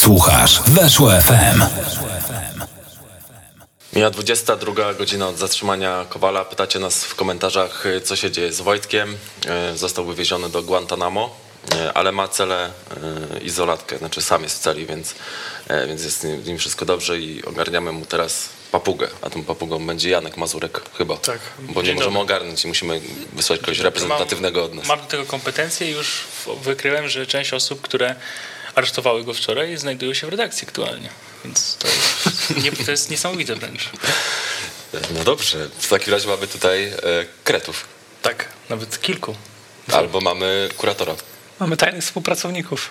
Słuchasz Weszło FM. Mija 22 godzina od zatrzymania Kowala. Pytacie nas w komentarzach, co się dzieje z Wojtkiem. E, Został wywieziony do Guantanamo, e, ale ma celę e, izolatkę, znaczy sam jest w celi, więc, więc jest z nim wszystko dobrze i ogarniamy mu teraz papugę, a tą papugą będzie Janek Mazurek chyba. Tak. Bo nie możemy dobry. ogarnąć i musimy wysłać kogoś reprezentatywnego od nas. Mam do tego kompetencje i już wykryłem, że część osób, które aresztowały go wczoraj, znajdują się w redakcji aktualnie. Więc to jest, nie, to jest niesamowite wręcz. No dobrze, w takim razie mamy tutaj e, kretów. Tak, nawet kilku. Albo mamy kuratora. Mamy tajnych współpracowników.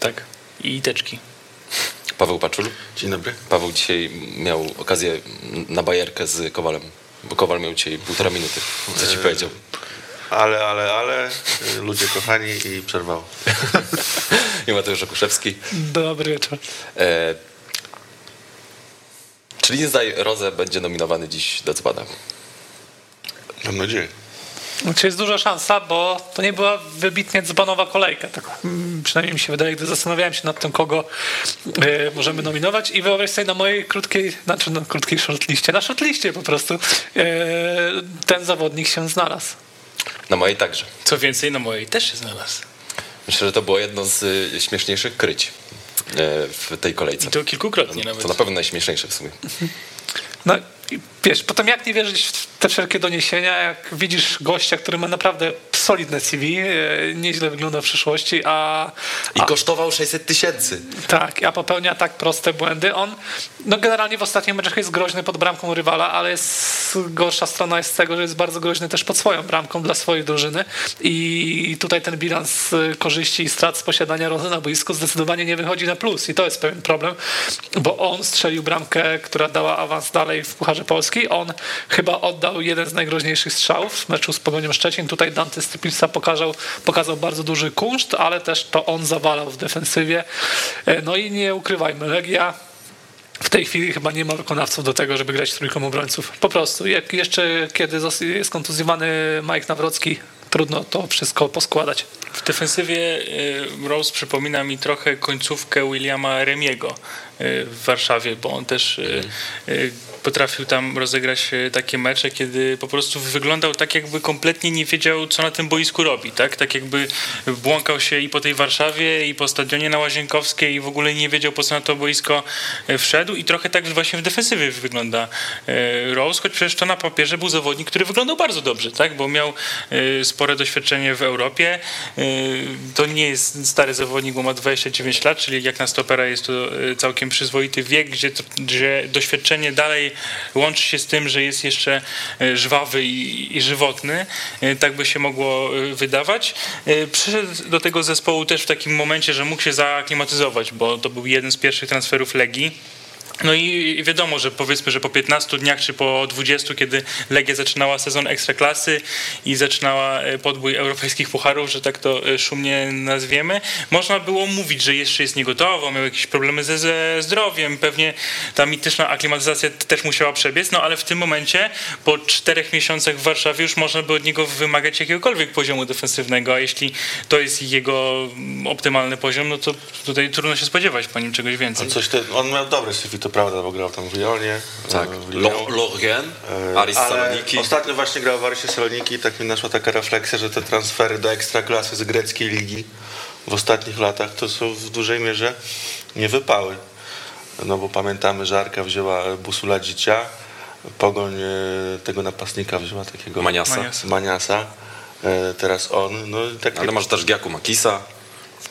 Tak. I teczki. Paweł Paczul. Dzień dobry. Paweł dzisiaj miał okazję na bajerkę z Kowalem, bo Kowal miał dzisiaj półtora minuty. Co ci powiedział? Ale, ale, ale, y, ludzie kochani i przerwało. I Mateusz Okuszewski. Dobry wieczór. E, czy Lindsay Rose będzie nominowany dziś do Zbada? Mam nadzieję. Znaczy jest duża szansa, bo to nie była wybitnie dzbanowa kolejka. Tak, przynajmniej mi się wydaje, gdy zastanawiałem się nad tym, kogo e, możemy nominować i wyobraź sobie na mojej krótkiej, znaczy na krótkiej shortliście, na shortliście po prostu e, ten zawodnik się znalazł. Na mojej także. Co więcej, na mojej też się znalazł. Myślę, że to było jedno z y, śmieszniejszych kryć e, w tej kolejce. I to kilkukrotnie nawet. To na pewno najśmieszniejsze w sumie. No i wiesz, potem jak nie wierzyć w te wszelkie doniesienia, jak widzisz gościa, który ma naprawdę solidne CV, e, nieźle wygląda w przyszłości, a, I a kosztował 600 tysięcy. Tak, a popełnia tak proste błędy. On no generalnie w ostatnich meczach jest groźny pod bramką rywala, ale jest, gorsza strona jest tego, że jest bardzo groźny też pod swoją bramką dla swojej drużyny i tutaj ten bilans y, korzyści i strat z posiadania rozy na boisku zdecydowanie nie wychodzi na plus i to jest pewien problem, bo on strzelił bramkę, która dała awans dalej w Pucharze Polski. On chyba oddał jeden z najgroźniejszych strzałów w meczu z Pogonią Szczecin. Tutaj Dante Stypilsa pokazał, pokazał bardzo duży kunszt, ale też to on zawalał w defensywie. E, No i nie ukrywajmy, Legia w tej chwili chyba nie ma wykonawców do tego, żeby grać trójką obrońców. Po prostu, jak jeszcze kiedy jest kontuzjowany Mike Nawrocki, trudno to wszystko poskładać. W defensywie y, Rose przypomina mi trochę końcówkę Williama Remiego y, w Warszawie, bo on też potrafił tam rozegrać y, takie mecze, kiedy po prostu wyglądał tak, jakby kompletnie nie wiedział, co na tym boisku robi. Tak, tak jakby błąkał się i po tej Warszawie, i po stadionie na Łazienkowskiej i w ogóle nie wiedział, po co na to boisko y, wszedł i trochę tak właśnie w defensywie wygląda y, Rose, choć przecież to na papierze był zawodnik, który wyglądał bardzo dobrze, tak, bo miał spore doświadczenie w Europie. To nie jest stary zawodnik, bo ma 29 lat, czyli jak na stopera jest to całkiem przyzwoity wiek, gdzie, gdzie doświadczenie dalej łączy się z tym, że jest jeszcze y, żwawy i, i żywotny. Y, Tak by się mogło y, wydawać. Przyszedł do tego zespołu też w takim momencie, że mógł się zaaklimatyzować, bo to był jeden z pierwszych transferów Legii. No i wiadomo, że powiedzmy, że po 15 dniach czy po 20, kiedy Legia zaczynała sezon ekstraklasy i zaczynała e, podbój europejskich pucharów, że tak to e, szumnie nazwiemy, można było mówić, że jeszcze jest niegotowo, miał jakieś problemy ze, ze zdrowiem, pewnie ta mityczna aklimatyzacja też musiała przebiec, no ale w tym momencie po czterech miesiącach w Warszawie już można by od niego wymagać jakiegokolwiek poziomu defensywnego, a jeśli to jest jego optymalny poziom, no to tutaj trudno się spodziewać po nim czegoś więcej. On, coś te, on miał dobre CV, to prawda, bo grał tam w Lyonie. Tak. e, w Lyonu. Lo- Lorient, E, Aris Saloniki. Ostatnio właśnie grał w Arisie Saloniki i tak mi naszła taka refleksja, że te transfery do ekstraklasy z greckiej ligi w ostatnich latach to są w dużej mierze nie wypały. No bo pamiętamy, że Arka wzięła Busula Dzicia, Pogoń e, tego napastnika wzięła takiego Maniasa. Maniasa. Maniasa. Teraz on, no i tak Ale masz też Giaku Makisa.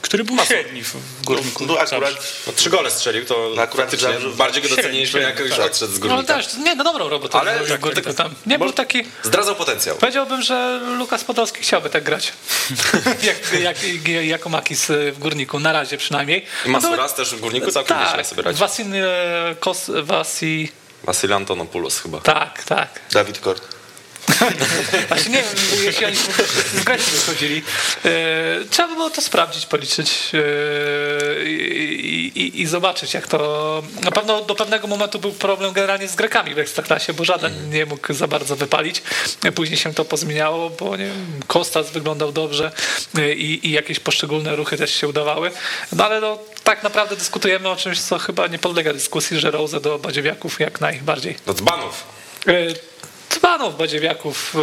Który był średni w górniku. no, akurat No, trzy gole strzelił, to No, akurat Zabrze- bardziej go doceniliśmy, jak już tak. odszedł z No górnika. też, nie, no dobrą robotę. Ale tak, Górniku tak, tam. Nie Może- był taki... Zdradzał potencjał. Powiedziałbym, że Lukas Podolski chciałby tak grać. jak, jak, jako Makis w Górniku, na razie przynajmniej. I Masuras też w Górniku całkiem nieźle Tak, sobie radzi. Wasil Kos... Wasi... Wasyl Antonopoulos chyba. Tak, tak. Dawid Kort. Właśnie nie wiem, jeśli oni z Grecji wychodzili. E, trzeba by było to sprawdzić, policzyć e, i, i, i zobaczyć, jak to... Na pewno do pewnego momentu był problem generalnie z Grekami w Ekstraklasie, bo żaden nie mógł za bardzo wypalić. Później się to pozmieniało, bo nie wiem, Kostas wyglądał dobrze e, i, i jakieś poszczególne ruchy też się udawały. No ale no, tak naprawdę dyskutujemy o czymś, co chyba nie podlega dyskusji, że Rose do Badziewiaków jak najbardziej. Do dzbanów. E, Dzbanów, badziewiaków,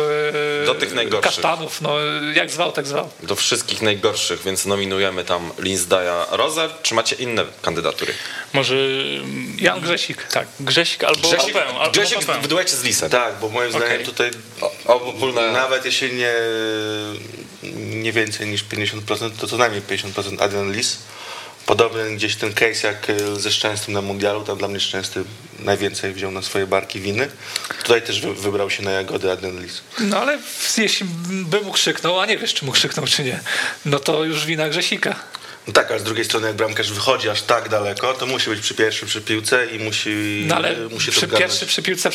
e, Do tych najgorszych. kasztanów, no jak zwał, tak zwał. Do wszystkich najgorszych, więc nominujemy tam Linsdaya Rozer. Czy macie inne kandydatury? Może Jan Grzesik. tak, Grzesik albo Grzesik, albo Grzesik w duecie z Lisem. Tak, bo moim zdaniem Okej. tutaj Obopólne... nawet jeśli nie, nie więcej niż 50%, to co najmniej 50% Adrian Lis. Podobny gdzieś ten case jak y, ze Szczęstym na mundialu, tam dla mnie Szczęsty najwięcej wziął na swoje barki winy. Tutaj też wy, wybrał się na jagody Adrian Lis. No ale jeśli by mu krzyknął, a nie wiesz, czy mu krzyknął, czy nie, no to już wina Grzesika. No tak, ale z drugiej strony jak bramkarz wychodzi aż tak daleko, to musi być przy pierwszym przy piłce i musi, No ale musi to przy pierwszy przy piłce,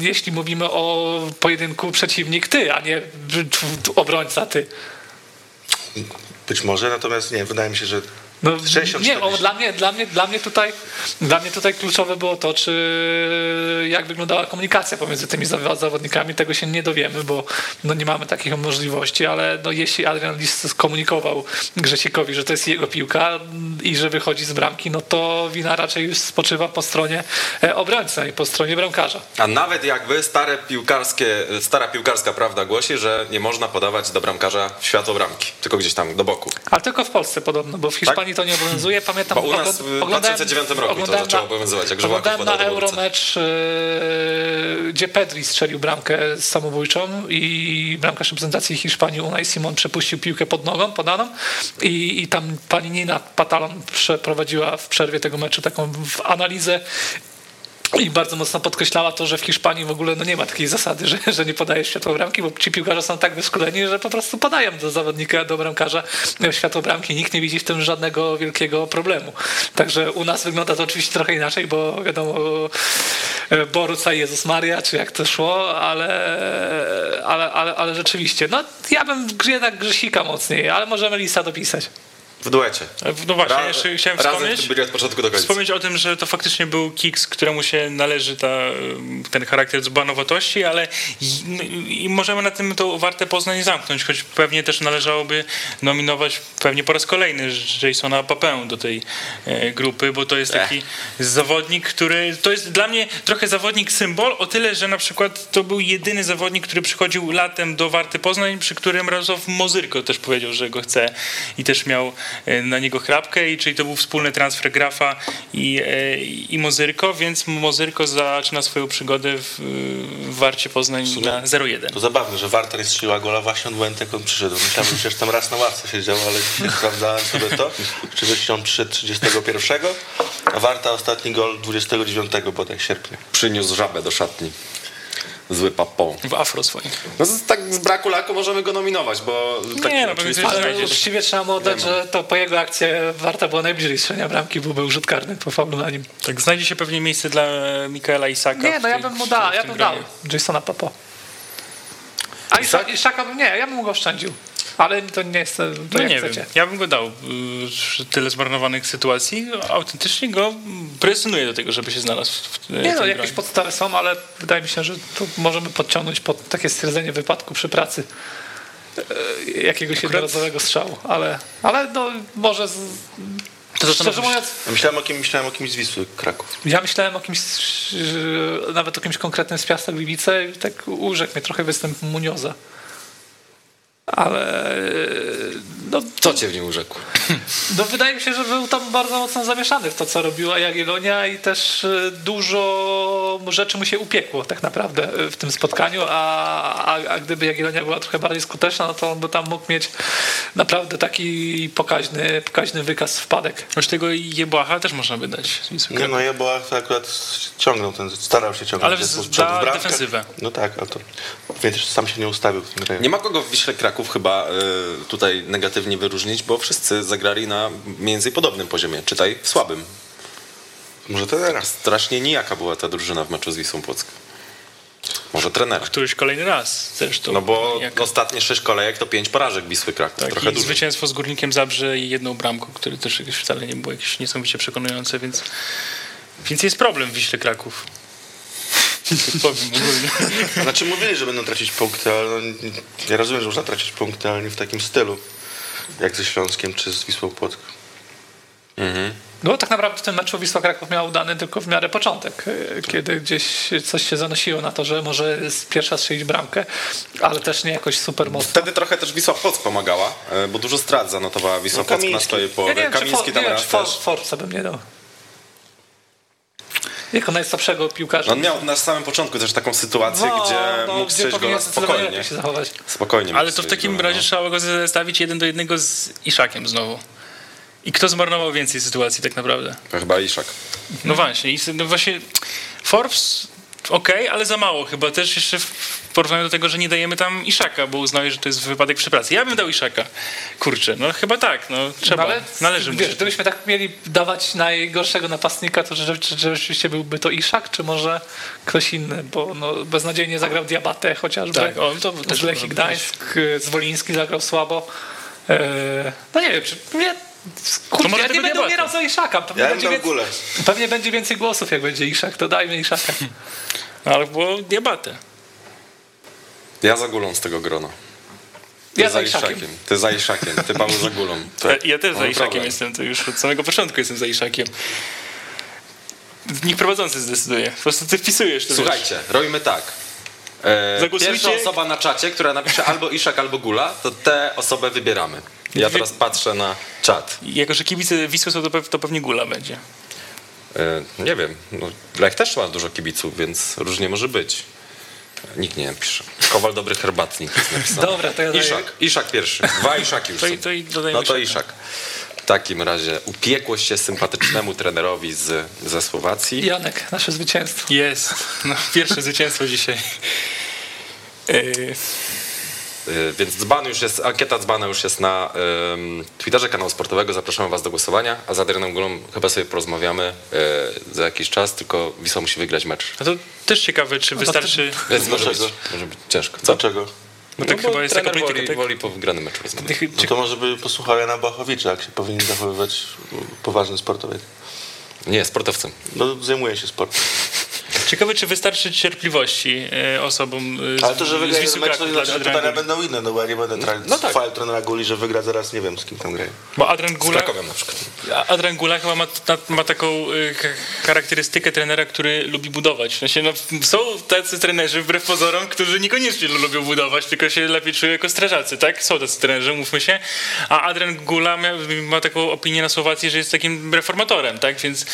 jeśli mówimy o pojedynku przeciwnik ty, a nie obrońca ty. Być może, natomiast nie, wydaje mi się, że No, 60, nie, o, 40. dla, mnie, dla, mnie, dla, mnie tutaj, dla mnie tutaj kluczowe było to, czy jak wyglądała komunikacja pomiędzy tymi zaw- zawodnikami. Tego się nie dowiemy, bo no, nie mamy takich możliwości, ale no, jeśli Adrian Lis skomunikował Grzesikowi, że to jest jego piłka i że wychodzi z bramki, no to wina raczej już spoczywa po stronie e, obrońcy i po stronie bramkarza. A nawet jakby stare piłkarskie, stara piłkarska prawda głosi, że nie można podawać do bramkarza w światło bramki, tylko gdzieś tam do boku. Ale tylko w Polsce podobno, bo w Hiszpanii to nie obowiązuje. Pamiętam, Bo u nas w oglądałem- 2009 roku to zaczęło obowiązywać, jak Oglądałem na. Euromecz, yy, gdzie Pedri strzelił bramkę samobójczą i bramkarz reprezentacji Hiszpanii Unai Simon przepuścił piłkę pod nogą, podaną i, i tam pani Nina Patalon przeprowadziła w przerwie tego meczu taką analizę i bardzo mocno podkreślała to, że w Hiszpanii w ogóle no nie ma takiej zasady, że, że nie podaje światło bramki, bo ci piłkarze są tak wyszkoleni, że po prostu podają do zawodnika, do bramkarza światło bramki. Nikt nie widzi w tym żadnego wielkiego problemu. Także u nas wygląda to oczywiście trochę inaczej, bo wiadomo, e, Boruca Jezus Maria, czy jak to szło, ale, ale, ale, ale rzeczywiście, no ja bym jednak Grzesika mocniej, ale możemy Lisa dopisać. W duecie. No właśnie, Ra- jeszcze chciałem wspomnieć. byli od początku do końca. Wspomnieć o tym, że to faktycznie był Kiks, któremu się należy ta, ten charakter dzbanowatości, ale i, i możemy na tym to warte Poznań zamknąć, choć pewnie też należałoby nominować pewnie po raz kolejny Jasona Papę do tej e, grupy, bo to jest taki zawodnik, który to jest dla mnie trochę zawodnik symbol, o tyle, że na przykład to był jedyny zawodnik, który przychodził latem do Warty Poznań, przy którym Radosław Mozyrko też powiedział, że go chce i też miał e, na niego chrapkę, i czyli to był wspólny transfer Grafa i, e, i Mozyrko, więc Mozyrko zaczyna swoją przygodę w, w Warcie Poznań na 0-1. To zabawne, że Warta nie strzeliła gola właśnie od momentu, jak on przyszedł. Myślałem, że przecież tam raz na ławce siedział, ale dzisiaj sprawdzałem sobie to. Oczywiście on przyszedł 31, a Warta ostatni gol 29 bodaj sierpnia. Przyniósł żabę do szatni. Zły papą. W afro swoim. No z, tak z braku laku możemy go nominować, bo tak Nie, no, oczywiście- Ale znajdziesz. uczciwie trzeba mu oddać, że to po jego akcji Warta była najbliżej strzelenia bramki, byłby rzut karny po faulu na nim. Tak, znajdzie się pewnie miejsce dla Mikaela Isaka. Nie, no ja tej- bym mu dał, ja bym dał. Jasona Papo. A Isaka, Isaka bym nie, ja bym go oszczędził. Ale to nie jest, to No jak nie chcecie. wiem, ja bym go dał. y, Tyle zmarnowanych sytuacji, autentycznie go presjonuje do tego, żeby się znalazł w Nie no, gronie. jakieś podstawy są, ale wydaje mi się, że tu możemy podciągnąć pod takie stwierdzenie wypadku przy pracy e, jakiegoś jednorazowego strzału, ale, ale no może z, To to, szczerze mówiąc Ja myślałem o, kim, myślałem o kimś z Wisły, Kraków. ja myślałem o kimś, nawet o kimś konkretnym z Piasta Gliwice i tak urzekł mnie trochę występ Munioza. Ale no, Co cię w nim urzekł? No wydaje mi się, że był tam bardzo mocno zamieszany w to, co robiła Jagiellonia i też e, dużo rzeczy mu się upiekło tak naprawdę e, w tym spotkaniu, a, a, a gdyby Jagiellonia była trochę bardziej skuteczna, no to on by tam mógł mieć naprawdę taki pokaźny, pokaźny wykaz wpadek. Choć tego Jebłacha też można by dać. z Wisły Nie no, Jeboa to akurat ciągnął ten, starał się ciągnąć. Ale za defensywę. No tak, ale to więc sam się nie ustawił w tym rejonie. Nie ma kogo w Wiśle Kraków chyba y, tutaj negatywnie wyróżnić, bo wszyscy zagrali na mniej więcej podobnym poziomie, czytaj w słabym. Może to teraz. Strasznie nijaka była ta drużyna w meczu z Wisłą Płock. Może trenera. Któryś kolejny raz zresztą. No bo Jak- ostatnie sześć kolejek to pięć porażek Wisły Kraków. tak, Trochę i dużo. zwycięstwo z Górnikiem Zabrze i jedną bramką, które też jakieś wcale nie było jakieś niesamowicie przekonujące, więc, więc jest problem w Wiśle Kraków. Powiem ogólnie. Znaczy mówili, że będą tracić punkty, ale no, nie- ja rozumiem, że można tracić punkty, ale nie w takim stylu. Jak ze Śląskiem czy z Wisłą Płock. No bo tak naprawdę w tym meczu Wisła Kraków miał udany tylko w miarę początek, y, kiedy gdzieś coś się zanosiło na to, że może z pierwsza strzelić bramkę, ale też nie jakoś super mocno. Wtedy trochę też Wisła Płock pomagała, e, bo dużo strat zanotowała Wisła No, Płock na swojej Ja połowie. nie wiem, czy, Kamiński for, tam nie wiem, czy for, też. Forza bym nie dał. Jako najsłabszego piłkarza. On miał na samym początku też taką sytuację, No, gdzie no, mógł gdzie gola zdecydowanie spokojnie. lepiej się zachować. Spokojnie. Ale to w takim razie no. trzeba go zestawić jeden do jednego z Iszakiem znowu. I kto zmarnował więcej sytuacji tak naprawdę? To chyba Iszak. No właśnie, i no właśnie Forbes okej, ale za mało chyba też jeszcze w porównaniu do tego, że nie dajemy tam Iszaka, bo uznaje, że to jest wypadek przy pracy. Ja bym dał Iszaka. Kurczę, no chyba tak, no trzeba, No ale należy mu wiesz, gdybyśmy tak mieli dawać najgorszego napastnika, to że, czy, czy rzeczywiście byłby to Iszak, czy może ktoś inny, bo no, beznadziejnie zagrał Diabatę chociażby. Tak, o, to też Lechii Gdańsk, Zwoliński zagrał słabo. E, no nie wiem, czy nie, To kurde, może ja nie będę umierał za Iszaka. Pewnie, Ja będzie więcej, pewnie będzie więcej głosów, jak będzie Iszak, to dajmy Iszaka. No, ale było diabatę. Ja za gulą z tego grona. Ty Ja za Iszakiem. Ty za Iszakiem. Ty Paweł za gulą. Ja, ja też za Iszakiem problem. jestem, to już od samego początku jestem za Iszakiem. Nikt prowadzący zdecyduje. Po prostu ty wpisujesz to. wiesz. Słuchajcie, robimy tak. E, Zagłosujcie. pierwsza osoba na czacie, która napisze albo Iszak, albo Gula, to tę osobę wybieramy. Ja Wy- teraz patrzę na czat. Jako, że kibice Wisły są, to, pew- to pewnie Gula będzie. E, nie wiem, no, Lech też ma dużo kibiców, więc różnie może być. Nikt nie napisze. Kowal dobry herbatnik jest napisany. Dobra, to ja daję- Iszak, Iszak pierwszy. Dwa Iszaki już To są. i- to No to Iszaka. Iszak. W takim razie upiekło się sympatycznemu trenerowi z, ze Słowacji. Janek, nasze zwycięstwo. Jest. No, pierwsze zwycięstwo dzisiaj. Yy, Y, Więc dzban już jest, ankieta dzbana już jest na ym, Twitterze kanału sportowego. Zapraszamy Was do głosowania. A z Adrianem Gulą chyba sobie porozmawiamy y, za jakiś czas, tylko Wisła musi wygrać mecz. no to też ciekawe, czy wystarczy... Więc może być, Dlaczego? może być ciężko. Co? Dlaczego? No tak bo chyba jest taka trener polityka. woli, Tak? woli po wygranym meczu rozmawiać. Tych- No to może by posłuchał Jana Błachowicza, jak się powinien zachowywać poważny sportowiec. Nie, sportowcem. No zajmuje się sportem. Ciekawe, czy wystarczy cierpliwości e, osobom e, z, Ale to, że z wygra jeden mecz, to nie znaczy, że pytania będą inne, no bo ja nie będę tra- No tak. chwalił trenera Guli, że wygra zaraz, nie wiem z kim tam graje. Bo Adrian Z Gula, Krakowem na przykład. Adrian Gula chyba ma, ma taką ch- charakterystykę trenera, który lubi budować. W sensie, no, są tacy trenerzy, wbrew pozorom, którzy niekoniecznie lubią budować, tylko się lepiej czują jako strażacy, tak? Są tacy trenerzy, mówmy się. A Adrian Gula ma, ma taką opinię na Słowacji, że jest takim reformatorem, tak? Więc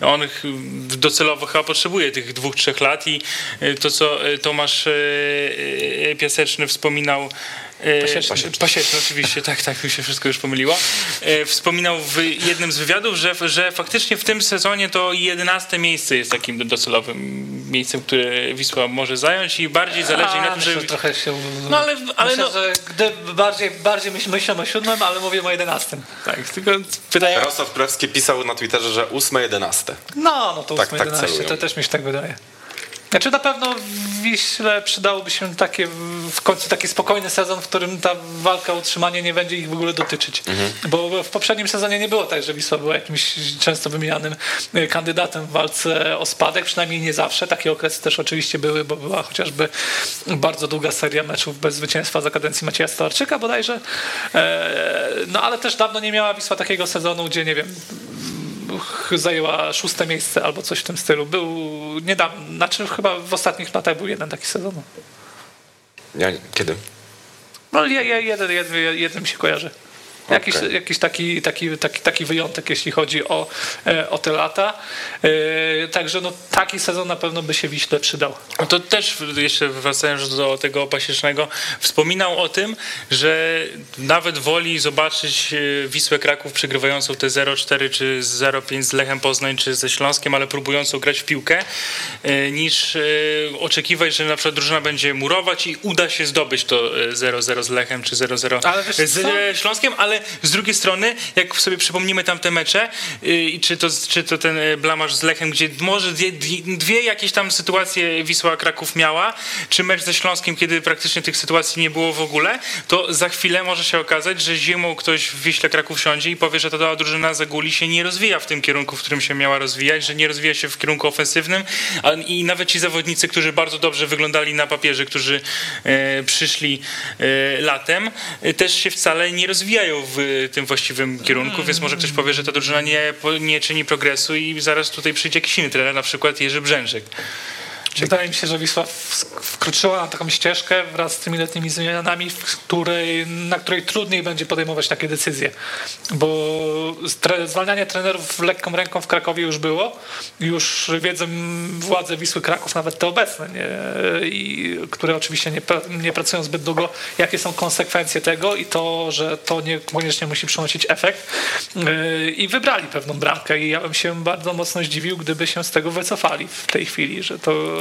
on docelowo chyba potrzebuje tych dwóch, trzech lat i y, to, co y, Tomasz y, Piaseczny wspominał Pasieczny. Pasieczny, oczywiście, tak, tak, mi się wszystko już pomyliło. E, Wspominał w jednym z wywiadów, że, że faktycznie w tym sezonie to 11 miejsce jest takim docelowym miejscem, które Wisła może zająć i bardziej zależy im na A, tym, że... trochę się... No ale, ale myślę, no, że gdy bardziej, bardziej myśl, myślę o siódmym, ale mówię o jedenastym. tak, tylko pytanie... Jarosław Królewski pisał na Twitterze, że 8-11. No, no to Tak, 8, tak 11, celują. to też mi się tak wydaje. Znaczy na pewno w Wiśle przydałoby się takie w końcu taki spokojny sezon, w którym ta walka o utrzymanie nie będzie ich w ogóle dotyczyć. Mhm. Bo w poprzednim sezonie nie było tak, że Wisła była jakimś często wymienianym y, kandydatem w walce o spadek, przynajmniej nie zawsze. Takie okresy też oczywiście były, bo była chociażby bardzo długa seria meczów bez zwycięstwa za kadencji Macieja Stolarczyka bodajże. E, No ale też dawno nie miała Wisła takiego sezonu, gdzie nie wiem, zajęła szóste miejsce albo coś w tym stylu. Był niedawno, znaczy chyba w ostatnich latach był jeden taki sezon. Ja, kiedy? No je, je, jeden, jeden, jeden mi się kojarzy. Jakiś, Okej. jakiś taki, taki, taki, taki wyjątek, jeśli chodzi o, e, o te lata. E, Także no, taki sezon na pewno by się Wiśle przydał. No to też jeszcze wracając do tego pasiecznego, wspominał o tym, że nawet woli zobaczyć e, Wisłę Kraków przegrywającą te 0-4 czy 0-5 z Lechem Poznań czy ze Śląskiem, ale próbującą grać w piłkę, niż oczekiwać, że na przykład drużyna będzie murować i uda się zdobyć to e, 0-0 z Lechem czy 0-0 Ale wiesz z Śląskiem, ale ale z drugiej strony, jak sobie przypomnimy tamte mecze, y, i czy to, czy to ten y, blamaż z Lechem, gdzie może dwie, dwie, jakieś tam sytuacje Wisła Kraków miała, czy mecz ze Śląskiem, kiedy praktycznie tych sytuacji nie było w ogóle, to za chwilę może się okazać, że zimą ktoś w Wiśle Kraków siądzie i powie, że ta drużyna Zaguli się nie rozwija w tym kierunku, w którym się miała rozwijać, że nie rozwija się w kierunku ofensywnym a, i nawet ci zawodnicy, którzy bardzo dobrze wyglądali na papierze, którzy e, przyszli e, latem, e, też się wcale nie rozwijają w tym właściwym kierunku, więc może ktoś powie, że ta drużyna nie, nie czyni progresu i zaraz tutaj przyjdzie jakiś inny trener, na przykład Jerzy Brzęczyk. Wydaje mi się, że Wisła wkroczyła na taką ścieżkę wraz z tymi letnimi zmianami, której, na której trudniej będzie podejmować takie decyzje. Bo zwalnianie trenerów lekką ręką w Krakowie już było. Już wiedzą władze Wisły Kraków, nawet te obecne, nie, i, które oczywiście nie, nie pracują zbyt długo, jakie są konsekwencje tego i to, że to niekoniecznie musi przynosić efekt. Yy, I wybrali pewną bramkę i ja bym się bardzo mocno zdziwił, gdyby się z tego wycofali w tej chwili, że to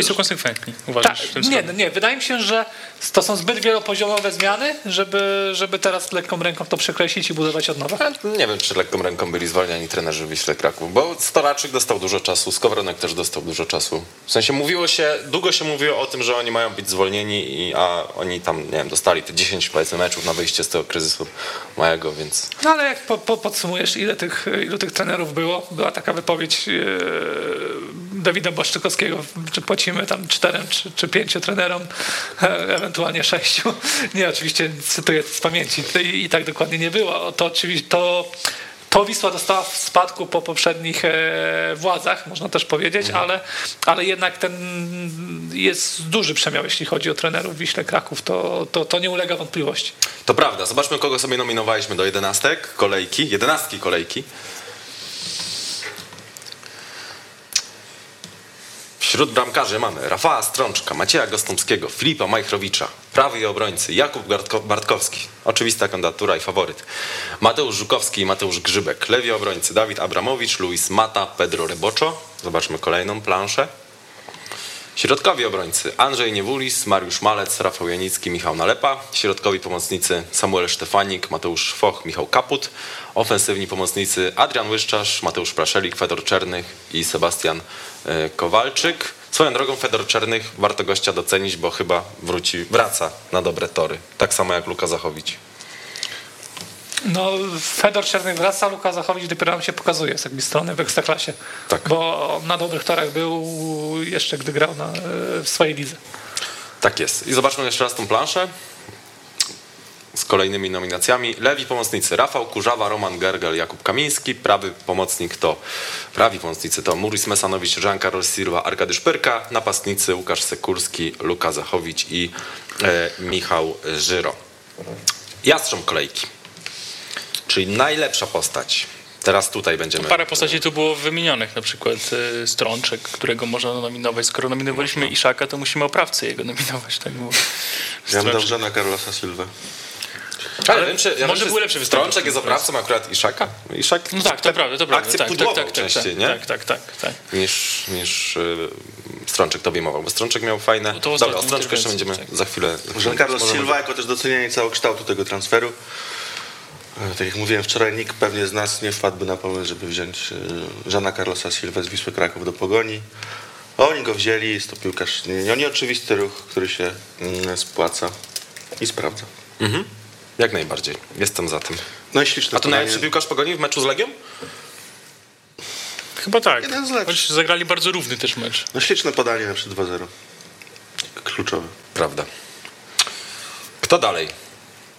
I są konsekwentni, uważasz? tak, w tym nie, nie, wydaje mi się, że to są zbyt wielopoziomowe zmiany, żeby, żeby teraz lekką ręką to przekreślić i budować od nowa. Nie wiem, czy lekką ręką byli zwalniani trenerzy w Wiśle Kraków, bo Storaczyk dostał dużo czasu, Skowronek też dostał dużo czasu. W sensie mówiło się, długo się mówiło o tym, że oni mają być zwolnieni, i, a oni tam, nie wiem, dostali te 10 powiedzmy meczów na wyjście z tego kryzysu małego, więc No ale jak po, po, podsumujesz, ile tych, ilu tych trenerów było, była taka wypowiedź e, Dawida Błaszczykowskiego, czy płacimy tam czterem czy, czy pięciu trenerom, e, ewentualnie sześciu. Nie, oczywiście cytuję z pamięci i, i tak dokładnie nie było. To oczywiście to to Wisła dostała w spadku po poprzednich e, władzach, można też powiedzieć, ale, ale jednak ten jest duży przemiał, jeśli chodzi o trenerów Wiśle Kraków, to, to, to nie ulega wątpliwości. to prawda. Zobaczmy, kogo sobie nominowaliśmy do jedenastek kolejki, jedenastki kolejki. Wśród bramkarzy mamy Rafała Strączka, Macieja Gostomskiego, Filipa Majchrowicza, prawy obrońcy Jakub Bartko- Bartkowski, oczywista kandydatura i faworyt, Mateusz Żukowski i Mateusz Grzybek, lewi obrońcy Dawid Abramowicz, Luis Mata, Pedro Reboczo. Zobaczmy kolejną planszę. Środkowi obrońcy Andrzej Niewulis, Mariusz Malec, Rafał Janicki, Michał Nalepa. Środkowi pomocnicy Samuel Sztefanik, Mateusz Foch, Michał Kaput. Ofensywni pomocnicy Adrian Łyszczarz, Mateusz Praszelik, Fedor Czernych i Sebastian Kowalczyk. Swoją drogą Fedor Czernych warto gościa docenić, bo chyba wróci, wraca na dobre tory. Tak samo jak Luka Zachowicz. No, Fedor Czerny wraca, Luka Zachowicz dopiero nam się pokazuje z jakby strony w Ekstraklasie. Tak. Bo na dobrych torach był jeszcze, gdy grał na, w swojej lidze. Tak jest. I zobaczmy jeszcze raz tą planszę z kolejnymi nominacjami. Lewi pomocnicy Rafał Kurzawa, Roman Gergel, Jakub Kamiński. Prawy pomocnik to prawi pomocnicy to Muris Mesanowicz, Jean Karol Silva, Arkady Szpyrka. Napastnicy Łukasz Sekurski, Luka Zachowicz i e, Michał Żyro. Jastrząb kolejki. Czyli najlepsza postać. Teraz tutaj będziemy... Parę postaci tu było wymienionych, na przykład e, Strączek, którego można nominować. Skoro nominowaliśmy Iszaka, to musimy oprawcę jego nominować. Tak było. Ja bym dał. Żana Carlosa Silva. Ale, Ale wiem, czy, ja może wiem, był lepszy występ. Strączek jest oprawcą akurat Iszaka? Iszak No tak, to prawda, to prawda. akcję tak, tak, tak, tak, częściej, tak, nie? tak, tak, tak, tak. niż, niż y, Strączek to obejmował, bo Strączek miał fajne... No to Dobra, o Strączku jeszcze będziemy tak. za chwilę... Jean Carlos możemy- Silva jako też docenienie całokształtu tego transferu. E, Tak jak mówiłem wczoraj, nikt pewnie z nas nie wpadłby na pomysł, żeby wziąć e, Żana Carlosa Silva z Wisły Kraków do Pogoni. Oni go wzięli, jest to piłkarz nie, nie nieoczywisty ruch, który się mm, spłaca i sprawdza. Mhm. Jak najbardziej, jestem za tym. No i śliczne A to najlepszy piłkarz Pogoni w meczu z Legią? Chyba tak. Jeden z lepszych. Choć zagrali bardzo równy też mecz. No śliczne podanie na przykład 2-0. Kluczowe. Prawda. Kto dalej?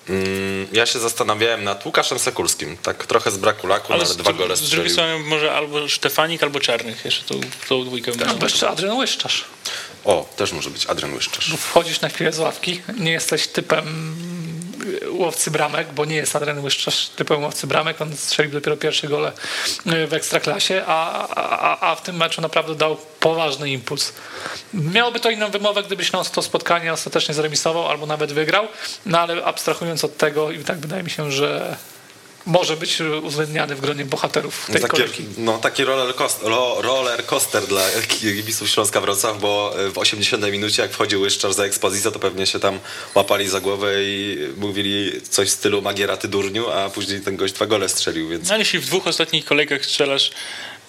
Mm, ja się zastanawiałem nad Łukaszem Sekulskim. Tak trochę z braku laku, ale, z, ale dwa gole z drugiej strzelił. strony może albo Sztefanik, albo Czarnych. Jeszcze tą, tą dwójkę No, można bo jeszcze Adrian Łyszczarz. O, też może być Adrian Łyszczarz. Wchodzisz na chwilę z ławki, nie jesteś typem łowcy bramek, bo nie jest Adrian Łyszczarz typem łowcy bramek, on strzelił dopiero pierwsze gole w Ekstraklasie, a, a, a w tym meczu naprawdę dał poważny impuls. Miałoby to inną wymowę, gdyby Śląsk to spotkanie ostatecznie zremisował albo nawet wygrał, no ale abstrahując od tego i tak wydaje mi się, że może być uwzględniany w gronie bohaterów tej Takie, kolejki. no, taki roller coaster, roller coaster dla kibiców Śląska Wrocław, bo w 80 minucie jak wchodził Łyszczar za ekspozycję, to pewnie się tam łapali za głowę i mówili coś w stylu Magiera ty durniu, a później ten gość dwa gole strzelił, więc No, ale jeśli w dwóch ostatnich kolejkach strzelasz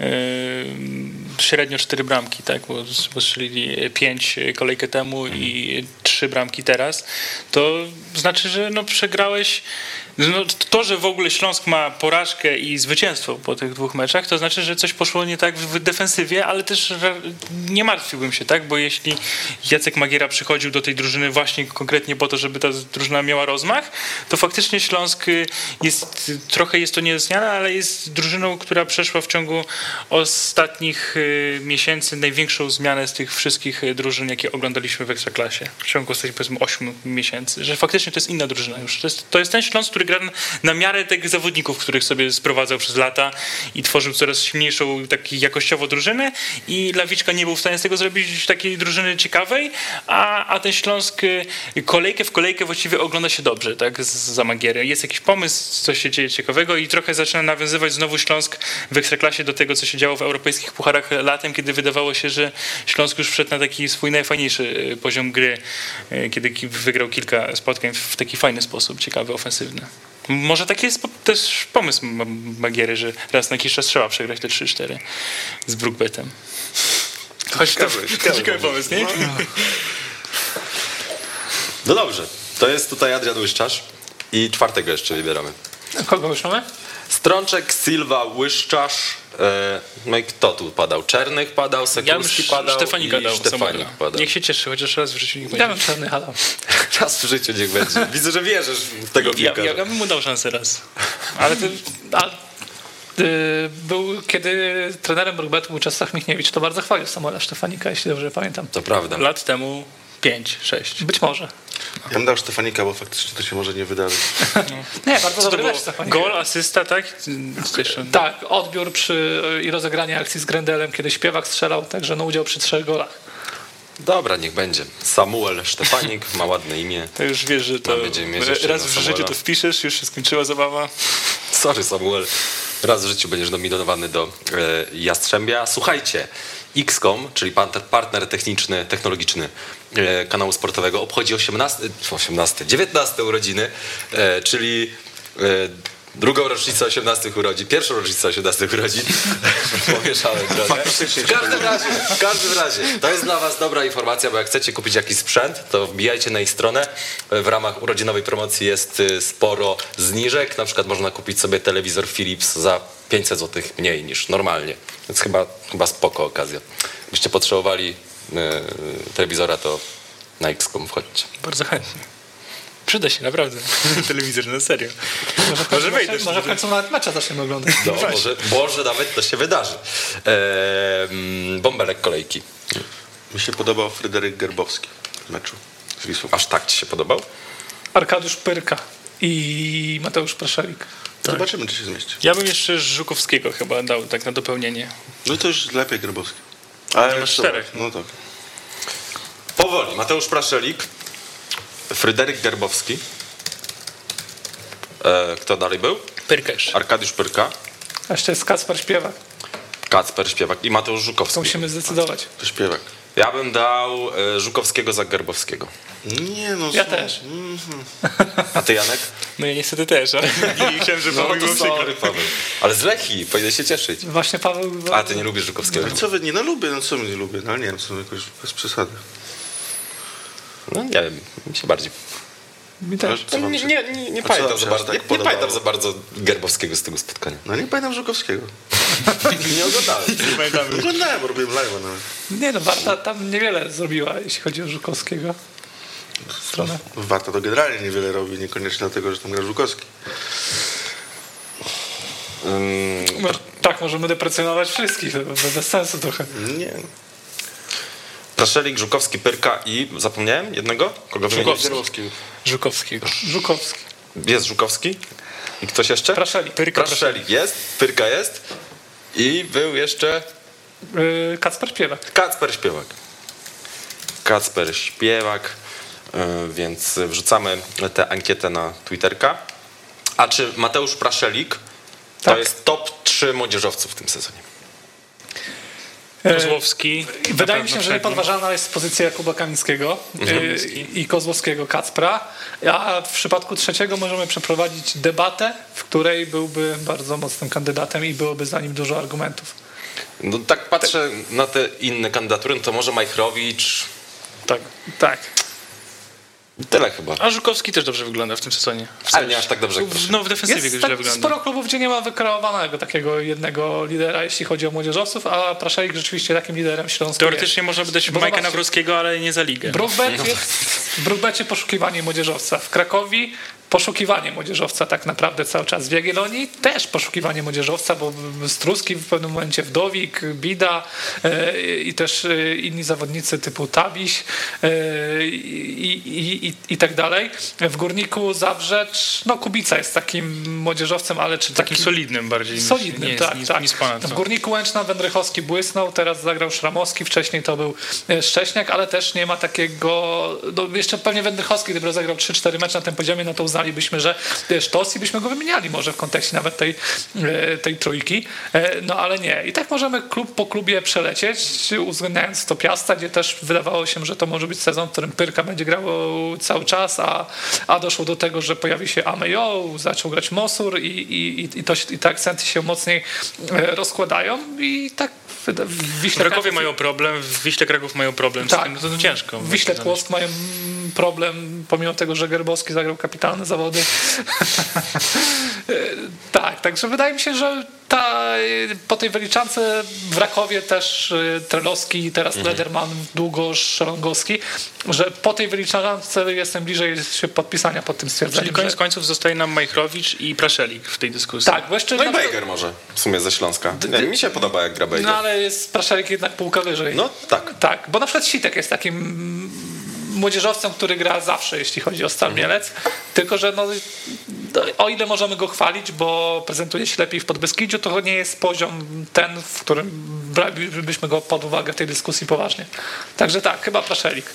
yy, średnio cztery bramki, tak? Bo, bo strzelili pięć kolejkę temu i trzy bramki teraz, to znaczy, że no przegrałeś. No, to, że w ogóle Śląsk ma porażkę i zwycięstwo po tych dwóch meczach, to znaczy, że coś poszło nie tak w defensywie, ale też nie martwiłbym się, tak? Bo jeśli Jacek Magiera przychodził do tej drużyny właśnie konkretnie po to, żeby ta drużyna miała rozmach, to faktycznie Śląsk y, jest, trochę jest to niezmiana, ale jest drużyną, która przeszła w ciągu ostatnich y, miesięcy największą zmianę z tych wszystkich y, drużyn, jakie oglądaliśmy w Ekstraklasie. W ciągu powiedzmy 8 miesięcy. Że faktycznie to jest inna drużyna już. To jest, to jest ten Śląsk, który gra na miarę tych zawodników, których sobie sprowadzał przez lata i tworzył coraz silniejszą taki jakościowo drużynę i Lawiczka nie był w stanie z tego zrobić takiej drużyny ciekawej, a, a ten Śląsk y, kolejkę w kolejkę właściwie ogląda się dobrze, tak, za Magierę. Jest jakiś pomysł, co się dzieje ciekawego i trochę zaczyna nawiązywać znowu Śląsk w Ekstraklasie do tego, co się działo w europejskich pucharach latem, kiedy wydawało się, że Śląsk już wszedł na taki swój najfajniejszy y, poziom gry, y, kiedy ki- wygrał kilka spotkań w taki fajny sposób, ciekawy, ofensywny. Może taki jest też pomysł Ma- Magiery, że raz na jakiś czas trzeba przegrać te 3-4 z Brookbetem. Choć to Ciekawy, pomysł, nie? No dobrze, to jest tutaj Adrian Łyszczarz i czwartego jeszcze wybieramy. Kogo już mamy? Strączek, Silva, Łyszczarz, e, no i kto tu padał? Czernych padał, Ja Sekulski padał Stefanika i dał Stefanik padał. Niech się cieszy, chociaż raz w życiu niech Ja będzie. bym czarny hadał. Raz w życiu niech będzie. Widzę, że wierzysz w tego Ja, ja, piłkarza. ja bym mu dał szansę raz. Ale to, a, y, był, kiedy trenerem Brugbetu był Czesław Michniewicz, to bardzo chwalił Samuela Sztefanika, jeśli dobrze pamiętam. To prawda. Lat temu 5, 6. Być może. Ja bym dał Stefanika, bo faktycznie to się może nie wydarzyć. Nie, bardzo dobry było? mecz Stefanika. Gol, asysta, tak? Tak, odbiór przy, i rozegranie akcji z Grendelem, kiedy śpiewak strzelał, także no udział przy trzech golach. Dobra, niech będzie. Samuel Sztefanik ma ładne imię. To już wiesz, że to raz w życiu to wpiszesz, już się skończyła zabawa. Sorry Samuel, raz w życiu będziesz nominowany do e, Jastrzębia. Słuchajcie, XCOM, czyli partner, techniczny, technologiczny kanału sportowego, obchodzi 18, 18 19 urodziny, e, czyli e, drugą rocznicę 18 urodzin, pierwszą rocznicę 18 urodzin. Pomieszałem trochę. W każdym razie, w każdym razie, to jest dla was dobra informacja, bo jak chcecie kupić jakiś sprzęt, to wbijajcie na ich stronę. W ramach urodzinowej promocji jest y, sporo zniżek. Na przykład można kupić sobie telewizor Philips za 500 zł mniej niż normalnie. Więc chyba, chyba spoko okazja. Gdybyście potrzebowali telewizora, to na XCOM wchodźcie. Bardzo chętnie. Przyda się, naprawdę. Telewizor, na serio. Może wejdę. Może w końcu nawet mecza zaczniemy oglądać. No, może, może nawet to się wydarzy. Eee, bąbelek kolejki. Mi się podobał Fryderyk Gerbowski w meczu z Wisłą. Aż tak ci się podobał? Arkadiusz Pyrka i Mateusz Praszelik. Zobaczymy, czy się zmieści. Ja bym jeszcze Żukowskiego chyba dał tak na dopełnienie. No to już lepiej Gerbowski. Ale masz czterech. No tak. Powoli. Mateusz Praszelik, Fryderyk Gerbowski. E, kto dalej był? Pyrka jeszcze. Arkadiusz Pyrka, A jeszcze jest Kacper Śpiewak. Kacper Śpiewak i Mateusz To Żukowski. musimy zdecydować. To śpiewak. Ja bym dał e, Żukowskiego za Gerbowskiego. Nie no. Ja też. A ty Janek? No ja niestety też, ale nie chciałem, żeby było przykro. sorry, Paweł. Ale z Lechii, powinien się cieszyć. Właśnie Paweł... A ty nie lubisz Żukowskiego? Ale co wy, nie no lubię, no co my nie lubię, no ale nie wiem, co jakoś bez przesady. No nie wiem, mi się bardziej... Mi też. Wam Nie, nie, nie, nie pamiętam za bardzo, tak nie, nie pamiętam za bardzo Gerbowskiego z tego spotkania. No nie pamiętam Żukowskiego. Nie oglądałem. Oglądałem, bo robiłem live'a nawet. Nie no, Warta tam niewiele zrobiła, jeśli chodzi o Żukowskiego. Stronę. Warta to generalnie niewiele robi, niekoniecznie dlatego, że tam gra Żukowski. No, tak, możemy deprecjonować wszystkich, bez sensu trochę. Nie. Praszelik, Żukowski, Pyrka i zapomniałem jednego? Kogo? Gerbowski. Żukowskiego. Żukowski. Jest Żukowski? I ktoś jeszcze? Praszelik. Pyrka, Praszelik jest, Pyrka jest i był jeszcze Yy, Kacper Śpiewak. Kacper Śpiewak. Kacper Śpiewak, więc wrzucamy tę ankietę na Twitterka. A czy Mateusz Praszelik to Tak. jest top 3 młodzieżowców w tym sezonie? Kozłowski. I na Wydaje mi się, że niepodważalna jest pozycja Jakuba Kamińskiego Kamiński. y, i Kozłowskiego Kacpra, a w przypadku trzeciego możemy przeprowadzić debatę, w której byłby bardzo mocnym kandydatem i byłoby za nim dużo argumentów. No, tak patrzę na te inne kandydatury, no to może Majchrowicz. Tak. Tak. Tyle chyba. A Żukowski też dobrze wygląda w tym sezonie. W Ale nie aż tak dobrze w, no w defensywie Jest źle tak wygląda. sporo klubów, gdzie nie ma wykreowanego takiego jednego lidera, jeśli chodzi o młodzieżowców, a Praszelik rzeczywiście takim liderem Śląsku Teoretycznie można by dać Bo Majka. Nawrockiego, ale nie za ligę. Brookbet jest w Brookbecie poszukiwanie młodzieżowca. W Krakowi poszukiwanie młodzieżowca tak naprawdę cały czas. W Jagiellonii też poszukiwanie młodzieżowca, bo Struski w pewnym momencie Wdowik, Bida e, i też e, inni zawodnicy typu Tabiś e, i, i, i, i tak dalej. W Górniku Zabrzecz, no Kubica jest takim młodzieżowcem, ale czy Takim taki- solidnym bardziej. Solidnym, nie jest, tak, nic, tak. Nic ponad w. Górniku Łęczna Wędrychowski błysnął, teraz zagrał Szramowski, wcześniej to był Szcześniak, ale też nie ma takiego, no jeszcze pewnie Wędrychowski, gdyby rozegrał 3-4 mecze na tym poziomie, no to uznalibyśmy, że sztos i byśmy go wymieniali może w kontekście nawet tej, e, tej trójki, E, no ale nie. I tak możemy klub po klubie przelecieć, uwzględniając to Piasta, gdzie też wydawało się, że to może być sezon, w którym Pyrka będzie grał cały czas, a, a doszło do tego, że pojawi się Amejo, zaczął grać Mosur i, i, i, to, i te akcenty się mocniej e, rozkładają i tak w Wiśle Krakowie mają problem, w Wiśle Kraków mają problem Tak. z tym, to, to ciężko. w Wiśle. Płock mają problem, pomimo tego, że Gerbowski zagrał kapitalne zawody. tak, także wydaje mi się, że ta, po tej wyliczance w Rakowie też y, Trelowski, teraz Lederman, Długosz, Szalongowski, że po tej wyliczance jestem bliżej się podpisania pod tym Czyli stwierdzeniem. koniec że, końców zostaje nam Majchrowicz i Praszelik w tej dyskusji. tak, bo jeszcze No i na- Bejger może w sumie ze Śląska. Nie, mi się podoba jak gra Bejger. no ale jest Praszelik jednak półka wyżej. No tak. Tak, bo na przykład Sitek jest takim młodzieżowcem, który gra zawsze, jeśli chodzi o Stal Mielec, tylko że no, o ile możemy go chwalić, bo prezentuje się lepiej w Podbeskidziu, to nie jest poziom ten, w którym bralibyśmy go pod uwagę w tej dyskusji poważnie. Także tak, chyba Praszelik.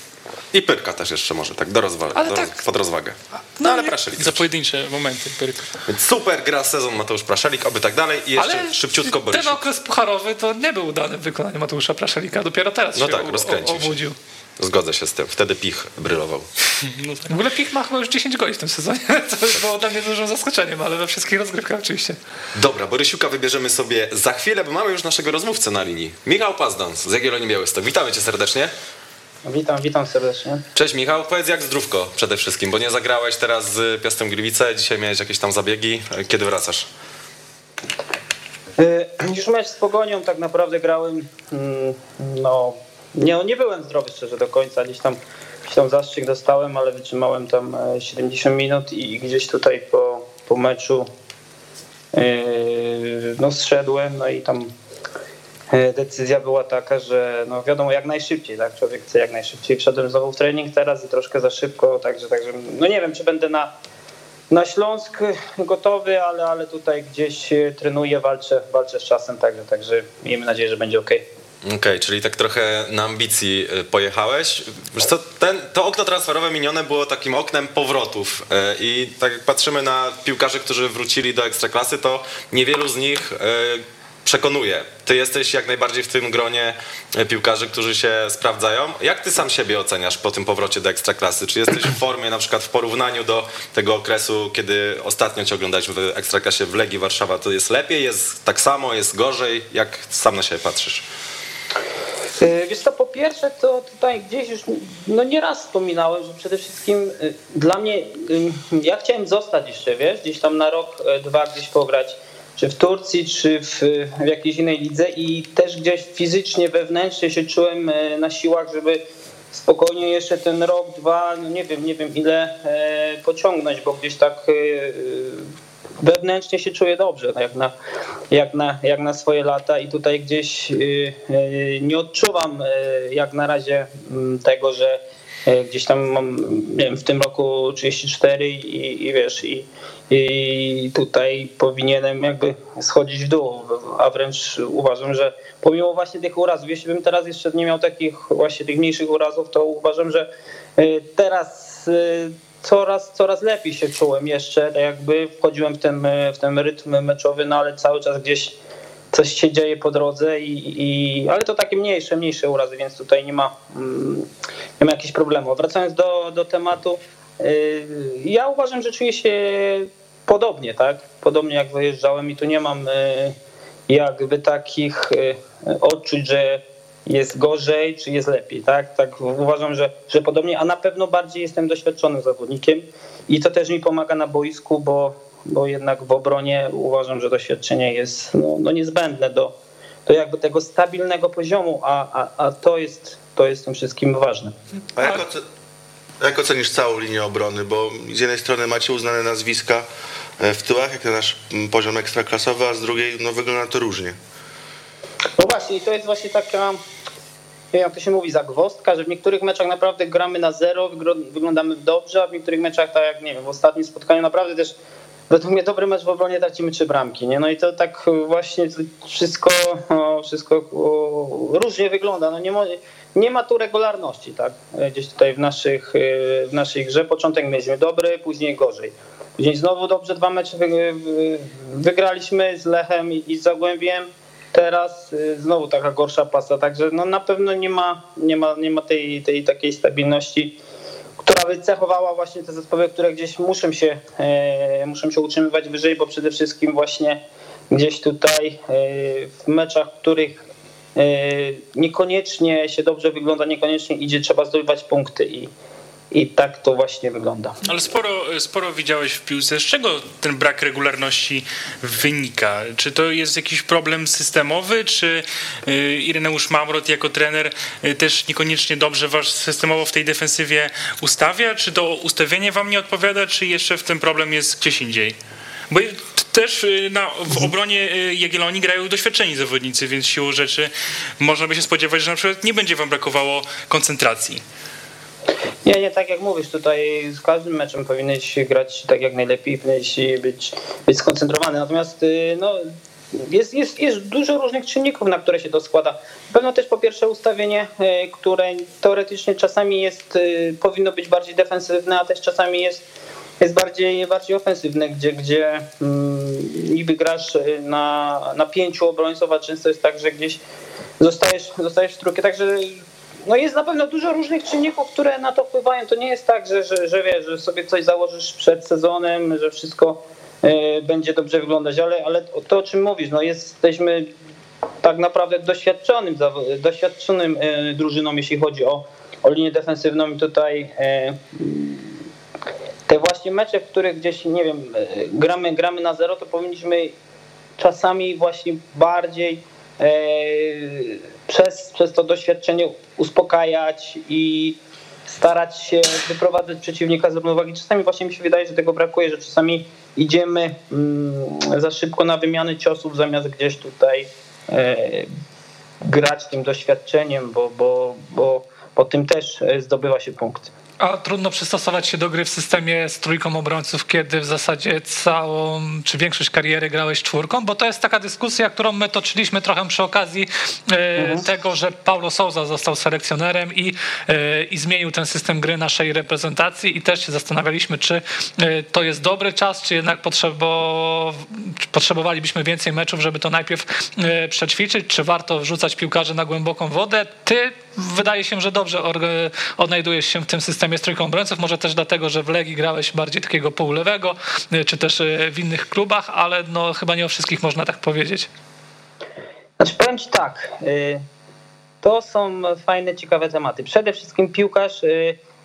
I Pyrka też jeszcze może, tak do rozwa- Ale do tak. pod rozwagę. No, No ale Praszelik. Za pojedyncze momenty. Pyrka. Więc super gra sezon Mateusz Praszelik, oby tak dalej. I jeszcze Ale szybciutko Borysiuk. ten okres pucharowy to nie był udany w wykonaniu Mateusza Praszelika, dopiero teraz No się tak, rozkręcił o- się. Zgodzę się z tym. Wtedy Pich brylował. No tak. W ogóle Pich ma chyba już 10 goli w tym sezonie, co było dla mnie dużym zaskoczeniem, ale we wszystkich rozgrywkach oczywiście. Dobra, Borysiuka wybierzemy sobie za chwilę, bo mamy już naszego rozmówcę na linii. Michał Pazdan z Jagiellonii Białystok. Witamy cię serdecznie. Witam, witam serdecznie. Cześć Michał, powiedz jak zdrówko przede wszystkim, bo nie zagrałeś teraz z Piastem Gliwice, dzisiaj miałeś jakieś tam zabiegi. Kiedy wracasz? Y, Już mecz z Pogonią tak naprawdę grałem, mm, no nie, nie byłem zdrowy szczerze do końca, gdzieś tam, gdzieś tam zastrzyk dostałem, ale wytrzymałem tam e, 70 minut i gdzieś tutaj po, po meczu yy, no zszedłem, no i tam e, decyzja była taka, że no wiadomo jak najszybciej, tak, człowiek chce jak najszybciej. Wszedłem znowu w trening teraz i troszkę za szybko, także, także no nie wiem czy będę na na Śląsk gotowy, ale, ale tutaj gdzieś e, trenuję, walczę, walczę z czasem, także, także miejmy nadzieję, że będzie ok. Okej, czyli tak trochę na ambicji y, pojechałeś. Wiesz co, ten, to okno transferowe minione było takim oknem powrotów y, i tak jak patrzymy na piłkarzy, którzy wrócili do Ekstraklasy, to niewielu z nich y, przekonuje. Ty jesteś jak najbardziej w tym gronie piłkarzy, którzy się sprawdzają. Jak ty sam siebie oceniasz po tym powrocie do Ekstraklasy? Czy jesteś w formie na przykład w porównaniu do tego okresu, kiedy ostatnio cię oglądaliśmy w Ekstraklasie w Legii Warszawa? To jest lepiej, jest tak samo, jest gorzej? Jak sam na siebie patrzysz? E, Wiesz co, po pierwsze to tutaj gdzieś już no nieraz wspominałem, że przede wszystkim e, dla mnie, e, ja chciałem zostać jeszcze, wiesz, gdzieś tam na rok, dwa gdzieś pograć, czy w Turcji, czy w, w jakiejś innej lidze i też gdzieś fizycznie, wewnętrznie się czułem na siłach, żeby spokojnie jeszcze ten rok, dwa, no nie wiem, nie wiem ile pociągnąć, bo gdzieś tak wewnętrznie się czuję dobrze, jak na, jak na, jak na swoje lata i tutaj gdzieś y, y, nie odczuwam y, jak na razie mm, tego, że gdzieś tam mam, nie wiem, w tym roku 34 i, i wiesz, i, i tutaj powinienem jakby schodzić w dół, a wręcz uważam, że pomimo właśnie tych urazów, jeśli bym teraz jeszcze nie miał takich właśnie tych mniejszych urazów, to uważam, że teraz coraz, coraz lepiej się czułem jeszcze, tak jakby wchodziłem w ten, w ten rytm meczowy, no ale cały czas gdzieś coś się dzieje po drodze, i, i, ale to takie mniejsze, mniejsze urazy, więc tutaj nie ma, mm, nie ma jakichś problemów. Wracając do, do tematu, y, ja uważam, że czuję się podobnie, tak? Podobnie jak wyjeżdżałem i tu nie mam y, jakby takich odczuć, że jest gorzej, czy jest lepiej, tak? Tak uważam, że, że podobnie, a na pewno bardziej jestem doświadczonym zawodnikiem i to też mi pomaga na boisku, bo, bo jednak w obronie uważam, że doświadczenie jest no, no niezbędne do, do jakby tego stabilnego poziomu, a, a, a to, jest, to jest tym wszystkim ważne. A jak, oce- jak ocenisz całą linię obrony? Bo z jednej strony macie uznane nazwiska e, w tyłach, jak na nasz poziom ekstraklasowy, a z drugiej no, wygląda to różnie. No właśnie, i to jest właśnie taka, jak to się mówi, zagwozdka, że w niektórych meczach naprawdę gramy na zero, wyglądamy dobrze, a w niektórych meczach, tak jak nie wiem, w ostatnim spotkaniu naprawdę też według mnie dobry mecz w obronie tracimy trzy bramki, nie? No i to tak właśnie wszystko, o, wszystko różnie wygląda, no nie, mo, nie ma tu regularności, tak? Gdzieś tutaj w, naszych, w naszej grze początek mieliśmy dobry, później gorzej. Później znowu dobrze dwa mecze wy, wy, wygraliśmy z Lechem i z Zagłębiem, teraz y, znowu taka gorsza pasa, także no na pewno nie ma, nie ma, nie ma tej, tej takiej stabilności, która by cechowała właśnie te zespoły, które gdzieś muszą się, e, muszą się utrzymywać wyżej, bo przede wszystkim właśnie gdzieś tutaj e, w meczach, w których e, niekoniecznie się dobrze wygląda, niekoniecznie idzie, trzeba zdobywać punkty i, i tak to właśnie wygląda. Ale sporo, sporo widziałeś w piłce. Z czego ten brak regularności wynika? Czy to jest jakiś problem systemowy, czy y, Ireneusz Mamrot jako trener y, też niekoniecznie dobrze was systemowo w tej defensywie ustawia? Czy to ustawienie wam nie odpowiada, czy jeszcze w tym problem jest gdzieś indziej? Bo też y, na, w obronie Jagiellonii grają doświadczeni zawodnicy, więc siłą rzeczy można by się spodziewać, że na przykład nie będzie wam brakowało koncentracji. Nie, nie, tak jak mówisz, tutaj z każdym meczem powinieneś grać tak jak najlepiej, powinieneś być, być skoncentrowany. Natomiast no, jest, jest, jest dużo różnych czynników, na które się to składa. Pewno też po pierwsze ustawienie, które teoretycznie czasami jest, powinno być bardziej defensywne, a też czasami jest, jest bardziej, bardziej ofensywne, gdzie, gdzie mm, niby grasz na, na pięciu obrońców, a często jest tak, że gdzieś zostajesz, zostajesz w trójkę. Także no jest na pewno dużo różnych czynników, które na to wpływają. To nie jest tak, że, że, że wiesz, że sobie coś założysz przed sezonem, że wszystko y, będzie dobrze wyglądać, ale, ale to o czym mówisz, no jesteśmy tak naprawdę doświadczonym, doświadczonym y, drużyną, jeśli chodzi o, o linię defensywną i tutaj y, te właśnie mecze, w których gdzieś, nie wiem, gramy, gramy na zero, to powinniśmy czasami właśnie bardziej przez, przez to doświadczenie uspokajać i starać się wyprowadzać przeciwnika z równowagi. Czasami właśnie mi się wydaje, że tego brakuje, że czasami idziemy za szybko na wymiany ciosów, zamiast gdzieś tutaj grać tym doświadczeniem, bo, bo, bo po tym też zdobywa się punkty. A trudno przystosować się do gry w systemie z trójką obrońców, kiedy w zasadzie całą, czy większość kariery grałeś czwórką, bo to jest taka dyskusja, którą my toczyliśmy trochę przy okazji e, mhm. tego, że Paulo Souza został selekcjonerem i, e, i zmienił ten system gry naszej reprezentacji i też się zastanawialiśmy, czy e, to jest dobry czas, czy jednak potrzebo, potrzebowalibyśmy więcej meczów, żeby to najpierw przećwiczyć, czy warto wrzucać piłkarzy na głęboką wodę. Ty wydaje się, że dobrze odnajdujesz się w tym systemie z trójką obrońców, może też dlatego, że w Legii grałeś bardziej takiego półlewego, y, czy też y, w innych klubach, ale no chyba nie o wszystkich można tak powiedzieć. Znaczy powiem Ci tak, y, to są fajne, ciekawe tematy. Przede wszystkim piłkarz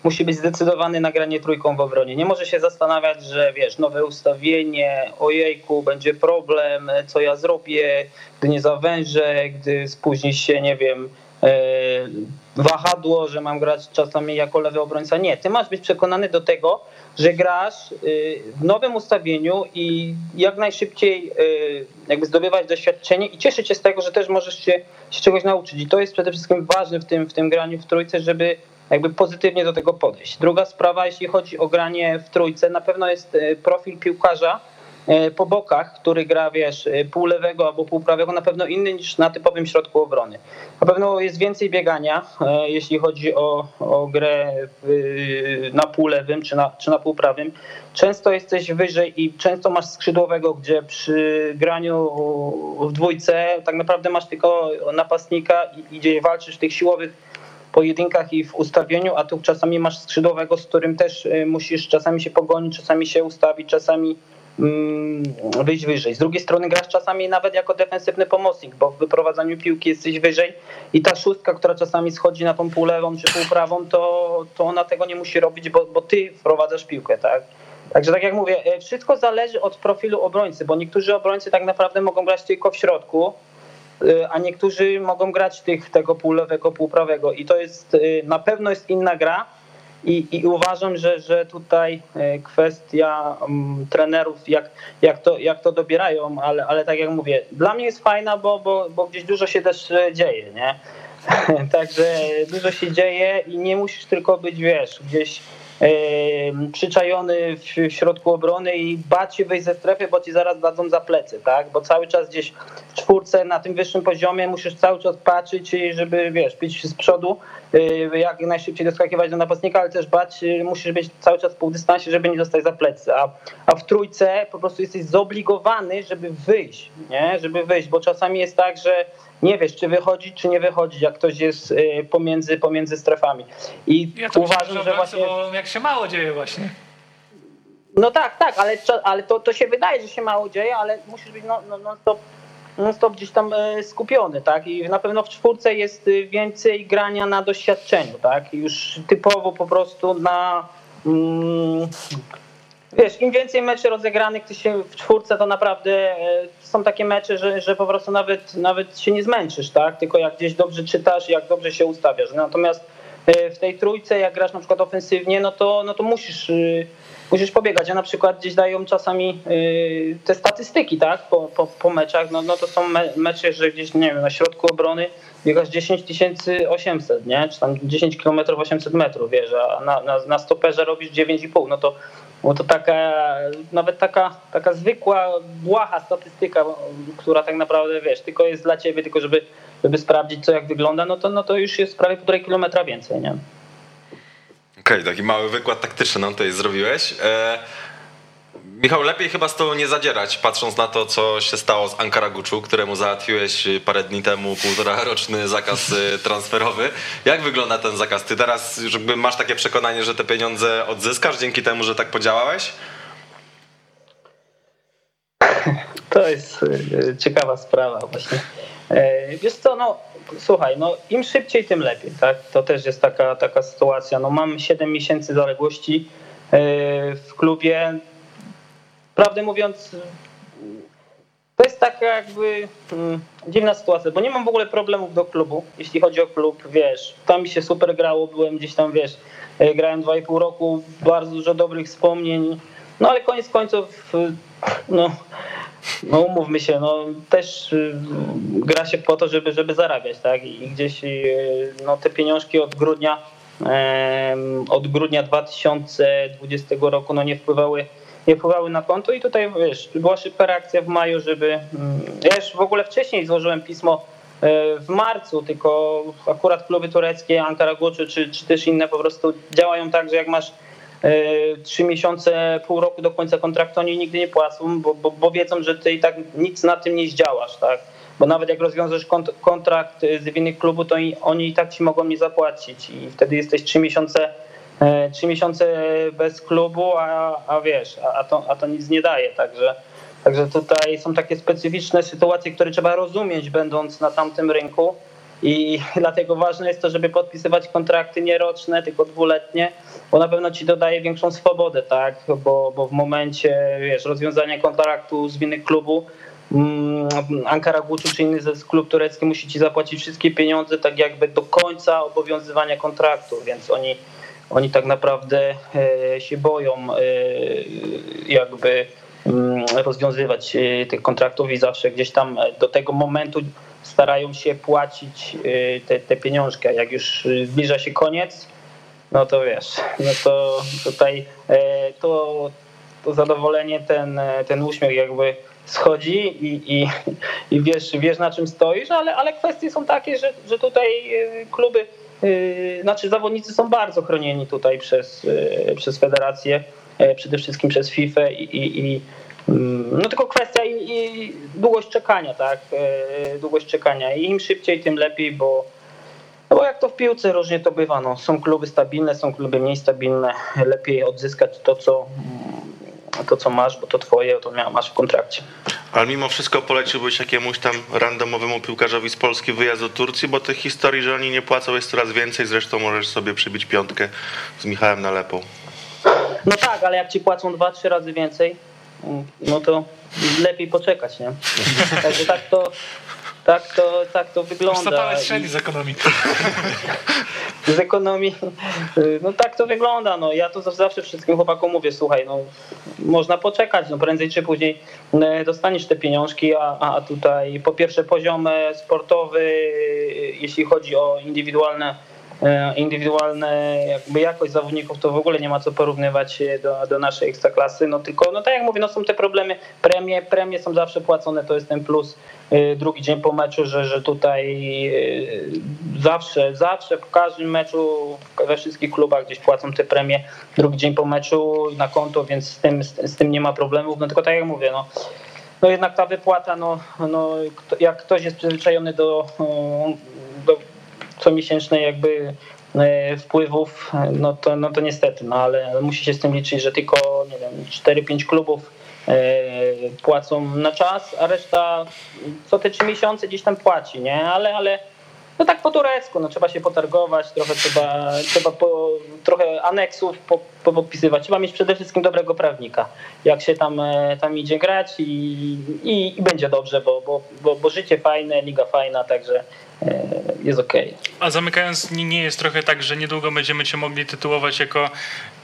musi być zdecydowany na granie trójką w obronie. Nie może się zastanawiać, że wiesz, nowe ustawienie, ojejku, będzie problem, co ja zrobię, gdy nie zawężę, gdy spóźni się, nie wiem, E, wahadło, że mam grać czasami jako lewy obrońca. Nie, ty masz być przekonany do tego, że grasz y, w nowym ustawieniu i jak najszybciej y, jakby zdobywać doświadczenie i cieszyć się z tego, że też możesz się, się czegoś nauczyć. I to jest przede wszystkim ważne w tym, w tym graniu w trójce, żeby jakby pozytywnie do tego podejść. Druga sprawa, jeśli chodzi o granie w trójce, na pewno jest y, profil piłkarza, po bokach, który gra, wiesz, e, pół lewego albo pół prawego, na pewno inny niż na typowym środku obrony. Na pewno jest więcej biegania, e, jeśli chodzi o, o grę na pół lewym czy na, czy na pół prawym. Często jesteś wyżej i często masz skrzydłowego, gdzie przy graniu w dwójce tak naprawdę masz tylko napastnika i, i gdzie walczysz w tych siłowych pojedynkach i w ustawieniu, a tu czasami masz skrzydłowego, z którym też musisz czasami się pogonić, czasami się ustawić, czasami wyjść wyżej. Z drugiej strony grasz czasami nawet jako defensywny pomocnik, bo w wyprowadzaniu piłki jesteś wyżej i ta szóstka, która czasami schodzi na tą pół lewą czy pół prawą, to, to ona tego nie musi robić, bo, bo ty wprowadzasz piłkę, tak? Także tak jak mówię, y, wszystko zależy od profilu obrońcy, bo niektórzy obrońcy tak naprawdę mogą grać tylko w środku, Y, a niektórzy mogą grać tych, tego półlewego, półprawego i to jest y, na pewno jest inna gra i, i uważam, że, że tutaj y, kwestia um, trenerów, jak, jak, to, jak to dobierają, ale, ale tak jak mówię, dla mnie jest fajna, bo, bo, bo gdzieś dużo się też dzieje, nie? Także dużo się dzieje i nie musisz tylko być, wiesz, gdzieś przyczajony w środku obrony i bać się wyjść ze strefy, bo ci zaraz dadzą za plecy, tak? Bo cały czas gdzieś w czwórce na tym wyższym poziomie musisz cały czas patrzeć, żeby wiesz, pić z przodu, y, jak najszybciej doskakiwać do napastnika, ale też bać, y, musisz być cały czas w półdystansie, żeby nie dostać za plecy. A, a w trójce po prostu jesteś zobligowany, żeby wyjść, nie? Żeby wyjść, bo czasami jest tak, że nie wiesz, czy wychodzić, czy nie wychodzić, jak ktoś jest y, pomiędzy, pomiędzy strefami. I ja to uważam, myślę, że, że właśnie... jak się mało dzieje właśnie. No tak, tak, ale, ale to, to się wydaje, że się mało dzieje, ale musisz być non, non, stop, non stop gdzieś tam e, skupiony, tak? I na pewno w czwórce jest y, więcej grania na doświadczeniu, tak? Już typowo po prostu na... Mm, Wiesz, im więcej meczy rozegranych w czwórce, to naprawdę e, są takie mecze, że, że po prostu nawet, nawet się nie zmęczysz, tak? Tylko jak gdzieś dobrze czytasz, jak dobrze się ustawiasz. Natomiast e, w tej trójce, jak grasz na przykład ofensywnie, no to, no to musisz, e, musisz pobiegać. Ja na przykład gdzieś dają czasami te statystyki, tak? Po, po, po meczach, no, no to są mecze, że gdzieś, nie wiem, na środku obrony biegasz 10 800, nie? Czy tam 10 km 800 metrów, wiesz, a na, na, na stoperze robisz 9,5, no to bo to taka, nawet taka, taka zwykła, błaha statystyka, która tak naprawdę, wiesz, tylko jest dla ciebie, tylko żeby, żeby sprawdzić, co jak wygląda, no to, no to już jest prawie półtorej kilometra więcej, nie? Okej, okay, taki mały wykład taktyczny nam tutaj zrobiłeś. E Michał, lepiej chyba z tobą nie zadzierać, patrząc na to, co się stało z Ankara Guczu, któremu załatwiłeś parę dni temu półtora roczny zakaz y, transferowy. Jak wygląda ten zakaz? Ty teraz jakby masz takie przekonanie, że te pieniądze odzyskasz dzięki temu, że tak podziałałeś? To jest y, ciekawa sprawa właśnie. E, wiesz co, no słuchaj, no im szybciej, tym lepiej, tak? To też jest taka, taka sytuacja. No mam 7 miesięcy zaległości e, w klubie prawdę mówiąc, to jest taka jakby hmm, dziwna sytuacja, bo nie mam w ogóle problemów do klubu, jeśli chodzi o klub, wiesz, tam mi się super grało, byłem gdzieś tam, wiesz, e, grałem 2,5 roku, bardzo dużo dobrych wspomnień, no ale koniec końców, no, no umówmy się, no też y, gra się po to, żeby, żeby zarabiać, tak, i gdzieś no, te pieniążki od grudnia, od grudnia 2020 roku, no nie wpływały nie wpływały na konto i tutaj wiesz, była szybka reakcja w maju, żeby. Mm, ja już w ogóle wcześniej złożyłem pismo e, w marcu, tylko akurat kluby tureckie, Ankara Gucci czy, czy też inne po prostu działają tak, że jak masz e, trzy miesiące, pół roku do końca kontraktu, oni nigdy nie płacą, bo, bo, bo wiedzą, że ty i tak nic na tym nie zdziałasz, tak? Bo nawet jak rozwiążesz kontrakt z innych klubu, to oni i tak ci mogą nie zapłacić i wtedy jesteś trzy miesiące E, trzy miesiące bez klubu, a, a wiesz, a, a, to, a to nic nie daje, także, także tutaj są takie specyficzne sytuacje, które trzeba rozumieć, będąc na tamtym rynku. I dlatego ważne jest to, żeby podpisywać kontrakty nie roczne, tylko dwuletnie, bo na pewno ci dodaje większą swobodę, tak, bo, bo w momencie, wiesz, rozwiązania kontraktu z winy klubu, mm, Ankara Gucci czy inny klub turecki musi ci zapłacić wszystkie pieniądze tak jakby do końca obowiązywania kontraktu, więc oni oni tak naprawdę e, się boją e, jakby mm, rozwiązywać e, tych kontraktów i zawsze gdzieś tam do tego momentu starają się płacić te, te pieniążki, jak już zbliża się koniec, no to wiesz, no to tutaj to to zadowolenie, ten, ten uśmiech jakby schodzi i, i, i wiesz, wiesz na czym stoisz, ale, ale kwestie są takie, że, że tutaj kluby, znaczy zawodnicy są bardzo chronieni tutaj przez, przez federację, przede wszystkim przez FIFA i, i, i Mm, no tylko kwestia i, i, długość czekania, tak? Długość czekania. I im szybciej, tym lepiej, bo, no bo jak to w piłce różnie to bywa. No. Są kluby stabilne, są kluby mniej stabilne. Lepiej odzyskać to, co, to, co masz, bo to twoje, to masz w kontrakcie. Ale mimo wszystko poleciłbyś jakiemuś tam randomowemu piłkarzowi z Polski wyjazd do Turcji, bo tych historii, że oni nie płacą jest coraz więcej. Zresztą możesz sobie przybić piątkę z Michałem Nalepą. No tak, ale jak ci płacą dwa, trzy razy więcej, no to lepiej poczekać, nie? Także tak to, tak to, tak to wygląda. strzeli z ekonomii. Z ekonomii, no tak to wygląda. No, ja to zawsze wszystkim chłopakom mówię, słuchaj, no, można poczekać, no prędzej czy później e, dostaniesz te pieniążki, a, a tutaj po pierwsze poziom sportowy, jeśli chodzi o indywidualne E, indywidualne jakby jakość zawodników to w ogóle nie ma co porównywać do, do naszej ekstraklasy, no tylko no tak jak mówię, no są te problemy, premie, premie są zawsze płacone, to jest ten plus e, drugi dzień po meczu, że, że tutaj e, zawsze, zawsze w każdym meczu, we wszystkich klubach gdzieś płacą te premie drugi dzień po meczu na konto, więc z tym, z, tym nie ma problemów, no tylko tak jak mówię, no no jednak ta wypłata, no, no jak ktoś jest przyzwyczajony do, do comiesięcznej jakby e, wpływów, no to, no to niestety, no ale musi się z tym liczyć, że tylko nie wiem, 4-5 klubów e, płacą na czas, a reszta co te 3 miesiące gdzieś tam płaci, nie? Ale, ale no tak po turecku, no trzeba się potargować, trochę trzeba, trzeba po, trochę aneksów po, po podpisywać. Trzeba mieć przede wszystkim dobrego prawnika, jak się tam, e, tam idzie grać i, i, i będzie dobrze, bo, bo, bo, bo życie fajne, liga fajna, także E, jest ok. A zamykając, nie jest trochę tak, że niedługo będziemy cię mogli tytułować jako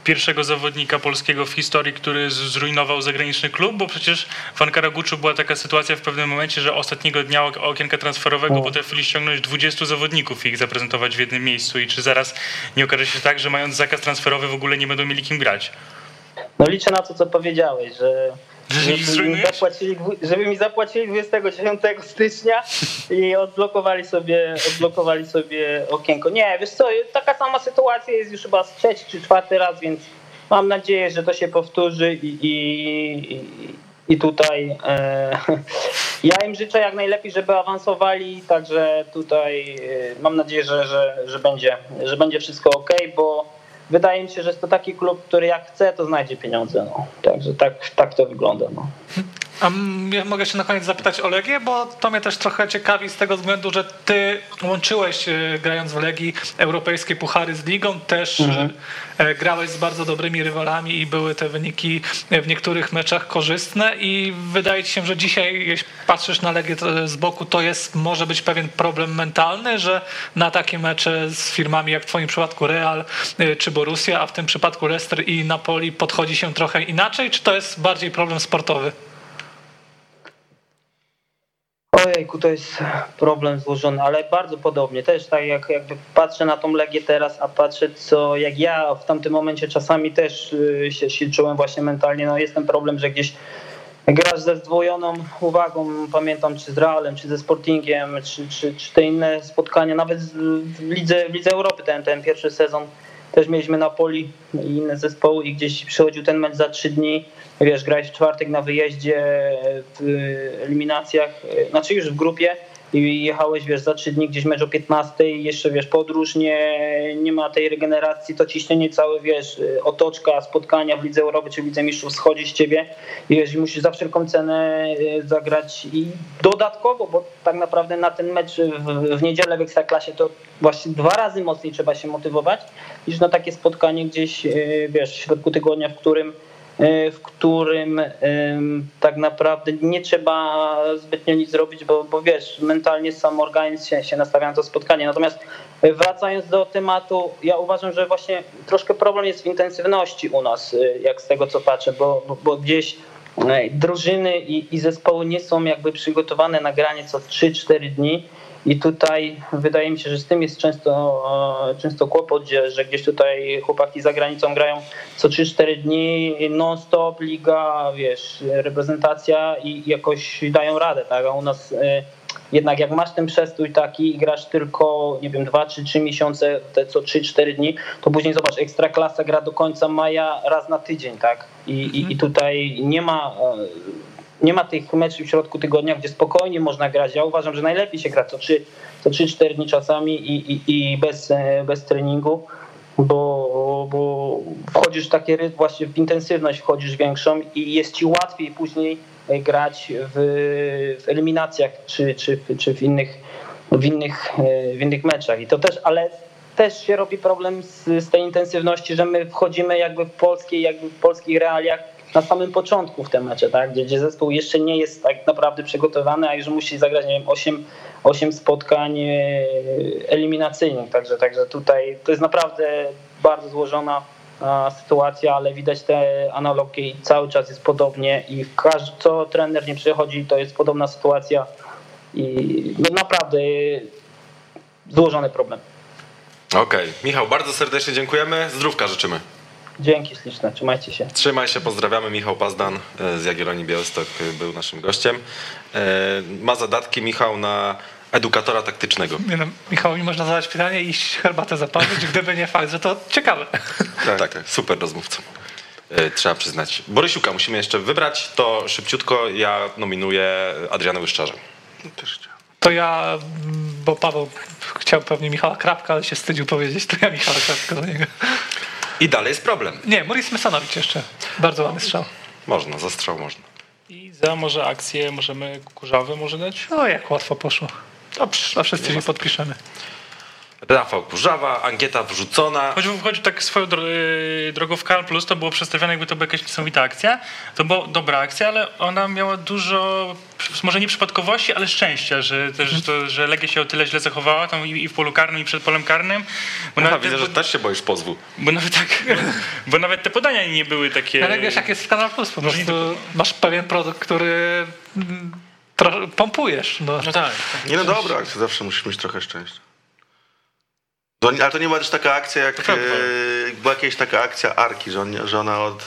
pierwszego zawodnika polskiego w historii, który zrujnował zagraniczny klub, bo przecież w Ankaraguczu była taka sytuacja w pewnym momencie, że ostatniego dnia okienka transferowego potrafili ściągnąć 20 zawodników i ich zaprezentować w jednym miejscu i czy zaraz nie okaże się tak, że mając zakaz transferowy w ogóle nie będą mieli kim grać? No liczę na to, co powiedziałeś, że żeby mi, zapłacili, żeby mi zapłacili 29 stycznia i odblokowali sobie, odblokowali sobie okienko. Nie, wiesz co, taka sama sytuacja jest już chyba z trzeci czy czwarty raz, więc mam nadzieję, że to się powtórzy i, i, i tutaj e, ja im życzę jak najlepiej, żeby awansowali, także tutaj e, mam nadzieję, że, że, że, będzie, że będzie wszystko ok, bo wydaje mi się, że jest to taki klub, który jak chce, to znajdzie pieniądze. No. Także tak, tak to wygląda. No. A ja mogę się na koniec zapytać o Legię, bo to mnie też trochę ciekawi z tego względu, że ty łączyłeś e, grając w Legii europejskie puchary z ligą, też mhm. E, grałeś z bardzo dobrymi rywalami i były te wyniki w niektórych meczach korzystne i wydaje ci się, że dzisiaj jeśli patrzysz na Legię z boku, to jest może być pewien problem mentalny, że na takie mecze z firmami jak w twoim przypadku Real e, czy Borussia, a w tym przypadku Leicester i Napoli podchodzi się trochę inaczej, czy to jest bardziej problem sportowy? Ojejku, to jest problem złożony, ale bardzo podobnie. Też tak jak jakby patrzę na tą Legię teraz, a patrzę co, jak ja w tamtym momencie czasami też y, się, się czułem właśnie mentalnie, no jest ten problem, że gdzieś grasz ze zdwojoną uwagą, pamiętam czy z Realem, czy ze Sportingiem, czy, czy, czy te inne spotkania, nawet w Lidze, w Lidze Europy ten, ten pierwszy sezon też mieliśmy Napoli i inne zespoły i gdzieś przychodził ten mecz za trzy dni, wiesz, grałeś w czwartek na wyjeździe w eliminacjach, znaczy już w grupie i jechałeś, wiesz, za trzy dni gdzieś mecz o 15, jeszcze, wiesz, podróż, nie, nie ma tej regeneracji, to ciśnienie całe, wiesz, otoczka, spotkania w Lidze Europy czy w Lidze Mistrzów schodzi z ciebie i wiesz, musisz za wszelką cenę zagrać i dodatkowo, bo tak naprawdę na ten mecz w, w niedzielę w Ekstraklasie to właśnie dwa razy mocniej trzeba się motywować niż na takie spotkanie gdzieś, wiesz, w środku tygodnia, w którym w którym tak naprawdę nie trzeba zbytnio nic zrobić, bo, bo wiesz, mentalnie sam organizm się, się nastawia na to spotkanie. Natomiast e, wracając do tematu, ja uważam, że właśnie troszkę problem jest w intensywności u nas, e, jak z tego co patrzę, bo, bo, bo gdzieś drużyny i, i zespoły nie są jakby przygotowane na granie co 3-4 dni I tutaj wydaje mi się, że z tym jest często, często kłopot, że, że gdzieś tutaj chłopaki za granicą grają co 3-4 dni non-stop, liga, wiesz, reprezentacja i jakoś dają radę, tak? A u nas jednak jak masz ten przestój taki i grasz tylko, nie wiem, 2 czy 3 miesiące, te co 3-4 dni, to później zobacz, Ekstraklasa gra do końca maja raz na tydzień, tak? I, i, i tutaj nie ma nie ma tych meczów w środku tygodnia, gdzie spokojnie można grać. Ja uważam, że najlepiej się gra co 3-4 co 3, dni czasami i, i, i bez, bez treningu, bo, bo wchodzisz w taki rytm, właśnie w intensywność wchodzisz większą i jest ci łatwiej później grać w, w eliminacjach czy, czy, czy w, innych, w, innych, w innych meczach. I to też, ale też się robi problem z, z tej intensywności, że my wchodzimy jakby w polskiej, jakby w polskich realiach na samym początku w mecze, tak? gdzie, gdzie zespół jeszcze nie jest tak naprawdę przygotowany, a już musi zagrać, nie wiem, 8, 8 spotkań e, eliminacyjnych. Także, także tutaj to jest naprawdę bardzo złożona sytuacja, ale widać te analogie i cały czas jest podobnie i każdy, co trener nie przychodzi, to jest podobna sytuacja i no naprawdę złożony problem. Okej. Okay. Michał, bardzo serdecznie dziękujemy. Zdrówka życzymy. Dzięki śliczne, trzymajcie się. Trzymaj się, pozdrawiamy. Michał Pazdan e, z Jagiellonii Białystok e, był naszym gościem. E, ma zadatki Michał na edukatora taktycznego. Nie no, Michał, mi można zadać pytanie i iść herbatę zapalić, gdyby nie fakt, że to ciekawe. Tak, tak, tak. super rozmówca. Trzeba przyznać. Borysiuka musimy jeszcze wybrać, to szybciutko ja nominuję Adriana Łyszczarza. Też chciałem. To ja, bo Paweł chciał pewnie Michała Krapka, ale się wstydził powiedzieć, to ja Michała Krapka do niego. I dalej jest problem. Nie, Maurice Mesanowicz jeszcze. Bardzo ładny strzał. Można, za strzał można. I za może akcję możemy Kurzawy może dać? No jak łatwo poszło. Dobrze, a wszyscy się podpiszemy. Rafał Kurzawa, ankieta wrzucona. Choć wchodzi tak swoją y, drogą w Kal Plus, to było przedstawione jakby to była jakaś niesamowita akcja. To była dobra akcja, ale ona miała dużo, może nie przypadkowości, ale szczęścia, że, też, to, że Legia się o tyle źle zachowała tam i, w polu karnym i przed polem karnym. Bo Aha, widzę, że też się boisz pozwu. Bo nawet tak, bo nawet te podania nie były takie... Ale wiesz, jak jest w Kanal Plus, po prostu masz pewien produkt, który mm, pompujesz. No, no tak. Nie no dobra, zawsze musisz mieć trochę szczęścia. To, ale to nie była też taka akcja, jak e, była jakaś taka akcja Arki, że, on, że ona od,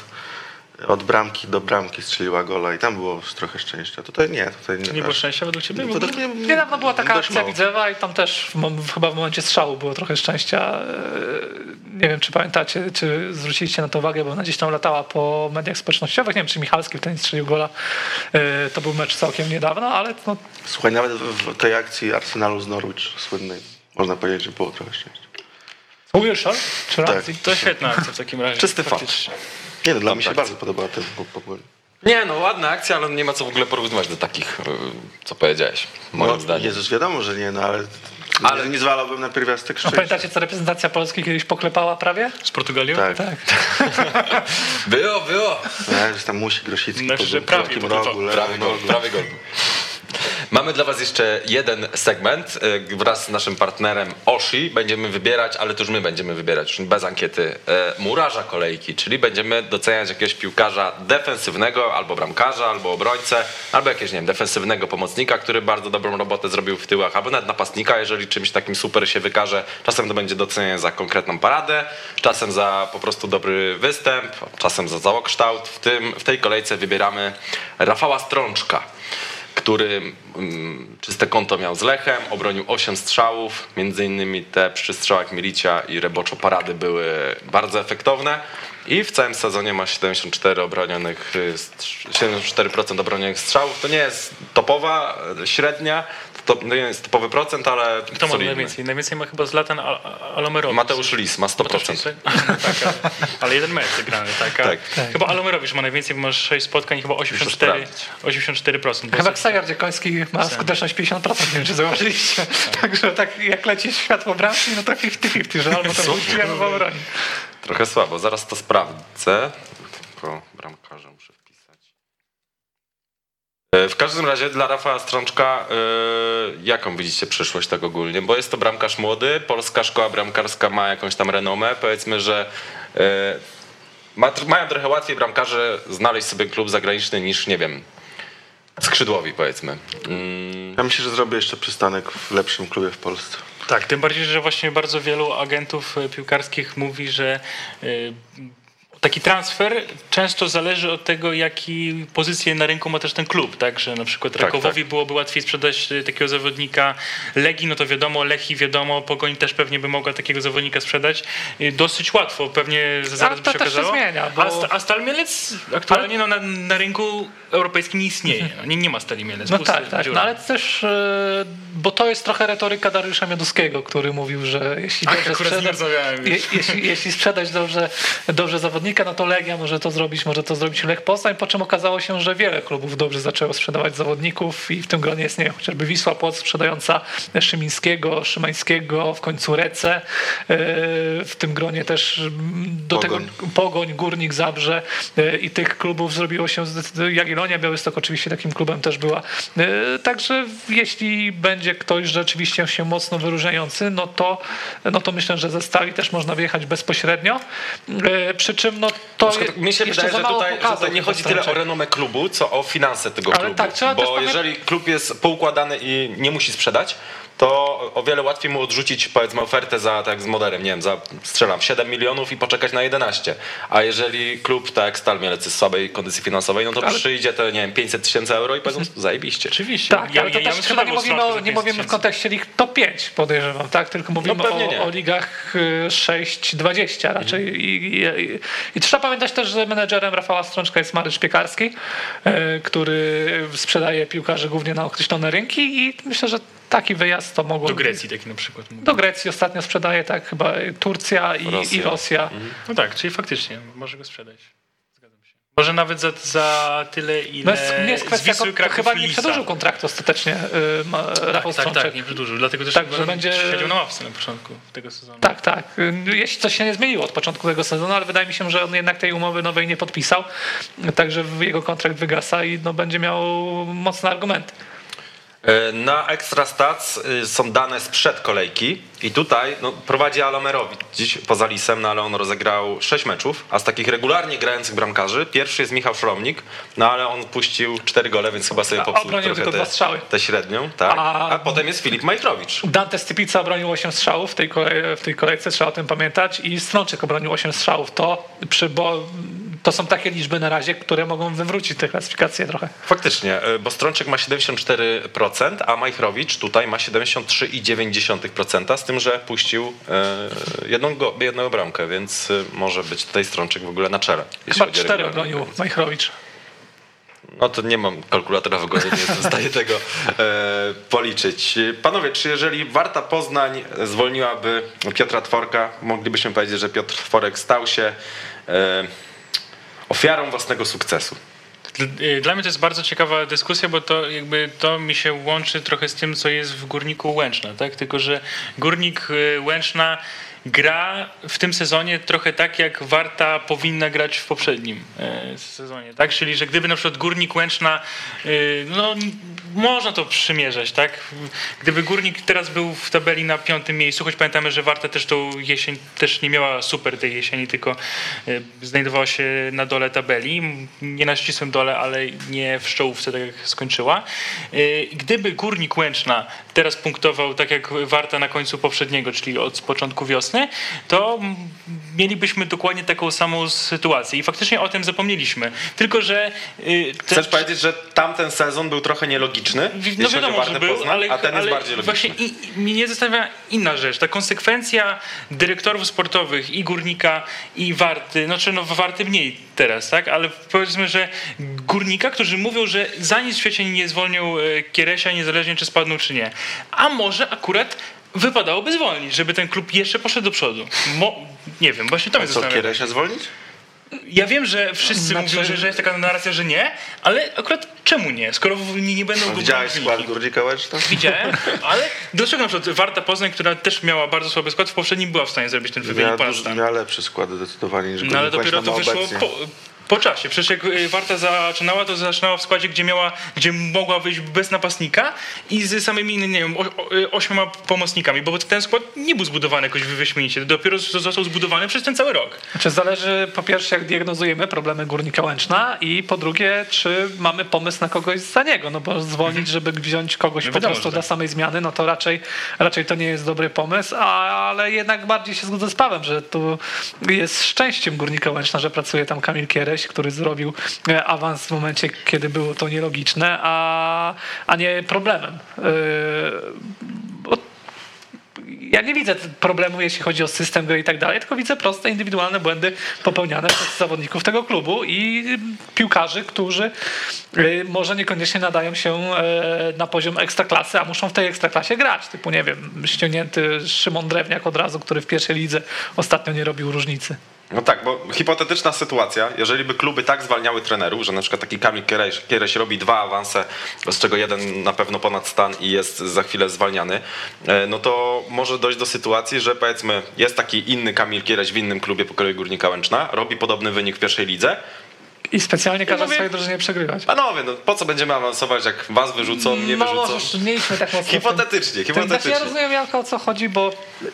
od bramki do bramki strzeliła gola i tam było trochę szczęścia. Tutaj nie. Tutaj nie, nie było szczęścia według ciebie? No, to, nie, Niedawno była taka akcja mało. Widzewa i tam też w, chyba w momencie strzału było trochę szczęścia. E, nie wiem, czy pamiętacie, czy zwróciliście na to uwagę, bo ona gdzieś tam latała po mediach społecznościowych. Nie wiem, czy Michalski wtedy strzelił gola. E, to był mecz całkiem niedawno, ale... No... Słuchaj, nawet w tej akcji Arsenalu z Norwich słynnej można powiedzieć, że było trochę szczęścia. Mówisz, Czy tak. To świetna akcja w takim razie. Czysty fakt. Nie no, dla mnie się bardzo podobała ten popływ. Nie, no ładna akcja, ale nie ma co w ogóle porównywać do takich, y, co powiedziałeś, moim no, zdaniem. Jezus, wiadomo, że nie, no ale, ale nie zwalałbym na pierwiastek szczęścia. A pamiętacie, co reprezentacja Polski kiedyś poklepała prawie? Z Portugalią? Tak. tak. było, było. No, że tam musi Grosicki znaczy, że prawie rogu, prawie gol, prawie gol. Mamy dla Was jeszcze jeden segment. E, wraz z naszym partnerem Oshi będziemy wybierać, ale to już my będziemy wybierać, już bez ankiety, e, murarza kolejki, czyli będziemy doceniać jakiegoś piłkarza defensywnego, albo bramkarza, albo obrońcę, albo jakiegoś, nie wiem, defensywnego pomocnika, który bardzo dobrą robotę zrobił w tyłach, albo nawet napastnika, jeżeli czymś takim super się wykaże. Czasem to będzie docenianie za konkretną paradę, czasem za po prostu dobry występ, czasem za całokształt. W, tym, w tej kolejce wybieramy Rafała Strączka który mm, czyste konto miał z Lechem, obronił 8 strzałów, między innymi te przy strzałach Milicia i Reboczo Parady były bardzo efektowne i w całym sezonie ma 74 obronionych, 74% obronionych strzałów. To nie jest topowa, średnia, to nie jest topowy procent, ale Kto ma najwięcej? Najwięcej ma chyba Zlatan Alomerowicz. Mateusz Lis ma 100%. No tak, ale, ale, jeden mecz wygrany, tak? tak. Chyba Alomerowicz ma najwięcej, bo ma 6 spotkań, chyba 84%. 84% chyba Ksajar Dziekoński ma skuteczność 50%, nie wiem czy zauważyliście. Tak. Także tak jak leci światło bramki, no to 50-50, że albo to w obronie. Trochę słabo, zaraz to sprawdzę. Tylko E, w każdym razie dla Rafała Strączka, yy, jaką widzicie przyszłość tak ogólnie? Bo jest to bramkarz młody, polska szkoła bramkarska ma jakąś tam renomę. Powiedzmy, że yy, ma, mają trochę łatwiej bramkarze znaleźć sobie klub zagraniczny niż, nie wiem, skrzydłowi powiedzmy. Mm, Ja myślę, że zrobię jeszcze przystanek w lepszym klubie w Polsce. Tak, tym bardziej, że właśnie bardzo wielu agentów e, piłkarskich mówi, że e, taki transfer często zależy od tego, jaki pozycję na rynku ma też ten klub, tak, że na przykład Tak, Rakowowi tak. byłoby łatwiej sprzedać e, takiego zawodnika, Legii, no to wiadomo, Lechi wiadomo, Pogoń też pewnie by mogła takiego zawodnika sprzedać e, dosyć łatwo, pewnie zaraz to by się też się okazało. zmienia, bo- A, Sta- a Stal Mielec aktualnie no, na, na rynku europejskim nie istnieje, no, nie, nie ma Stali Mielec. No pusty, tak, tak. No ale też, e, bo to jest trochę retoryka Dariusza Mioduskiego, który mówił, że jeśli Ach, dobrze sprzedać, rozmawiałem je, jeśli, jeśli sprzedać dobrze, dobrze zawodnika, no to Legia może to zrobić, może to zrobić Lech Poznań, po czym okazało się, że wiele klubów dobrze zaczęło sprzedawać zawodników i w tym gronie jest nie chociażby Wisła Płock sprzedająca Szymińskiego, Szymańskiego, w końcu Rece, e, w tym gronie też do Pogoń. tego Pogoń, Górnik, Zabrze e, i tych klubów zrobiło się. Jagiellonia Białystok oczywiście takim klubem też była. E, Także jeśli będzie ktoś rzeczywiście się mocno wyróżniający, no to, no to myślę, że ze stali też można wyjechać bezpośrednio. Przy czym no to przykład Mnie się wydaje, że tutaj, że tutaj nie chodzi tyle o renomę klubu, co o finanse tego Ale klubu. tak, Bo jeżeli klub jest poukładany i nie musi sprzedać, to o wiele łatwiej mu odrzucić powiedzmy ofertę za tak z moderem, nie wiem, za strzelam 7 milionów i poczekać na 11. A jeżeli klub tak jak Stal Mielec w słabej kondycji finansowej, no to Ale- przyjdzie te nie wiem 500 tysięcy euro i powiedzą zajebiście. Oczywiście. Tak, ale to bym też chyba sprzedał nie mówimy, o, nie 500 mówimy w kontekście lig top 5, podejrzewam, tak? Tylko mówimy No o, o ligach y, 6-20 raczej. Mhm. I, i, i, I trzeba pamiętać też, że menedżerem Rafała Strączka jest Mariusz Piekarski, y, który sprzedaje piłkarzy głównie na określone rynki i myślę, że taki wyjazd to mogło Do Grecji taki na przykład. mówię. Do Grecji ostatnio sprzedaje, tak, chyba Turcja i Rosja. I Rosja. No tak, czyli faktycznie może go sprzedać. Może nawet za, za tyle, ile No jest, nie jest z kwestia, Wisły Kraków chyba nie przedłużył kontraktu ostatecznie y, ma, Rafał Tak, tak, tak, nie przedłużył. Dlatego też Tak, że będzie- siedział na ławce na początku tego sezonu. Tak, tak. Jeśli coś się nie zmieniło od początku tego sezonu, ale wydaje mi się, że on jednak tej umowy nowej nie podpisał. Także jego kontrakt wygasa i no, będzie miał mocne argumenty. E, Na Extra Stats y, są dane sprzed kolejki i tutaj no, prowadzi Alomerowicz dziś poza Lisem, no ale on rozegrał 6 meczów, a z takich regularnie grających bramkarzy pierwszy jest Michał Szromnik, no ale on puścił 4 gole, więc chyba sobie popsuł trochę tylko tę dwa strzały. tę średnią, tak. A- A... potem jest Filip Majtrowicz. Dante Stypica obronił 8 strzałów w tej, kolej, w tej kolejce, trzeba o tym pamiętać. I Strączek obronił 8 strzałów. To, przy, bo to są takie liczby na razie, które mogą wywrócić tę klasyfikację trochę. Faktycznie, y, bo Strączek ma 74%, a Majchrowicz tutaj ma 73,9%, z tym, że puścił e, jedną, go, jedną bramkę, więc y, może być tutaj Strączek w ogóle na czele. Chyba chodzi o 4 regularność. obronił Majchrowicz. No to nie mam kalkulatora w głowie, nie jestem w stanie tego e, policzyć. Panowie, czy jeżeli Warta Poznań zwolniłaby Piotra Tworka, moglibyśmy powiedzieć, że Piotr Tworek stał się e, ofiarą własnego sukcesu? Y, Dla mnie to jest bardzo ciekawa dyskusja, bo to jakby to mi się łączy trochę z tym, co jest w Górniku Łęczna, tak? Tylko, że Górnik y, Łęczna gra w tym sezonie trochę tak, jak Warta powinna grać w poprzednim e, sezonie, tak? Czyli, że gdyby na przykład Górnik Łęczna, y, no można to przymierzać, tak? Gdyby Górnik teraz był w tabeli na piątym miejscu, choć pamiętamy, że Warta też tą jesień też nie miała super tej jesieni, tylko y, znajdowała się na dole tabeli, nie na ścisłym dole, ale nie w szczołówce, tak jak skończyła. Gdyby Górnik Łęczna teraz punktował tak jak Warta na końcu poprzedniego, czyli od początku wiosny, to m, mielibyśmy dokładnie taką samą sytuację i faktycznie o tym zapomnieliśmy. Tylko, że y, te- Chcesz powiedzieć, że tamten sezon był trochę nielogiczny, no wiadomo, że był, Poznań, ale, a ten ale jest bardziej logiczny. właśnie i, i mnie zastanawia inna rzecz. Ta konsekwencja dyrektorów sportowych i Górnika i Warty, znaczy no Warty mniej teraz, tak? Ale powiedzmy, że Górnika, którzy mówią, że za nic w świecie nie zwolnią e, Kieresia, niezależnie czy spadną czy nie. A może akurat wypadałoby zwolnić, żeby ten klub jeszcze poszedł do przodu. Mo, nie wiem, właśnie to mnie Co. Kieresia zwolnić? Ja wiem, że wszyscy Znaczy- mówią, że, że jest taka narracja, że nie, ale akurat czemu nie? Skoro nie, nie będą go Widziałeś skład. Górnika Łęczna? Widziałem, ale dlaczego na przykład Warta Poznań, która też miała bardzo słaby skład, w poprzednim była w stanie zrobić ten wynik Miała, ponad miała lepszy skład zdecydowanie niż No ale dopiero to ma wyszło po, Po czasie. Przecież jak y, Warta zaczynała, to zaczynała w składzie, gdzie miała, gdzie mogła wyjść bez napastnika i z samymi, nie wiem, y, ośmioma pomocnikami, bo ten skład nie był zbudowany jakoś wyśmienicie. Dopiero został zbudowany przez ten cały rok. Znaczy zależy po pierwsze jak diagnozujemy problemy Górnika Łęczna i po drugie czy mamy pomysł na kogoś za niego, no bo zwolnić, żeby wziąć kogoś No po wiadomo, prostu że dla tak. samej zmiany, no to raczej, raczej to nie jest dobry pomysł, ale jednak bardziej się zgodzę z Pawem, że tu jest szczęściem Górnika Łęczna, że pracuje tam Kamil Kiereś, który zrobił e, awans w momencie, kiedy było to nielogiczne, a, a nie problemem. Bo ja nie widzę problemu, jeśli chodzi o system gry i tak dalej, tylko widzę proste indywidualne błędy popełniane przez zawodników tego klubu i piłkarzy, którzy y, może niekoniecznie nadają się e, na poziom ekstraklasy, a muszą w tej ekstraklasie grać. Typu, nie wiem, ściągnięty Szymon Drewniak od razu, który w pierwszej lidze ostatnio nie robił różnicy. No tak, bo hipotetyczna sytuacja, jeżeli by kluby tak zwalniały trenerów, że na przykład taki Kamil Kiereś, robi dwa awanse, z czego jeden na pewno ponad stan i jest za chwilę zwalniany, e, no to może dojść do sytuacji, że powiedzmy jest taki inny Kamil Kiereś w innym klubie pokroju Górnika Łęczna, robi podobny wynik w pierwszej lidze. I specjalnie każe mówię- swojej drużynie przegrywać. Panowie, no po co będziemy awansować, jak was wyrzucą, mnie no wyrzucą? nie idźmy tak mocno. tym- Hipotetycznie, To Znaczy, ja hipotetycznie. rozumiem Janka o co chodzi, bo y,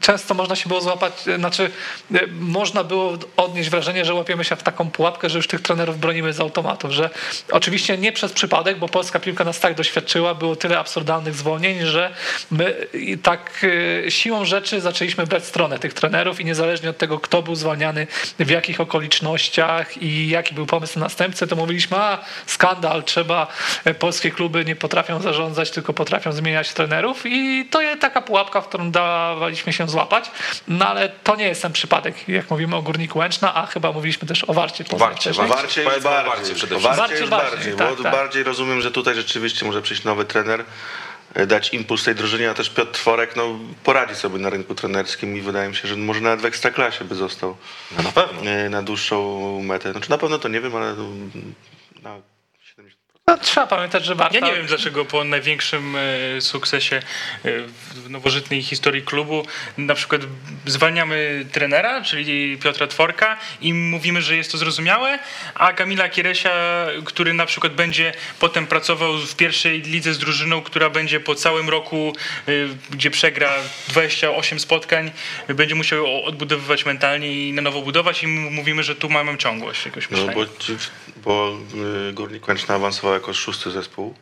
często można się było złapać, y, znaczy y, można było odnieść wrażenie, że łapiemy się w taką pułapkę, że już tych trenerów bronimy z automatów, że oczywiście nie przez przypadek, bo polska piłka nas tak doświadczyła, było tyle absurdalnych zwolnień, że my tak siłą rzeczy zaczęliśmy brać stronę tych trenerów i niezależnie od tego, kto był zwalniany, w jakich okolicznościach i jaki był pomysł na następcę, to mówiliśmy, a skandal, trzeba, e, polskie kluby nie potrafią zarządzać, tylko potrafią zmieniać trenerów i to jest taka pułapka, w którą dawaliśmy się złapać, no ale to nie jest ten przypadek, jak mówimy o Górniku Łęczna, a chyba mówiliśmy też o Warcie Poznań Warcie, wcześniej. Warcie. O bardziej. Warcie przede wszystkim. Warcie bardziej, bardziej, bo tak, tak. bardziej rozumiem, że tutaj rzeczywiście może przyjść nowy trener, dać impuls tej drużynie, a też Piotr Tworek no, poradzi sobie na rynku trenerskim i wydaje mi się, że może nawet w ekstraklasie by został No na pewno. e, na dłuższą metę. Znaczy na pewno to nie wiem, ale no, na 70%. No, trzeba pamiętać, że Warta... Ja nie wiem dlaczego po największym e, sukcesie e, w nowożytnej historii klubu na przykład zwalniamy trenera, czyli Piotra Tworka i mówimy, że jest to zrozumiałe, a Kamila Kieresia, który na przykład będzie potem pracował w pierwszej lidze z drużyną, która będzie po całym roku, e, gdzie przegra 28 spotkań, będzie musiał odbudowywać mentalnie i na nowo budować i mówimy, że tu mamy ciągłość jakoś No myślenia. bo, ci- bo y, Górnik Łęczna awansował jako szósty zespół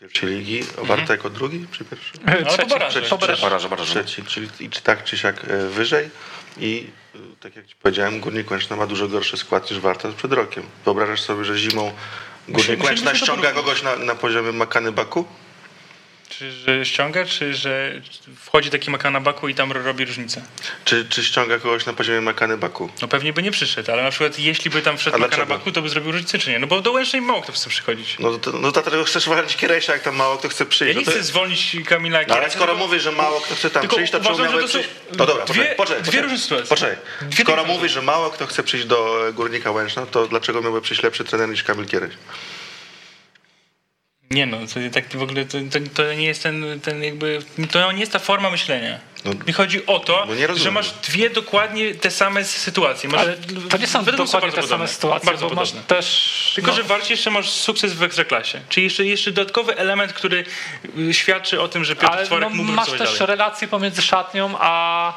pierwszej ligi, a Warta jako drugi czy pierwszy? Po Trzeci, trzeci, po. Trzeci, czyli i czy tak czy siak e, wyżej. I e, tak jak ci powiedziałem, Górnik Łęczna ma dużo gorszy skład niż Warta przed rokiem. Wyobrażasz sobie, że zimą Górnik Łęczna ściąga kogoś na, na poziomie Makany Baku? Czy że ściąga, czy że wchodzi taki Makana Baku i tam robi różnicę? Czy, czy ściąga kogoś na poziomie Makany Baku? No pewnie by nie przyszedł, ale na przykład jeśli by tam wszedł Makana? Baku, to by zrobił różnicę, czy nie? No bo do Łęcznej mało kto chce przychodzić. No, to, no dlatego chcesz walczyć Kieresia, jak tam mało kto chce Ja przyjść. nie no to, chcę zwolnić Kamila no, ale Kieresia, skoro tylko- mówisz, że mało kto chce tam tylko przyjść, to uważam, że miałby to są przyjść... No dobra, dwie- poczekaj, poczekaj, dwie różne sytuacje. Poczekaj. Dwie Skoro mówisz, że mało kto chce przyjść do Górnika Łęczna, to dlaczego miałby przyjść lepszy trener niż Kamil Kiereś? Nie no, to tak w ogóle to, to, to nie jest ten, ten jakby, to nie jest ta forma myślenia. No, Mi chodzi o to, że masz dwie dokładnie te same sytuacje. Masz, Ale to nie są dokładnie te same sytuacje, Bardzo bo masz też... Tylko, no, że w Warcie jeszcze masz sukces w Ekstraklasie. Czyli jeszcze, jeszcze dodatkowy element, który y, świadczy o tym, że Piotr ale Tworek no, mógł masz też dalej. relacje pomiędzy szatnią a...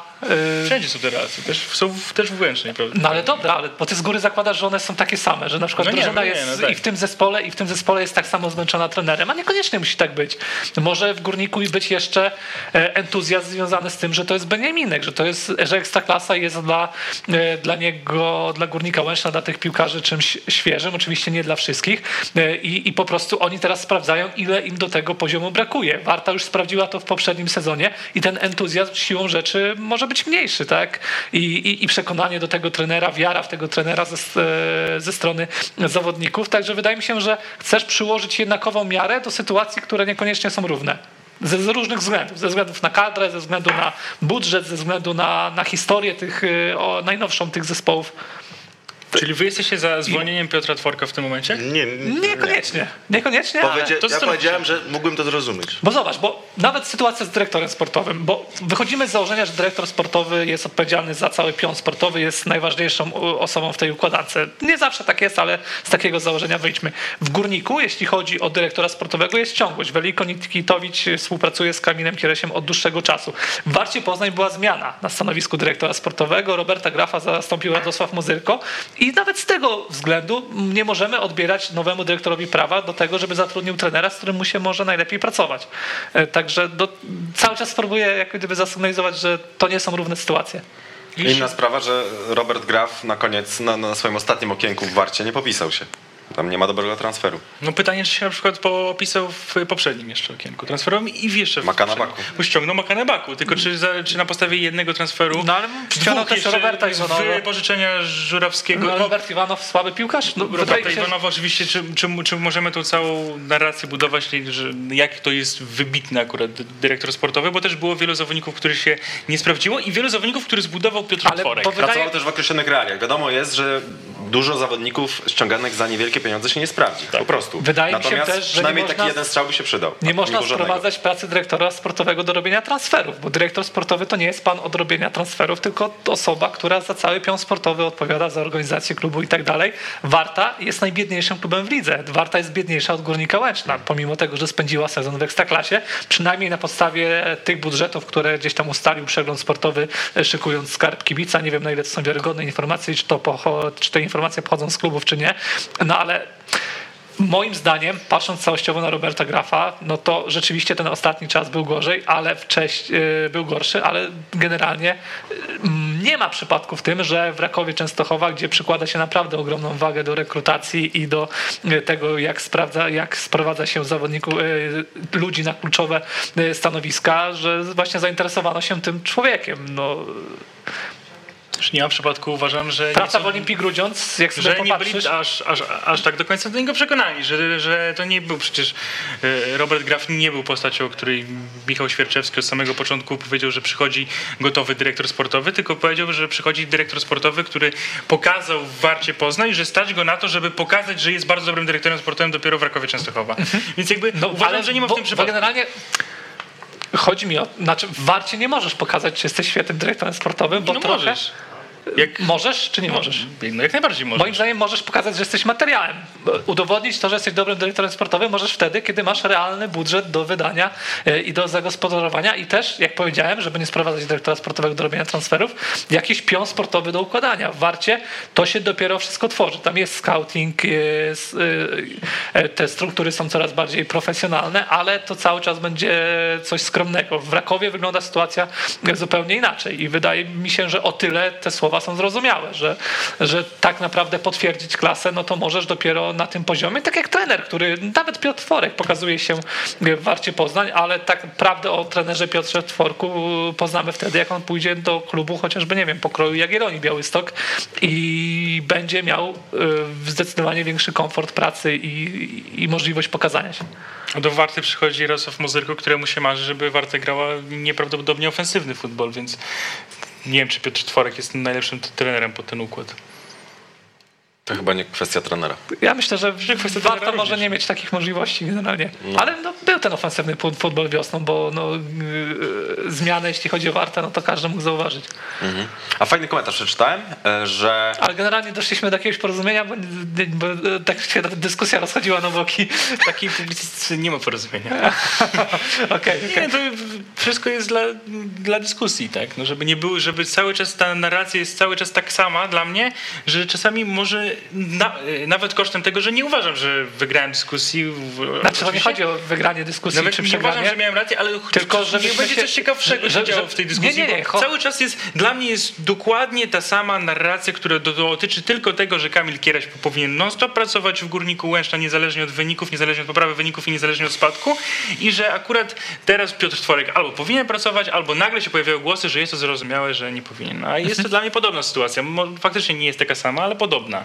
y, Wszędzie są te relacje, też, są w- też w Łęcznej, prawda? No ale dobra, ale bo ty z góry zakładasz, że one są takie same, że na przykład No nie, drużyna no nie, jest no tak. i w tym zespole, i w tym zespole jest tak samo zmęczona trenerem, a niekoniecznie musi tak być. Może w górniku i być jeszcze e, entuzjazm związany z tym, że to jest Beniaminek, że to jest, że ekstraklasa jest dla, e, dla niego, dla górnika Łęczna, dla tych piłkarzy czymś świeżym, oczywiście nie dla wszystkich. E, I, I po prostu oni teraz sprawdzają, ile im do tego poziomu brakuje. Warta już sprawdziła to w poprzednim sezonie i ten entuzjazm siłą rzeczy może być mniejszy, tak? I, i, i przekonanie do tego trenera, wiara w tego trenera ze, e, ze strony zawodników. Także wydaje mi się, że chcesz przyłożyć jednakową miarę do sytuacji, które niekoniecznie są równe. Ze, z różnych względów. Ze względów na kadrę, ze względu na budżet, ze względu na, na historię tych, e, o, najnowszą tych zespołów. Czyli wy jesteście za zwolnieniem Piotra Tworka w tym momencie? Nie, nie, Niekoniecznie. Niekoniecznie, ale... Powiedzia- to ja powiedziałem, że mógłbym to zrozumieć. Bo zobacz, bo nawet sytuacja z dyrektorem sportowym, bo wychodzimy z założenia, że dyrektor sportowy jest odpowiedzialny za cały pion sportowy, jest najważniejszą osobą w tej układance. Nie zawsze tak jest, ale z takiego założenia wyjdźmy. W Górniku, jeśli chodzi o dyrektora sportowego, jest ciągłość. Weliko Nikitowicz współpracuje z Kamilem Kieresiem od dłuższego czasu. W Warcie Poznań była zmiana na stanowisku dyrektora sportowego. Roberta Grafa zastąpił Radosław Muzyrko i nawet z tego względu nie możemy odbierać nowemu dyrektorowi prawa do tego, żeby zatrudnił trenera, z którym mu się może najlepiej pracować. E, Także do, cały czas próbuję jak gdyby zasygnalizować, że to nie są równe sytuacje. Inna sprawa, że Robert Graf na koniec, na, na swoim ostatnim okienku w Warcie nie popisał się. Tam nie ma dobrego transferu. No pytanie, czy się na przykład popisał w poprzednim jeszcze okienku transferowym i w jeszcze w Makana poprzednim. Baku. Bo ściągnął Makana Baku, tylko czy, za, czy na podstawie jednego transferu No ale ściągnął też Roberta Iwanowa. wypożyczenia Żurawskiego. No, Robert Iwanow słaby piłkarz? No, Roberta się, Iwanowa oczywiście, czy, czy, czy możemy tą całą narrację budować, że jak to jest wybitny akurat dy- dyrektor sportowy, bo też było wielu zawodników, których się nie sprawdziło i wielu zawodników, który zbudował Piotr Ale Tworek. wydaje- Pracował też w określonych realiach. Wiadomo jest, że dużo zawodników ściąganych za niewielkie pieniądze się nie sprawdzi. Po prostu. Wydaje mi się Natomiast też, że nie przynajmniej można- taki jeden strzał by się przydał. Nie A można sprowadzać pracy dyrektora sportowego do robienia transferów, bo dyrektor sportowy to nie jest pan od robienia transferów, tylko osoba, która za cały pion sportowy odpowiada za organizację klubu i tak dalej. Warta jest najbiedniejszym klubem w lidze. Warta jest biedniejsza od Górnika Łęczna, pomimo tego, że spędziła sezon w Ekstraklasie, przynajmniej na podstawie tych budżetów, które gdzieś tam ustalił przegląd sportowy, szykując skarb kibica. Nie wiem, na ile to są wiarygodne informacje, czy, to pocho- czy te informacje pochodzą z klubów, czy nie. No ale Moim zdaniem, patrząc całościowo na Roberta Grafa, no to rzeczywiście ten ostatni czas był gorzej, ale wcześniej był gorszy, ale generalnie y, nie ma przypadku w tym, że w Rakowie Częstochowa, gdzie przykłada się naprawdę ogromną wagę do rekrutacji i do y, tego, jak sprawdza, jak sprowadza się zawodników, y, ludzi na kluczowe y, stanowiska, że właśnie zainteresowano się tym człowiekiem. No, nie ma przypadku, uważam, że praca w Olimpii Grudziądz, jak sobie że nie byli aż, aż, aż tak do końca do niego przekonani, że, że to nie był przecież e, Robert Graf nie był postacią, o której Michał Świerczewski od samego początku powiedział, że przychodzi gotowy dyrektor sportowy, tylko powiedział, że przychodzi dyrektor sportowy, który pokazał w Warcie Poznań, że stać go na to, żeby pokazać, że jest bardzo dobrym dyrektorem sportowym dopiero w Rakowie Częstochowa. Więc jakby No, uważam, że nie ma w bo, tym przypadku. generalnie chodzi mi o, znaczy w Warcie nie możesz pokazać, czy jesteś świetnym dyrektorem sportowym, bo no trochę... możesz. Jak, Możesz, czy nie możesz? no jak najbardziej możesz. Moim zdaniem możesz pokazać, że jesteś materiałem. Udowodnić to, że jesteś dobrym dyrektorem sportowym możesz wtedy, kiedy masz realny budżet do wydania e, i do zagospodarowania i też, jak powiedziałem, żeby nie sprowadzać dyrektora sportowego do robienia transferów, jakiś pion sportowy do układania. W Warcie to się dopiero wszystko tworzy. Tam jest scouting, jest, e, te struktury są coraz bardziej profesjonalne, ale to cały czas będzie coś skromnego. W Rakowie wygląda sytuacja zupełnie inaczej i wydaje mi się, że o tyle te słowa są zrozumiałe, że, że tak naprawdę potwierdzić klasę, no to możesz dopiero na tym poziomie, tak jak trener, który nawet Piotr Tworek pokazuje się w Warcie Poznań, ale tak prawdę o trenerze Piotrze Tworku poznamy wtedy, jak on pójdzie do klubu chociażby, nie wiem, pokroju Jagiellonii Białystok i będzie miał y, zdecydowanie większy komfort pracy i, i możliwość pokazania się. Do Warty przychodzi Jarosław Mozyrko, któremu się marzy, żeby Warta grała nieprawdopodobnie ofensywny futbol, więc nie wiem, czy Piotr Tworek jest najlepszym trenerem pod ten układ. To chyba nie kwestia trenera. Ja myślę, że trenera może również. nie mieć takich możliwości generalnie. Ale no, był ten ofensywny fu- futbol wiosną, bo no, yy, zmiany, jeśli chodzi o Wartę, no to każdy mógł zauważyć. Mhm. A fajny komentarz przeczytałem, e, że Ale generalnie doszliśmy do jakiegoś porozumienia, bo, bo e, tak się ta dyskusja rozchodziła na boki. W takiej publicystyce nie ma porozumienia. Okej, okej. Nie, to wszystko jest dla, dla dyskusji, tak? No żeby nie było, żeby cały czas ta narracja jest cały czas tak sama dla mnie, że czasami może na, nawet kosztem tego, że nie uważam, że wygrałem dyskusji. Znaczy, to nie chodzi o wygranie dyskusji Nawet czy nie przegranie. uważam, że miałem rację, ale Tylko, że żebyśmy będzie się- coś ciekawszego że- się działo w tej nie, dyskusji. nie, nie, cho- cały czas jest, dla mnie jest dokładnie ta sama narracja, która do- dotyczy tylko tego, że Kamil Kieraś powinien non-stop pracować w Górniku Łęczna, niezależnie od wyników, niezależnie od poprawy wyników i niezależnie od spadku i że akurat teraz Piotr Tworek albo powinien pracować, albo nagle się pojawiają głosy, że jest to zrozumiałe, że nie powinien. A jest to dla mnie podobna sytuacja. Faktycznie nie jest taka sama, ale podobna.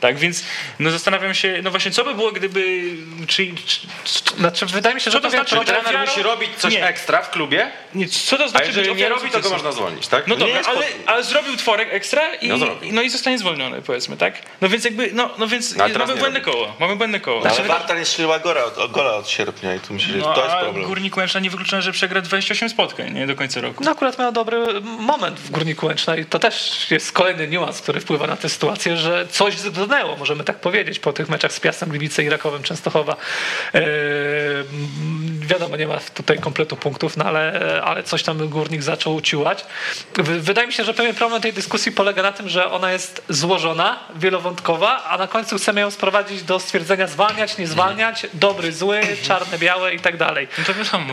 Tak, więc no zastanawiam się, no właśnie, co by było, gdyby, czy, czy, Znaczy, wydaje mi się, że Co to znaczy, że Trener musi robić coś Nie. ekstra w klubie, nie, co to znaczy być nie ofiarą robi, to go można zwolnić, tak? No dobra, jest ale, ale zrobił tworek ekstra i, No no i zostanie zwolniony, powiedzmy, tak? No więc jakby, no, no więc No mamy błędne robi. koło, mamy błędne koło. Ale Warta nie strzeliła gola od, gola od sierpnia i tu myślę, że No, to jest a problem. Górnik Łęczna nie wykluczone, że przegra 28 spotkań, nie, do końca roku. No akurat miał dobry moment w Górniku Łęczna i to też jest kolejny niuans, który wpływa na tę sytuację, że coś możemy tak powiedzieć, po tych meczach z Piastem Gliwice i Rakowem Częstochowa. Eee, wiadomo, nie ma tutaj kompletu punktów, no ale, ale coś tam Górnik zaczął ciułać. W- Wydaje mi się, że pewien problem tej dyskusji polega na tym, że ona jest złożona, wielowątkowa, a na końcu chcemy ją sprowadzić do stwierdzenia zwalniać, nie zwalniać, dobry, zły, czarne, białe i tak dalej. No.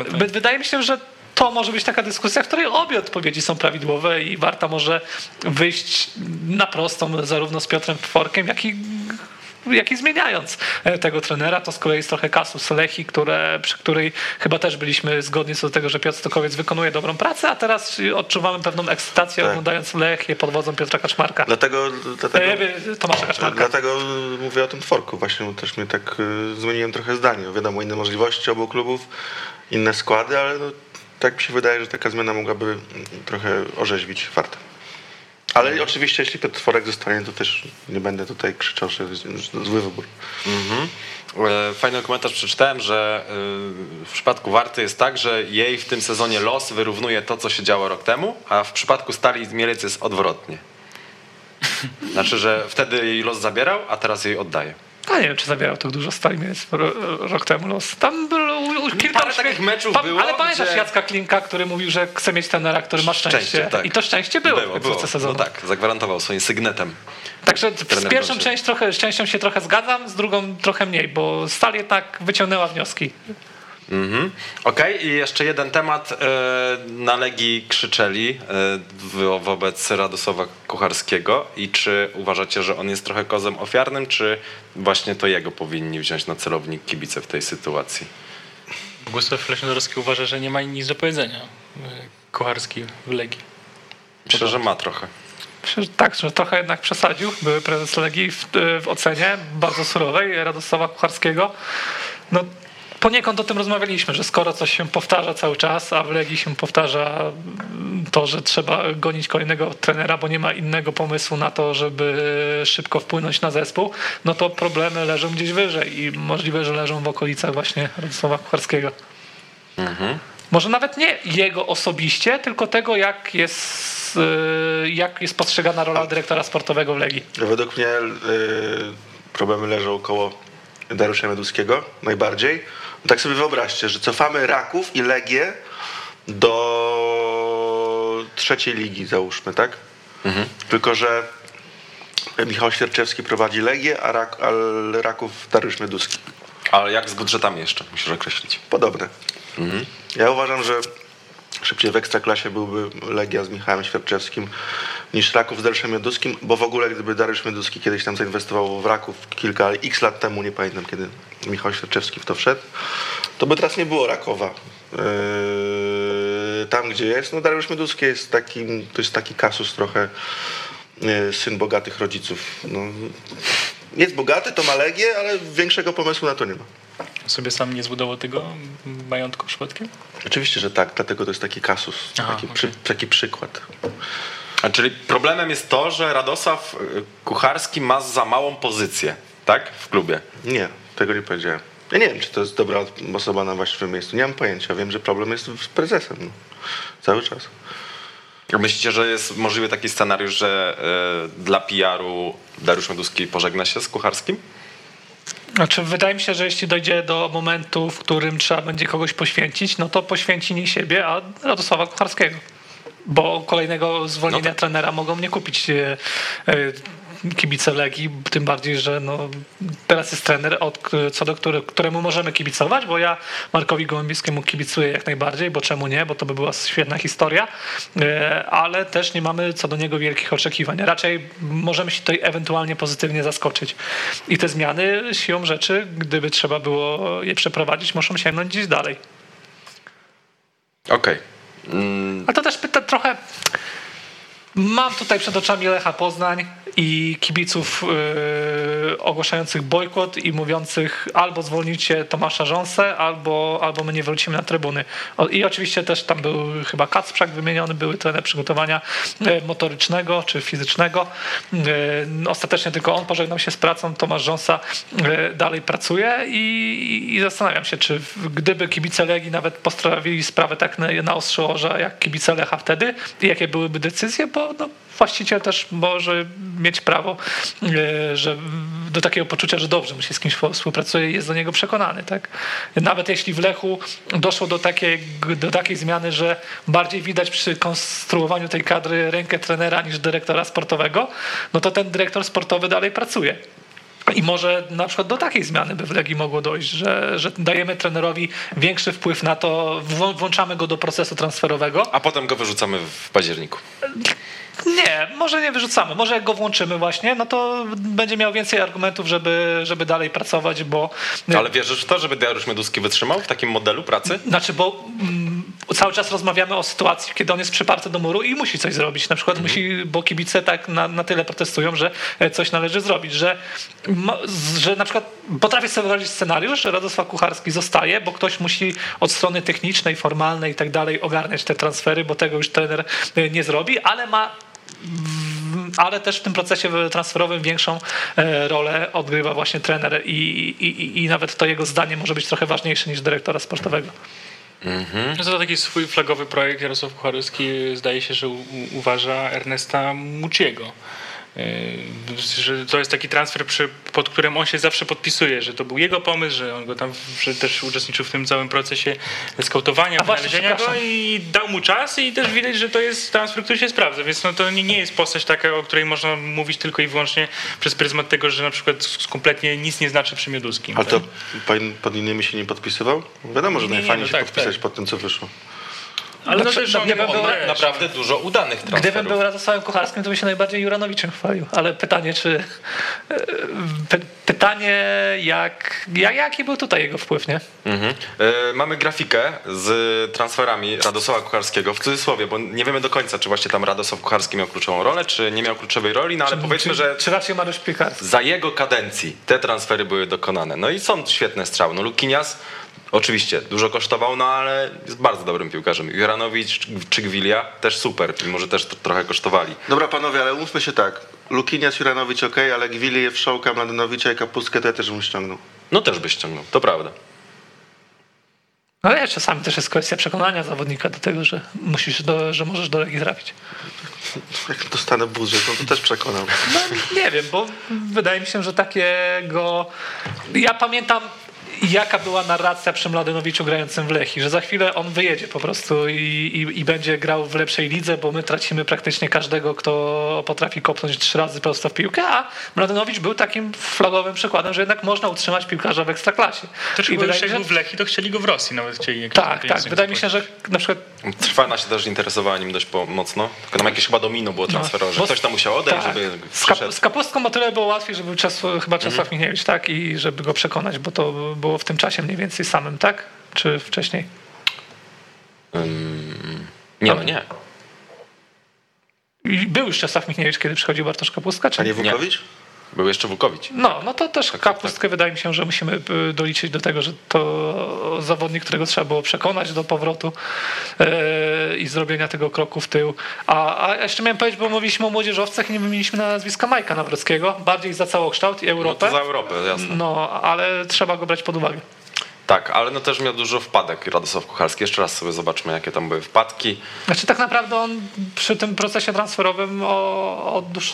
Tak. Wy- Wydaje mi się, że to może być taka dyskusja, w której obie odpowiedzi są prawidłowe i Warta może wyjść na prostą zarówno z Piotrem Tworkiem, jak i jak i zmieniając e, tego trenera, to z kolei jest trochę kasus Lechi, które, przy której chyba też byliśmy zgodni co do tego, że Piotr Stokowiec wykonuje dobrą pracę, a teraz odczuwamy pewną ekscytację Tak. oglądając Lechię pod wodzą Piotra Kaczmarka. Dlatego, dlatego, E, Tomasza Kaczmarka. dlatego mówię o tym tworku. Właśnie też mnie tak y, zmieniłem trochę zdanie. Wiadomo, inne możliwości obu klubów, inne składy, ale no, tak mi się wydaje, że taka zmiana mogłaby trochę orzeźwić Wartę. Ale oczywiście, jeśli Piotr Tworek zostanie, to też nie będę tutaj krzyczał, że jest zły wybór. E, Fajny komentarz przeczytałem, że e, w przypadku Warty jest tak, że jej w tym sezonie los wyrównuje to, co się działo rok temu, a w przypadku Stali Mielec jest odwrotnie. Znaczy, że wtedy jej los zabierał, a teraz jej oddaje. A nie wiem, czy zabierał tak dużo stali więc ro, rok temu los. Tam było kilka Parę takich meczów było, Ale pamiętasz gdzie- Jacka Klinka, który mówił, że chce mieć trenera, który ma szczęście. Szczęście, tak. I to szczęście było, było, w końcówce sezonu. No tak, zagwarantował swoim sygnetem. Także z pierwszą część trochę, z częścią się trochę zgadzam, z drugą trochę mniej, bo Stal jednak wyciągnęła wnioski. Mhm. Okej, i jeszcze jeden temat. E, Na Legii krzyczeli e, wo- wobec Radosława Kucharskiego i czy uważacie, że on jest trochę kozem ofiarnym, czy właśnie to jego powinni wziąć na celownik kibice w tej sytuacji? Bogusław Leśnodorski uważa, że nie ma nic do powiedzenia. e, Kucharski w Legii. Myślę, że ma trochę. Myślę, że tak, że trochę jednak przesadził. Były prezes Legii w, w ocenie bardzo surowej Radosława Kucharskiego. No, poniekąd o tym rozmawialiśmy, że skoro coś się powtarza cały czas, a w Legii się powtarza to, że trzeba gonić kolejnego trenera, bo nie ma innego pomysłu na to, żeby szybko wpłynąć na zespół, no to problemy leżą gdzieś wyżej i możliwe, że leżą w okolicach właśnie Radosława Kucharskiego. Może nawet nie jego osobiście, tylko tego, jak jest, y, jak jest postrzegana rola dyrektora sportowego w Legii. Według mnie y, problemy leżą koło Dariusza Meduskiego najbardziej. Tak sobie wyobraźcie, że cofamy Raków i Legię do trzeciej ligi, załóżmy, tak? Tylko, że Michał Świerczewski prowadzi Legię, a, Rak, a Raków Dariusz Meduski. Ale jak z budżetami jeszcze, musisz określić. Podobne. Ja uważam, że szybciej w Ekstraklasie byłby Legia z Michałem Świerczewskim niż Raków z Dariuszem Mioduskim, bo w ogóle gdyby Dariusz Mioduski kiedyś tam zainwestował w Raków kilka, x lat temu, nie pamiętam kiedy Michał Świerczewski w to wszedł, to by teraz nie było Rakowa. Yy, tam gdzie jest, no Dariusz Mioduski jest takim, to jest taki kasus trochę yy, syn bogatych rodziców. No, jest bogaty, to ma Legię, ale większego pomysłu na to nie ma. Sobie sam nie zbudował tego majątku przypadkiem? Oczywiście, że tak, dlatego to jest taki kasus, Aha, taki, okej. przy, taki przykład. A czyli problemem jest to, że Radosław y, Kucharski ma za małą pozycję, tak? W klubie. Nie, tego nie powiedziałem. Ja nie wiem, czy to jest dobra osoba na właściwym miejscu. Nie mam pojęcia. Wiem, że problem jest z prezesem. No. Cały czas. Myślicie, że jest możliwy taki scenariusz, że y, dla PR-u Dariusz Meduski pożegna się z Kucharskim? Znaczy, wydaje mi się, że jeśli dojdzie do momentu, w którym trzeba będzie kogoś poświęcić, no to poświęci nie siebie, a Radosława Kucharskiego. Bo kolejnego zwolnienia No tak. trenera mogą nie kupić e, e, kibice Legii, tym bardziej, że no, teraz jest trener, od, co do który, któremu możemy kibicować, bo ja Markowi Gołębickiemu kibicuję jak najbardziej, bo czemu nie, bo to by była świetna historia, e, ale też nie mamy co do niego wielkich oczekiwań. Raczej możemy się tutaj ewentualnie pozytywnie zaskoczyć. I te zmiany siłą rzeczy, gdyby trzeba było je przeprowadzić, muszą sięgnąć gdzieś dalej. Okej. Mm, Ale to też pyta trochę. Mam tutaj przed oczami Lecha Poznań i kibiców yy, ogłaszających bojkot i mówiących albo zwolnicie Tomasza Rząsę, albo, albo my nie wrócimy na trybuny. I oczywiście też tam był chyba Kacprzak wymieniony, były trener przygotowania yy, motorycznego czy fizycznego. Yy, ostatecznie tylko on pożegnał się z pracą, Tomasz Rząsa yy, dalej pracuje i, i zastanawiam się, czy gdyby kibice Legii nawet postawili sprawę tak na, na ostrzyża, jak kibice Lecha wtedy jakie byłyby decyzje, bo no, właściciel też może mieć prawo e, że do takiego poczucia, że dobrze mu się z kimś współpracuje i jest do niego przekonany. Tak? Nawet jeśli w Lechu doszło do takiej, do takiej zmiany, że bardziej widać przy konstruowaniu tej kadry rękę trenera niż dyrektora sportowego, no to ten dyrektor sportowy dalej pracuje. I może na przykład do takiej zmiany by w Legii mogło dojść, że, że dajemy trenerowi większy wpływ na to, włą- włączamy go do procesu transferowego. A potem go wyrzucamy w październiku. Nie, może nie wyrzucamy. Może jak go włączymy właśnie, no to będzie miał więcej argumentów, żeby, żeby dalej pracować, bo... Ale wierzysz w to, żeby Dariusz Mioduski wytrzymał w takim modelu pracy? Znaczy, bo mm, cały czas rozmawiamy o sytuacji, kiedy on jest przyparty do muru i musi coś zrobić. Na przykład musi, bo kibice tak na, na tyle protestują, że e, coś należy zrobić, że, że na przykład potrafię sobie wyobrazić scenariusz, że Radosław Kucharski zostaje, bo ktoś musi od strony technicznej, formalnej i tak dalej ogarniać te transfery, bo tego już trener e, nie zrobi, ale ma ale też w tym procesie transferowym większą e, rolę odgrywa właśnie trener i, i, i- nawet to jego zdanie może być trochę ważniejsze niż dyrektora sportowego. No to taki swój flagowy projekt Jarosław Kucharski zdaje się, że u- uważa Ernesta Muciego. Że to jest taki transfer, przy, pod którym on się zawsze podpisuje, że to był jego pomysł, że on go tam że też uczestniczył w tym całym procesie skautowania, wynalezienia go i dał mu czas i też widać, że to jest transfer, który się sprawdza, więc no to nie, nie jest postać taka, o której można mówić tylko i wyłącznie przez pryzmat tego, że na przykład kompletnie nic nie znaczy przy Mioduskim. Ale to tak? pan- pod innymi się nie podpisywał? Wiadomo, że Nie, nie, najfajniej no się tak, podpisać tak. pod tym, co wyszło. Ale no Znaczy, też no, on, na- Naprawdę dużo udanych transferów. Gdybym był Radosławem Kucharskim, to by się najbardziej Juranowiczem chwalił. Ale pytanie, czy. e, Py, pytanie, jak, jak, jaki był tutaj jego wpływ, nie? Mhm. E, mamy grafikę z transferami Radosława Kucharskiego, w cudzysłowie, bo nie wiemy do końca, czy właśnie tam Radosław Kucharski miał kluczową rolę, czy nie miał kluczowej roli, no ale powiedzmy, czy, że Czy raczej Mariusz Piekarski? za jego kadencji te transfery były dokonane. No i są świetne strzały. No Lukinias oczywiście dużo kosztował, no ale jest bardzo dobrym piłkarzem. Juranowicz czy Gwilia też super, mimo że też to trochę kosztowali. Dobra panowie, ale umówmy się tak. Lukinias, Juranowicz ok, ale Gwilijew, Szołka, Mladenowicza i Kapustkę to ja też bym ściągnął. No też byś ściągnął, to prawda. Ale czasami też jest kwestia przekonania zawodnika do tego, że musisz, do, że możesz do Legii trafić. Jak dostanę budżet, no to też przekonam. No, nie wiem, bo wydaje mi się, że takiego. Ja pamiętam. Jaka była narracja przy Mladenowiczu grającym w Lechi, że za chwilę on wyjedzie po prostu i, i, i będzie grał w lepszej lidze, bo my tracimy praktycznie każdego, kto potrafi kopnąć trzy razy prosto w piłkę, a Mladenowicz był takim flagowym przykładem, że jednak można utrzymać piłkarza w ekstraklasie. Też I wydaje mi był w Lechii, to chcieli go w Rosji nawet chcieli tak, tak. Wydaje mi się, że na przykład Trwana się też interesowała nim dość mocno. Tylko tam jakieś chyba domino było transferowe, że bo- ktoś tam musiał odejść, tak. żeby z, kap, przyszedł. z Kapustką o tyle było łatwiej, żeby Czes, chyba Czesław Michniewicz, tak? I żeby go przekonać, bo to było w tym czasie mniej więcej samym, tak? Czy wcześniej? Nie, no nie. Był już Czesław Michniewicz, kiedy przychodził Bartosz Kapustka, czy nie Wukowicz? Był jeszcze Wukowicz. No, no to też tak, Kapustkę wydaje mi się, że musimy y, doliczyć do tego, że to zawodnik, którego trzeba było przekonać do powrotu yy, i zrobienia tego kroku w tył. A, a jeszcze miałem powiedzieć, bo mówiliśmy o młodzieżowcach i nie wymieniliśmy nazwiska Majka Nawrockiego, bardziej za całokształt i No Europę. to za Europę, jasne. No, ale trzeba go brać pod uwagę. Tak, ale no też miał dużo wpadek Radosław Kucharski. Jeszcze raz sobie zobaczmy, jakie tam były wpadki. Znaczy tak naprawdę on przy tym procesie transferowym o, o dłuż,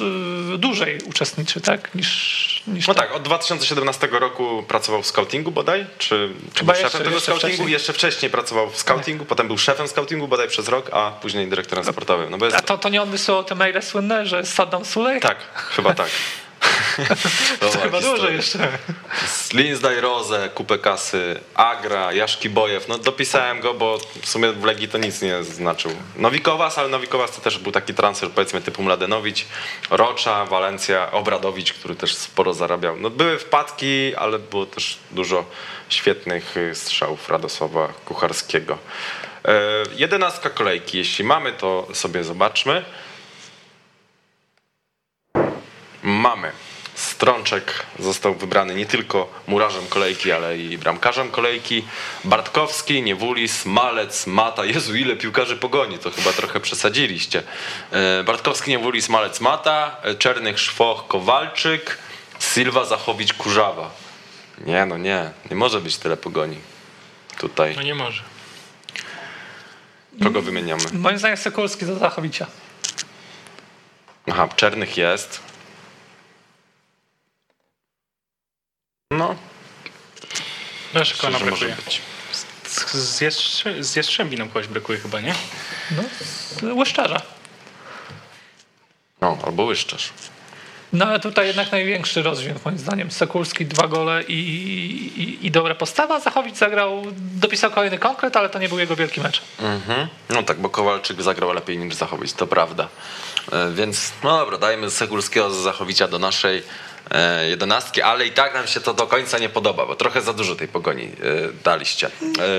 dłużej uczestniczy, tak? Niż, niż No to. tak, od 2017 roku pracował w scoutingu bodaj, czy, czy Chyba był jeszcze- szefem tego jeszcze scoutingu? wcześniej. Jeszcze wcześniej pracował w scoutingu, potem był szefem scoutingu bodaj przez rok, a później dyrektorem sportowym. No bo jest... A to, to nie on wysyłał te maile słynne, że Saddam Sulej? Tak, chyba tak. To Dobra chyba dłużej jeszcze. Linzdaj Rose, kupę kasy, Agra, Jaszki Bojew. No dopisałem go, bo w sumie w Legii to nic nie znaczył. Nowikowas, ale Nowikowas to też był taki transfer powiedzmy typu Mladenowicz, Rocza, Walencja, Obradowicz, który też sporo zarabiał. No były wpadki, ale było też dużo świetnych y, strzałów Radosława Kucharskiego. E, jedenastka kolejki, jeśli mamy, to sobie zobaczmy. Mamy. Strączek został wybrany nie tylko murarzem kolejki, ale i bramkarzem kolejki. Bartkowski, Niewulis, Malec, Mata. Jezu, ile piłkarzy pogoni, to chyba trochę przesadziliście. E, Bartkowski, Niewulis, Malec, Mata, e, Czernych, Szwoch, Kowalczyk, Silva, Zachowicz, Kurzawa. Nie, no nie, nie może być tyle pogoni tutaj. No nie może. Kogo wymieniamy? Moim zdaniem Sokolski do Zachowicia. Aha, Czernych jest. No, Wiesz, kogo nam brakuje? być. Z, z, z Jastrzębi nam kogoś brakuje chyba, nie? No, z Łyszczarza. No, albo Łyszczarz. No ale tutaj jednak największy rozdźwięk moim zdaniem. Sokulski dwa gole i, i, i dobra postawa. Zachowicz zagrał, dopisał kolejny konkret, ale to nie był jego wielki mecz. Mhm. No tak, bo Kowalczyk zagrał lepiej niż Zachowicz, to prawda. E, Więc no dobra, dajmy Segulskiego z Zachowicia do naszej jedenastki, ale i tak nam się to do końca nie podoba, bo trochę za dużo tej pogoni e, daliście.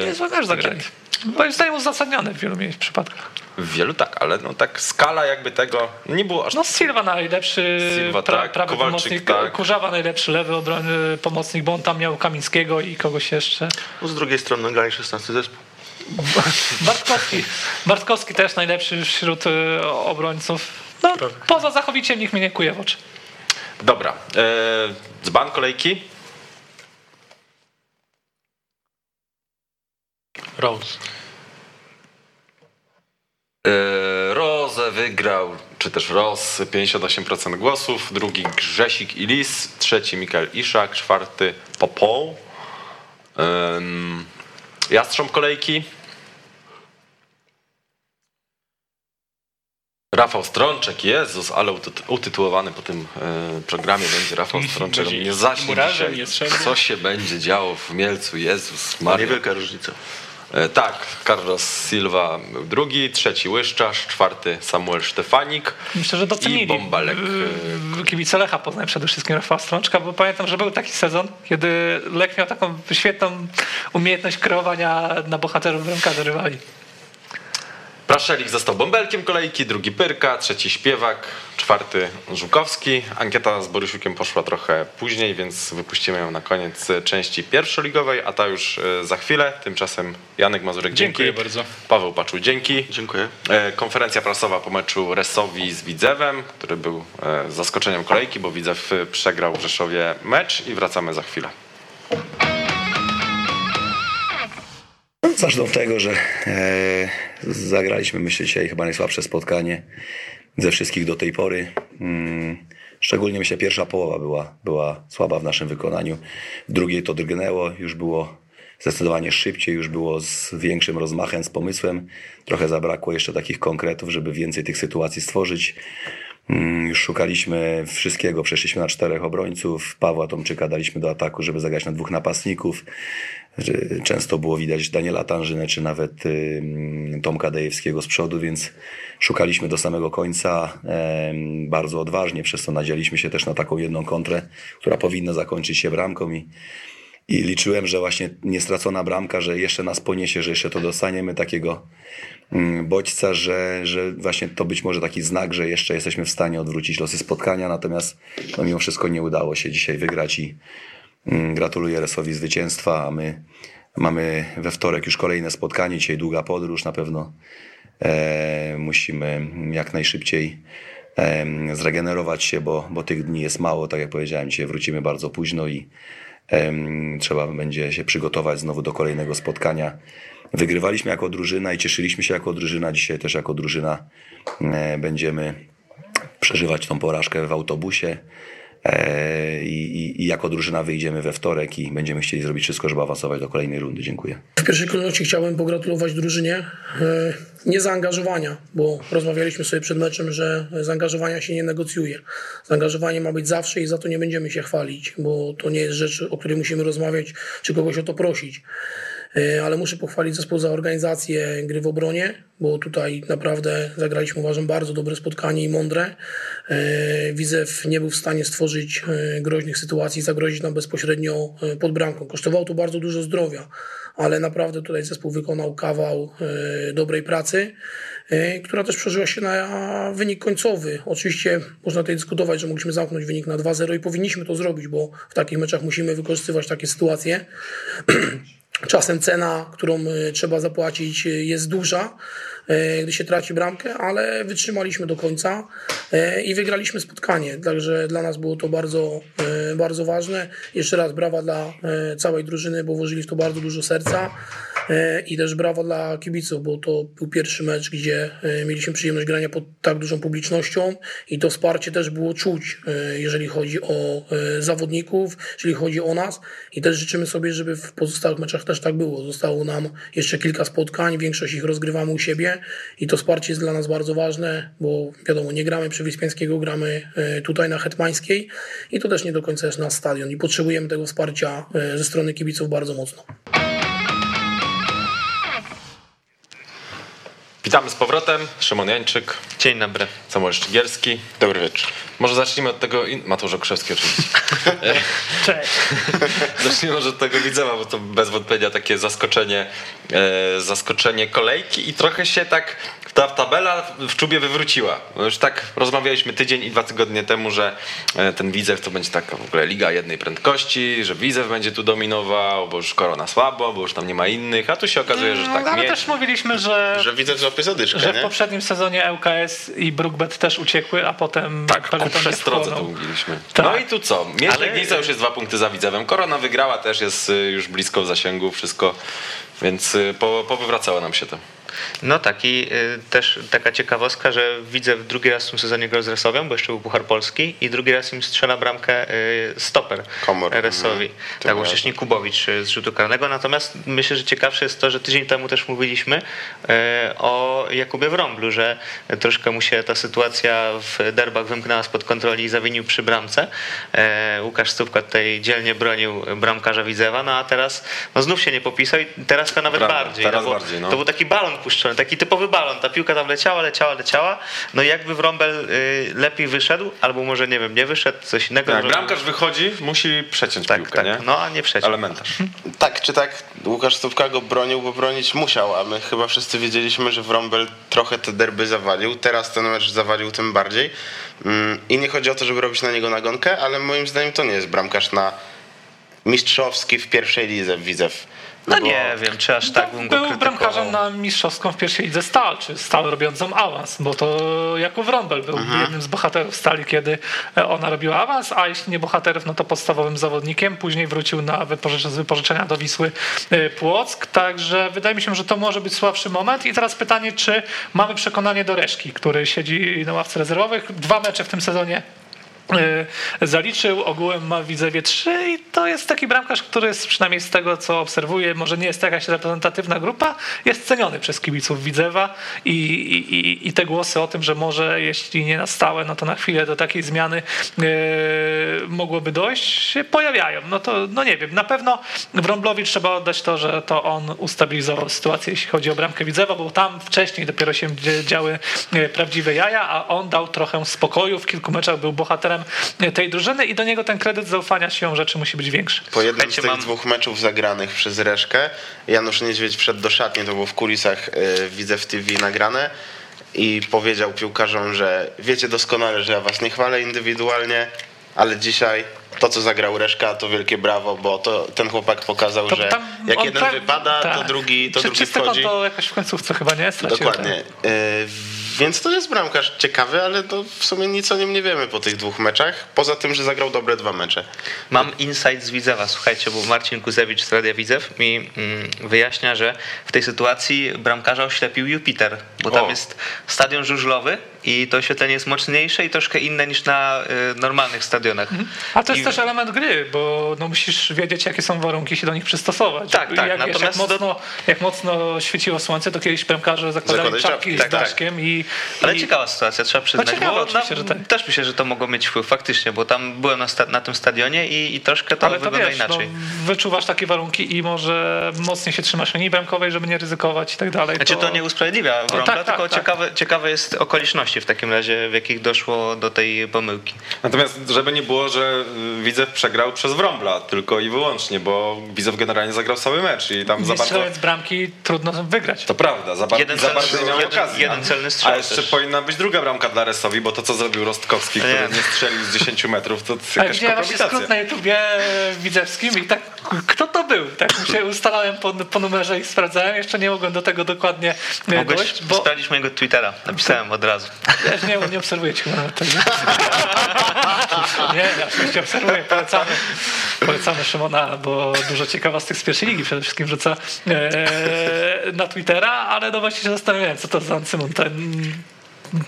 E, Niezły mecz zagrali. Moim zdaniem uzasadniony w wielu przypadkach. W wielu tak, ale no tak skala jakby tego nie było aż No Silva najlepszy, Silva, pra, tak, prawy Kowalczyk, pomocnik, tak. Kurzawa najlepszy lewy obrony pomocnik, bo on tam miał Kamińskiego i kogoś jeszcze. No z drugiej strony grali 16 zespół. Bartkowski, Bartkowski też najlepszy wśród y, obrońców. No, poza Zachowiciem nikt mnie nie kuje w oczy. Dobra, e, dzban kolejki. Rose. E, Roze wygrał, czy też Roz, 58% głosów, drugi Grzesik i Lis, trzeci Mikael Iszak, czwarty Popoł. Ym, Jastrząb kolejki. Rafał Strączek, Jezus, ale uty- utytułowany po tym e, programie będzie Rafał Strączek. Nie zaśnie dzisiaj. Co się będzie działo w Mielcu, Jezus Ma Maria. niewielka różnica. E, Tak, Carlos Silva był drugi, trzeci Łyszczarz, czwarty Samuel Sztefanik. Myślę, że docenili. I Bąbelek. y, Kibice Lecha Poznań przede wszystkim Rafała Strączka, bo pamiętam, że był taki sezon, kiedy Lech miał taką świetną umiejętność kreowania na bohaterów bramkarza rywali. Praszelik został bąbelkiem kolejki, drugi Pyrka, trzeci Śpiewak, czwarty Żukowski. Ankieta z Borysiukiem poszła trochę później, więc wypuścimy ją na koniec części pierwszoligowej, a ta już e, za chwilę. Tymczasem Janek Mazurek, Dziękuję dzięki. bardzo. Paweł Paczu, dzięki. Dziękuję. E, Konferencja prasowa po meczu Resowi z Widzewem, który był e, zaskoczeniem kolejki, bo Widzew przegrał w Rzeszowie mecz i wracamy za chwilę. Zacznę od tego, że e, zagraliśmy, myślę, dzisiaj chyba najsłabsze spotkanie ze wszystkich do tej pory. Mm, szczególnie myślę, pierwsza połowa była, była słaba w naszym wykonaniu. W drugiej to drgnęło, już było zdecydowanie szybciej, już było z większym rozmachem, z pomysłem. Trochę zabrakło jeszcze takich konkretów, żeby więcej tych sytuacji stworzyć. Mm, Już szukaliśmy wszystkiego, przeszliśmy na czterech obrońców. Pawła Tomczyka daliśmy do ataku, żeby zagrać na dwóch napastników. Często było widać Daniela Tanżynę, czy nawet ym, Tomka Dejewskiego z przodu, więc szukaliśmy do samego końca bardzo odważnie, przez to nadzieliśmy się też na taką jedną kontrę, która powinna zakończyć się bramką i, i liczyłem, że właśnie niestracona bramka, że jeszcze nas poniesie, że jeszcze to dostaniemy takiego mm, bodźca, że, że właśnie to być może taki znak, że jeszcze jesteśmy w stanie odwrócić losy spotkania, natomiast no, mimo wszystko nie udało się dzisiaj wygrać i gratuluję Resowi zwycięstwa, a my mamy we wtorek już kolejne spotkanie, dzisiaj długa podróż, na pewno e, musimy jak najszybciej em, zregenerować się, bo, bo tych dni jest mało, tak jak powiedziałem, dzisiaj wrócimy bardzo późno i em, trzeba będzie się przygotować znowu do kolejnego spotkania. Wygrywaliśmy jako drużyna i cieszyliśmy się jako drużyna, dzisiaj też jako drużyna e, będziemy przeżywać tą porażkę w autobusie. E, I, i, jako drużyna wyjdziemy we wtorek i będziemy chcieli zrobić wszystko, żeby awansować do kolejnej rundy. Dziękuję. W pierwszej kolejności chciałbym pogratulować drużynie e, nie zaangażowania, bo rozmawialiśmy sobie przed meczem, że zaangażowania się nie negocjuje. Zaangażowanie ma być zawsze i za to nie będziemy się chwalić, bo to nie jest rzecz, o której musimy rozmawiać, czy kogoś o to prosić. E, ale muszę pochwalić zespół za organizację gry w obronie, bo tutaj naprawdę zagraliśmy uważam bardzo dobre spotkanie i mądre. E, Widzew nie był w stanie stworzyć e, groźnych sytuacji, zagrozić nam bezpośrednio pod bramką. Kosztowało to bardzo dużo zdrowia, ale naprawdę tutaj zespół wykonał kawał dobrej pracy, która też przeżyła się na wynik końcowy. Oczywiście można tutaj dyskutować, że mogliśmy zamknąć wynik na 2-0 i powinniśmy to zrobić, bo w takich meczach musimy wykorzystywać takie sytuacje. Czasem cena, którą e, trzeba zapłacić, e, jest duża, gdy się traci bramkę, ale wytrzymaliśmy do końca e, i wygraliśmy spotkanie. Także dla nas było to bardzo, e, bardzo ważne. Jeszcze raz brawa dla e, całej drużyny, bo włożyli w to bardzo dużo serca e, i też brawa dla kibiców, bo to był pierwszy mecz, gdzie e, mieliśmy przyjemność grania pod tak dużą publicznością i to wsparcie też było czuć, e, jeżeli chodzi o e, zawodników, jeżeli chodzi o nas i też życzymy sobie, żeby w pozostałych meczach też tak było. Zostało nam jeszcze kilka spotkań, większość ich rozgrywamy u siebie i to wsparcie jest dla nas bardzo ważne, bo wiadomo, nie gramy przy Wyspiańskiego, gramy e, tutaj na Hetmańskiej i to też nie do końca jest nasz stadion i potrzebujemy tego wsparcia e, ze strony kibiców bardzo mocno. Witamy z powrotem. Szymon Jańczyk, Dzień dobry. Samuel Szczygielski. Dobry wieczór. Może zacznijmy od tego... In... Mateusz Okrzewski oczywiście. Cześć. Zacznijmy może od tego Widzewa, bo to bez wątpienia takie zaskoczenie, e, zaskoczenie kolejki i trochę się tak ta tabela w czubie wywróciła. No już tak rozmawialiśmy tydzień i dwa tygodnie temu, że e, ten Widzew to będzie taka w ogóle liga jednej prędkości, że Widzew będzie tu dominował, bo już korona słabo, bo już tam nie ma innych, a tu się okazuje, że No, tak ale mieć. też mówiliśmy, że, Że widzę złapie zadyszkę, że w nie? poprzednim sezonie ŁKS i Brookbet też uciekły, a potem Tak, ku przestrodze to mówiliśmy. Tak. No i tu co? Ale- Legnica już jest dwa punkty za Widzewem. Korona wygrała też, jest y, już blisko w zasięgu, wszystko, więc y, po, powywracało nam się to. No tak i y, też taka ciekawostka, że widzę w drugi raz w tym sezonie grał z Resowią, bo jeszcze był Puchar Polski i drugi raz im strzela bramkę y, stoper Komor. Resowi. Mhm. Tak, To bo wcześniej Kubowicz y, z rzutu karnego. Natomiast myślę, że ciekawsze jest to, że tydzień temu też mówiliśmy o Jakubie Wrąblu, że troszkę mu się ta sytuacja w derbach wymknęła spod kontroli i zawinił przy bramce. Łukasz Stupka tutaj dzielnie bronił bramkarza Widzewa, no a teraz no znów się nie popisał i teraz to nawet bardziej. teraz no bardziej, no. To był taki balon puszczony, taki typowy balon. Ta piłka tam leciała, leciała, leciała. No i jakby Wrąbel y, lepiej wyszedł, albo może nie wiem, nie wyszedł, coś innego. Jak zrobił. bramkarz wychodzi, musi przeciąć tak, piłkę, tak, nie? no a nie przeciął. Elementarz. Tak czy tak, Łukasz Stówka go bronił, bo bronić musiał, a my chyba wszyscy wiedzieliśmy, że Wrąbel trochę te derby zawalił. Teraz ten mecz zawalił tym bardziej. Mm, I nie chodzi o to, żeby robić na niego nagonkę, ale moim zdaniem to nie jest bramkarz na mistrzowski w pierwszej lidze Widzew. No nie wiem, czy aż tak bym go Był krytykował. bramkarzem na mistrzowską w pierwszej lidze Stal, czy Stal robiącą awans, bo to Jakub Wrąbel był Mhm. jednym z bohaterów Stali, kiedy e, ona robiła awans, a jeśli nie bohaterów, no to podstawowym zawodnikiem. Później wrócił na wypożycz- z wypożyczenia do Wisły e, Płock, także wydaje mi się, że to może być słabszy moment. I teraz pytanie, czy mamy przekonanie do Reszki, który siedzi na ławce rezerwowych. Dwa mecze w tym sezonie zaliczył, ogółem ma Widzewie 3 i to jest taki bramkarz, który jest, przynajmniej z tego co obserwuję, może nie jest to jakaś reprezentatywna grupa, jest ceniony przez kibiców Widzewa i, i, i- te głosy o tym, że może jeśli nie na stałe, no to na chwilę do takiej zmiany e, mogłoby dojść, się pojawiają. No to no nie wiem, na pewno Wrąblowi trzeba oddać to, że to on ustabilizował sytuację, jeśli chodzi o bramkę Widzewa, bo tam wcześniej dopiero się działy e, prawdziwe jaja, a on dał trochę spokoju, w kilku meczach był bohaterem e, tej drużyny i do niego ten kredyt zaufania siłą rzeczy musi być większy. Po jednym z tych mam- dwóch meczów zagranych przez Reszkę, Janusz Niedźwiedź wszedł do szatni, to było w kulisach y, widzę w TV nagrane i powiedział piłkarzom, że wiecie doskonale, że ja was nie chwalę indywidualnie, ale dzisiaj to, co zagrał Reszka, to wielkie brawo, bo to ten chłopak pokazał, To że jak jeden pra- wypada, to tak. drugi, to Czy drugi wchodzi. to jakoś w końcówce chyba nie stracił. Dokładnie. Y, Więc to jest bramkarz ciekawy, ale to w sumie nic o nim nie wiemy po tych dwóch meczach. Poza tym, że zagrał dobre dwa mecze. Mam insight z Widzewa, słuchajcie, bo Marcin Kuzewicz z Radia Widzew mi mm, wyjaśnia, że w tej sytuacji bramkarza oślepił Jupiter, bo tam O. jest stadion żużlowy i to oświetlenie jest mocniejsze i troszkę inne niż na y, normalnych stadionach. A to jest I- też element gry, bo no musisz wiedzieć, jakie są warunki, się do nich przystosować. Tak, tak, Jak, wiesz, jak, natomiast mocno, jak mocno świeciło słońce, to kiedyś bramkarze zakładali czapki czapki, z tak, tak. daszkiem i... Ale i ciekawa sytuacja, trzeba przyznać. ciekawa, bo tak. Też myślę, że to mogło mieć wpływ faktycznie, bo tam byłem na, sta- na tym stadionie i, i troszkę to Ale to wygląda wiesz, no, inaczej. wyczuwasz takie warunki i może mocniej się trzymasz linii bramkowej, żeby nie ryzykować i tak dalej. Znaczy to nie usprawiedliwia Wrąbla, tak, tylko tak, tak. ciekawe, ciekawe jest okoliczności w takim razie, w jakich doszło do tej pomyłki. Natomiast żeby nie było, że y, Widzew przegrał przez Wrąbla tylko i wyłącznie, bo Widzew generalnie zagrał cały mecz i tam za bardzo... strzelając bramki trudno wygrać. To prawda, za, bar- Jeden za celny- bardzo nie miał jeden- okazji. jeden celny strzał A jeszcze też. powinna być druga bramka dla Resowi, bo to co zrobił Rostkowski, który Nie. strzelił z 10 metrów, to Ale jakaś widziałem właśnie skrót na YouTubie widzewskim i tak, kto to był? Tak się ustalałem po, po numerze i sprawdzałem, jeszcze nie mogłem do tego dokładnie e, Mogłeś dojść, bo sprawdzić mojego Twittera, napisałem od razu. Ja nie, nie obserwuję cię chyba nawet tak. Nie, oczywiście obserwuję, polecamy, polecamy Szymona, bo dużo ciekawostek z pierwszej ligi przede wszystkim rzuca e, na Twittera, ale no właśnie się zastanawiałem, co to za Cymon ten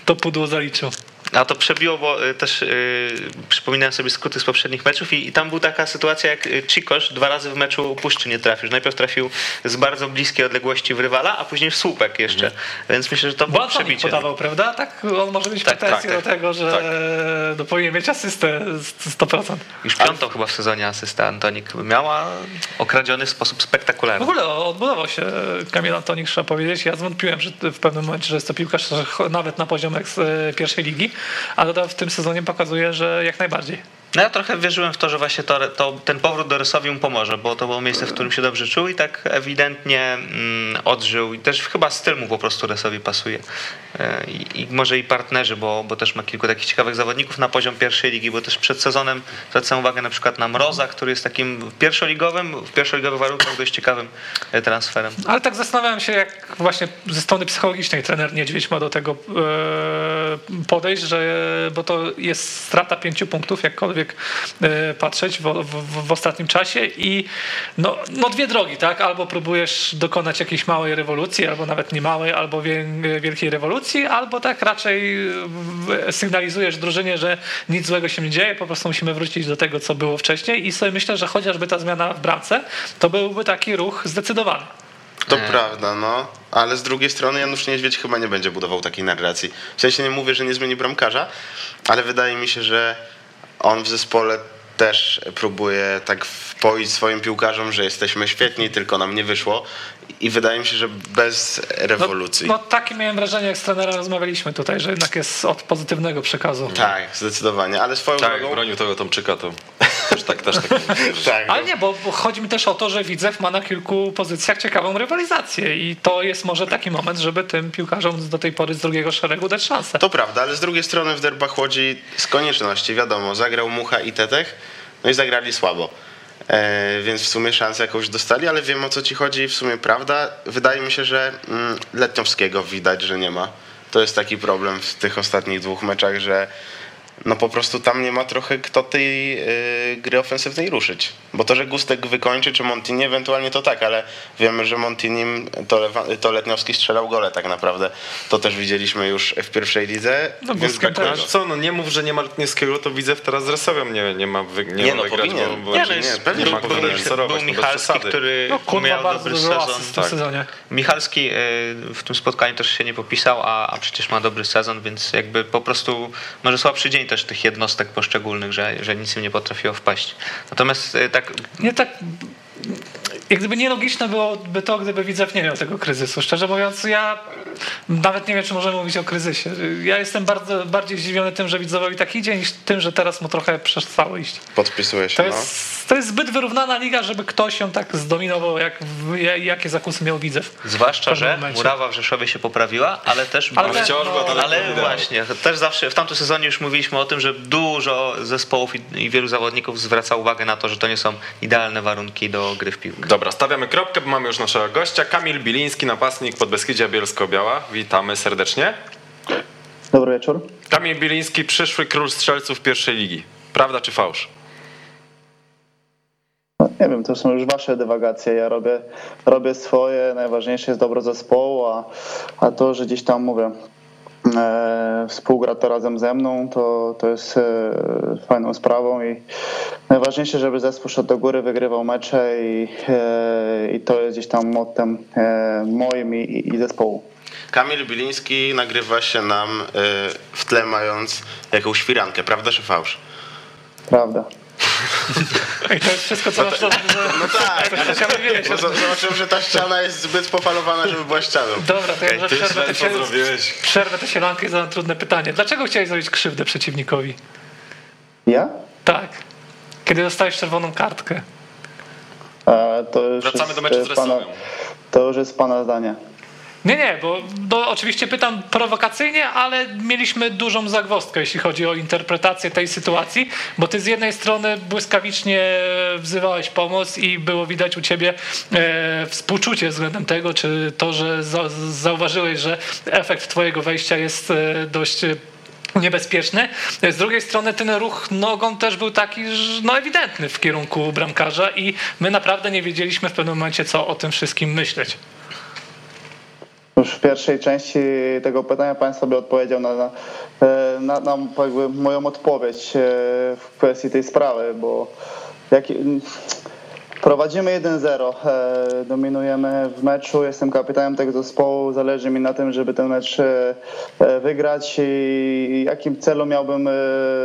to pudło zaliczył. A to przebiło, bo y, też y, przypominałem sobie skróty z poprzednich meczów i, i tam była taka sytuacja, jak y, Cikosz dwa razy w meczu puszczy nie trafił. Najpierw trafił z bardzo bliskiej odległości w rywala, a później w słupek jeszcze. Więc myślę, że to było przebicie. podawał, prawda? Tak, on może mieć Tak, pretensje tak, do tak. tego, że Tak. no, powinien mieć asystę z 100%. Już piątą chyba w sezonie asysta Antonik miała okradziony w sposób W spektakularny. ogóle odbudował się Kamil Antonik, trzeba powiedzieć. Ja zwątpiłem że w pewnym momencie, że jest to piłkarz nawet na poziomach z e, pierwszej ligi, ale to w tym sezonie pokazuje, że jak najbardziej. No ja trochę wierzyłem w to, że właśnie to, to, ten powrót do Rysowi mu pomoże, bo to było miejsce, w którym się dobrze czuł i tak ewidentnie mm, odżył i też chyba styl mu po prostu Rysowi pasuje. E, I, i może i partnerzy, bo, bo też ma kilku takich ciekawych zawodników na poziom pierwszej ligi, bo też przed sezonem zwracam uwagę na przykład na Mroza, który jest takim pierwszoligowym, w pierwszoligowych warunkach dość ciekawym e, transferem. Ale tak zastanawiałem się, jak właśnie ze strony psychologicznej trener Niedźwiedź ma do tego e, podejść, że, bo to jest strata pięciu punktów, jakkolwiek e, patrzeć w, w, w ostatnim czasie i no, no dwie drogi, tak? Albo próbujesz dokonać jakiejś małej rewolucji, albo nawet nie małej, albo wie, wielkiej rewolucji, albo tak raczej sygnalizujesz drużynie, że nic złego się nie dzieje, po prostu musimy wrócić do tego, co było wcześniej i sobie myślę, że chociażby ta zmiana w bramce, to byłby taki ruch zdecydowany. To prawda, no. Ale z drugiej strony Janusz Niedźwiedź chyba nie będzie budował takiej narracji. W sensie nie mówię, że nie zmieni bramkarza, ale wydaje mi się, że on w zespole też próbuje tak wpoić swoim piłkarzom, że jesteśmy świetni, tylko nam nie wyszło. I wydaje mi się, że bez rewolucji. No, no takie miałem wrażenie, jak z trenerem rozmawialiśmy tutaj, że jednak jest od pozytywnego przekazu. Tak, zdecydowanie, ale swoją Tak, drogą... bronił tego Tomczyka, to też tak, też tak. Tak, Ale nie, bo bo chodzi mi też o to, że Widzew ma na kilku pozycjach ciekawą rywalizację i to jest może taki moment, żeby tym piłkarzom do tej pory z drugiego szeregu dać szansę. To prawda, ale z drugiej strony w derbach Łodzi z konieczności, wiadomo, zagrał Mucha i Tetech, no i zagrali słabo. E, więc w sumie szansę jakąś dostali, ale wiem o co ci chodzi i w sumie prawda. Wydaje mi się, że mm, Letniowskiego widać, że nie ma. To jest taki problem w tych ostatnich dwóch meczach, że no po prostu tam nie ma trochę kto tej y, gry ofensywnej ruszyć. Bo to, że Gustek wykończy, czy Montini, ewentualnie to tak, ale wiemy, że Montinim to, to Letniowski strzelał gole tak naprawdę. To też widzieliśmy już w pierwszej lidze. No, więc Guskiem brakuje- też. Co, no nie mów, że nie ma Letniewskiego, to widzę teraz z Resowią nie, nie ma, wy, nie Nie, ma no, wygrać, powinien. bo, bo Nie, nie, no jest, pewnie, był, że był, powinien był, był no Michalski, który No kurwa, miał dobry sezon. w tym tak. sezonie. Michalski e, w tym spotkaniu też się nie popisał, a, a przecież ma dobry sezon, więc jakby po prostu może słabszy dzień też tych jednostek poszczególnych, że, że nic im nie potrafiło wpaść. Natomiast e, tak Nie tak. Jak gdyby nielogiczne byłoby to, gdyby Widzew nie miał tego kryzysu. Szczerze mówiąc, ja nawet nie wiem, czy możemy mówić o kryzysie. Ja jestem bardzo bardziej zdziwiony tym, że Widzewowi tak idzie, niż tym, że teraz mu trochę przestało iść. Podpisuję się, To no. jest, to jest zbyt wyrównana liga, żeby ktoś ją tak zdominował, jak, jakie zakusy miał Widzew. zwłaszcza, że momencie. murawa w Rzeszowie się poprawiła, ale też Ale ale, wciąż daleko ale właśnie, też zawsze w tamtym sezonie już mówiliśmy o tym, że dużo zespołów i, i wielu zawodników zwraca uwagę na to, że to nie są idealne warunki do gry w piłkę. Dobra, stawiamy kropkę, bo mamy już naszego gościa. Kamil Biliński, napastnik Podbeskidzia Bielsko-Biała. Witamy serdecznie. Dobry wieczór. Kamil Biliński, przyszły król strzelców pierwszej ligi. Prawda czy fałsz? No, nie wiem, to są już wasze dywagacje. Ja robię, robię swoje. Najważniejsze jest dobro zespołu, a, a to, że gdzieś tam mówię, współgra to razem ze mną, to, to jest e, fajną sprawą i najważniejsze, żeby zespół szedł do góry, wygrywał mecze i, e, i to jest gdzieś tam mottem e, moim i, i zespołu. Kamil Biliński nagrywa się nam w tle mając jakąś firankę, prawda czy fałsz? Prawda. I to jest wszystko, co masz do... No tak, to bo zo- zobaczyłem, że ta ściana jest zbyt pofalowana, żeby była ścianą. Dobra, to ja może przerwę tę się- zrobiłeś. przerwę tę sielankę i zadam trudne pytanie. Dlaczego chciałeś zrobić krzywdę przeciwnikowi? Ja? Tak. Kiedy dostałeś czerwoną kartkę. E, to już Wracamy jest, do meczu z pana. To już jest pana zdanie. Nie, nie, bo oczywiście pytam prowokacyjnie, ale mieliśmy dużą zagwozdkę, jeśli chodzi o interpretację tej sytuacji, bo ty z jednej strony błyskawicznie wzywałeś pomoc i było widać u ciebie e, współczucie względem tego, czy to, że za, zauważyłeś, że efekt twojego wejścia jest e, dość niebezpieczny. Z drugiej strony ten ruch nogą też był taki no, ewidentny w kierunku bramkarza i my naprawdę nie wiedzieliśmy w pewnym momencie, co o tym wszystkim myśleć. Już w pierwszej części tego pytania pan sobie odpowiedział na, na, na, na jakby moją odpowiedź e, w kwestii tej sprawy, bo jak, prowadzimy 1-0, e, dominujemy w meczu, jestem kapitanem tego zespołu, zależy mi na tym, żeby ten mecz e, e, wygrać i jakim celu miałbym e,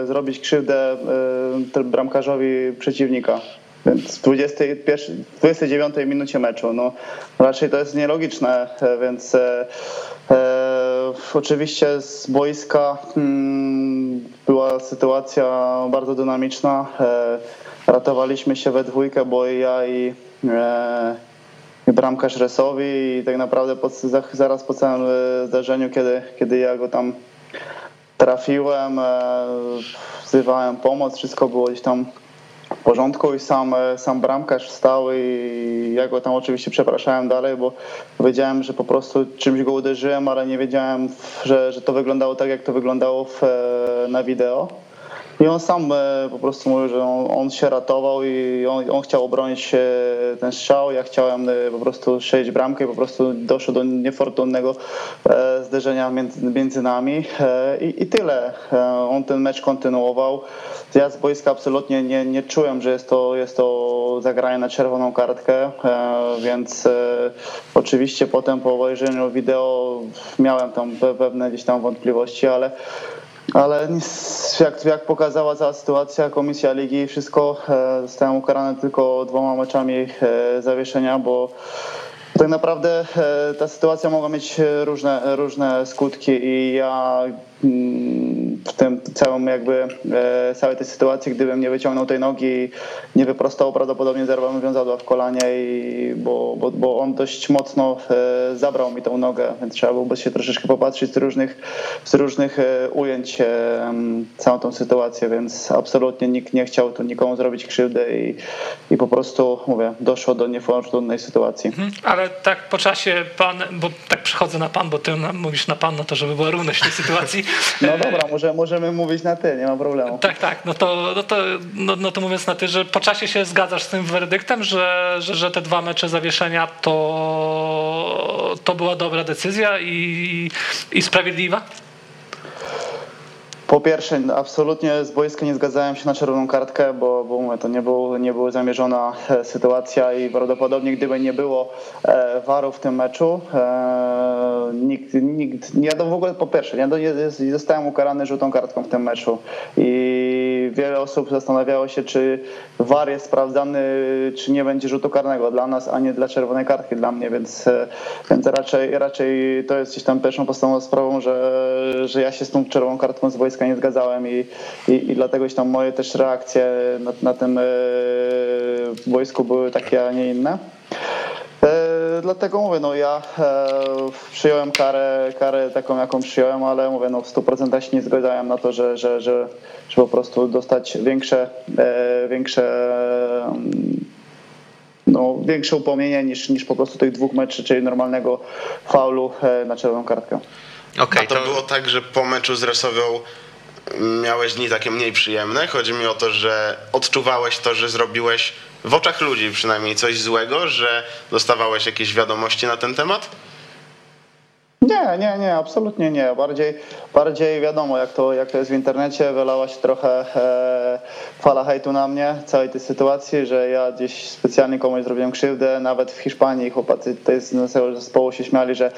zrobić krzywdę e, bramkarzowi przeciwnika. Więc w 21, 29 minucie meczu. No, raczej to jest nielogiczne, e, więc e, e, oczywiście z boiska mm, była sytuacja bardzo dynamiczna. E, ratowaliśmy się we dwójkę, bo i ja i, e, i bramkarz Resowi i tak naprawdę po, za- zaraz po całym e, zdarzeniu, kiedy, kiedy ja go tam trafiłem, wzywałem pomoc, wszystko było gdzieś tam w porządku i sam, e, sam bramkarz wstał i ja go tam oczywiście przepraszałem dalej, bo wiedziałem, że po prostu czymś go uderzyłem, ale nie wiedziałem, że, że to wyglądało tak, jak to wyglądało w, e, na wideo. I on sam e, po prostu mówił, że on, on się ratował i on, on chciał obronić e, ten strzał. Ja chciałem e, po prostu strzelić bramkę i po prostu doszło do niefortunnego zderzenia między, między nami i, i tyle. On ten mecz kontynuował. Ja z boiska absolutnie nie, nie czułem, że jest to, jest to zagranie na czerwoną kartkę, więc oczywiście potem po obejrzeniu wideo miałem tam pe- pewne gdzieś tam wątpliwości, ale ale jak, jak pokazała cała sytuacja, komisja ligi, wszystko, e, zostałem ukarany tylko dwoma meczami e, zawieszenia, bo tak naprawdę e, ta sytuacja mogła mieć różne, różne skutki i ja w tym całym jakby e, całej tej sytuacji, gdybym nie wyciągnął tej nogi, nie wyprostował, prawdopodobnie zerwałbym wiązadła w kolanie, i, bo, bo, bo on dość mocno e, zabrał mi tą nogę, więc trzeba byłoby się troszeczkę popatrzeć z różnych, z różnych e, ujęć całą tą sytuację, więc absolutnie nikt nie chciał tu nikomu zrobić krzywdy i, i po prostu, mówię, doszło do niefortunnej sytuacji. Mhm. Ale tak po czasie pan, bo tak przychodzę na pan, bo ty mówisz na pan, no to żeby była równość w tej sytuacji. No dobra, może, możemy mówić na ty, nie ma problemu. Tak, tak, no to, no to, no, no to mówiąc na ty, że po czasie się zgadzasz z tym werdyktem, że, że, że te dwa mecze zawieszenia to, to była dobra decyzja i, i sprawiedliwa? Po pierwsze, absolutnie z boiska nie zgadzałem się na czerwoną kartkę, bo, bo to nie, był, nie była zamierzona e, sytuacja i prawdopodobnie gdyby nie było e, waru w tym meczu, e, nikt, nikt, ja to w ogóle po pierwsze, ja nie zostałem ukarany żółtą kartką w tym meczu i wiele osób zastanawiało się, czy war jest sprawdzany, czy nie będzie rzutu karnego dla nas, a nie dla czerwonej kartki dla mnie, więc, e, więc raczej, raczej to jest gdzieś tam pierwszą podstawową sprawą, że, że ja się z tą czerwoną kartką z boiska nie zgadzałem i, i, i dlatego tam moje też reakcje na, na tym e, boisku były takie, a nie inne. E, dlatego mówię, no ja e, przyjąłem karę, karę taką, jaką przyjąłem, ale mówię, no w 100% się nie zgadzałem na to, że, że, że, że po prostu dostać większe, e, większe mm, no, większe upomnienie niż, niż po prostu tych dwóch meczy, czyli normalnego faulu e, na czerwoną kartkę. A to, było tak, że po meczu z Resowią miałeś dni takie mniej przyjemne? Chodzi mi o to, że odczuwałeś to, że zrobiłeś w oczach ludzi przynajmniej coś złego, że dostawałeś jakieś wiadomości na ten temat? Nie, Nie, nie, nie, absolutnie nie. Bardziej, bardziej wiadomo, jak to, jak to jest w internecie, wylała się trochę e, fala hejtu na mnie, całej tej sytuacji, że ja gdzieś specjalnie komuś zrobiłem krzywdę, nawet w Hiszpanii chłopacy tutaj z całego zespołu się śmiali, że,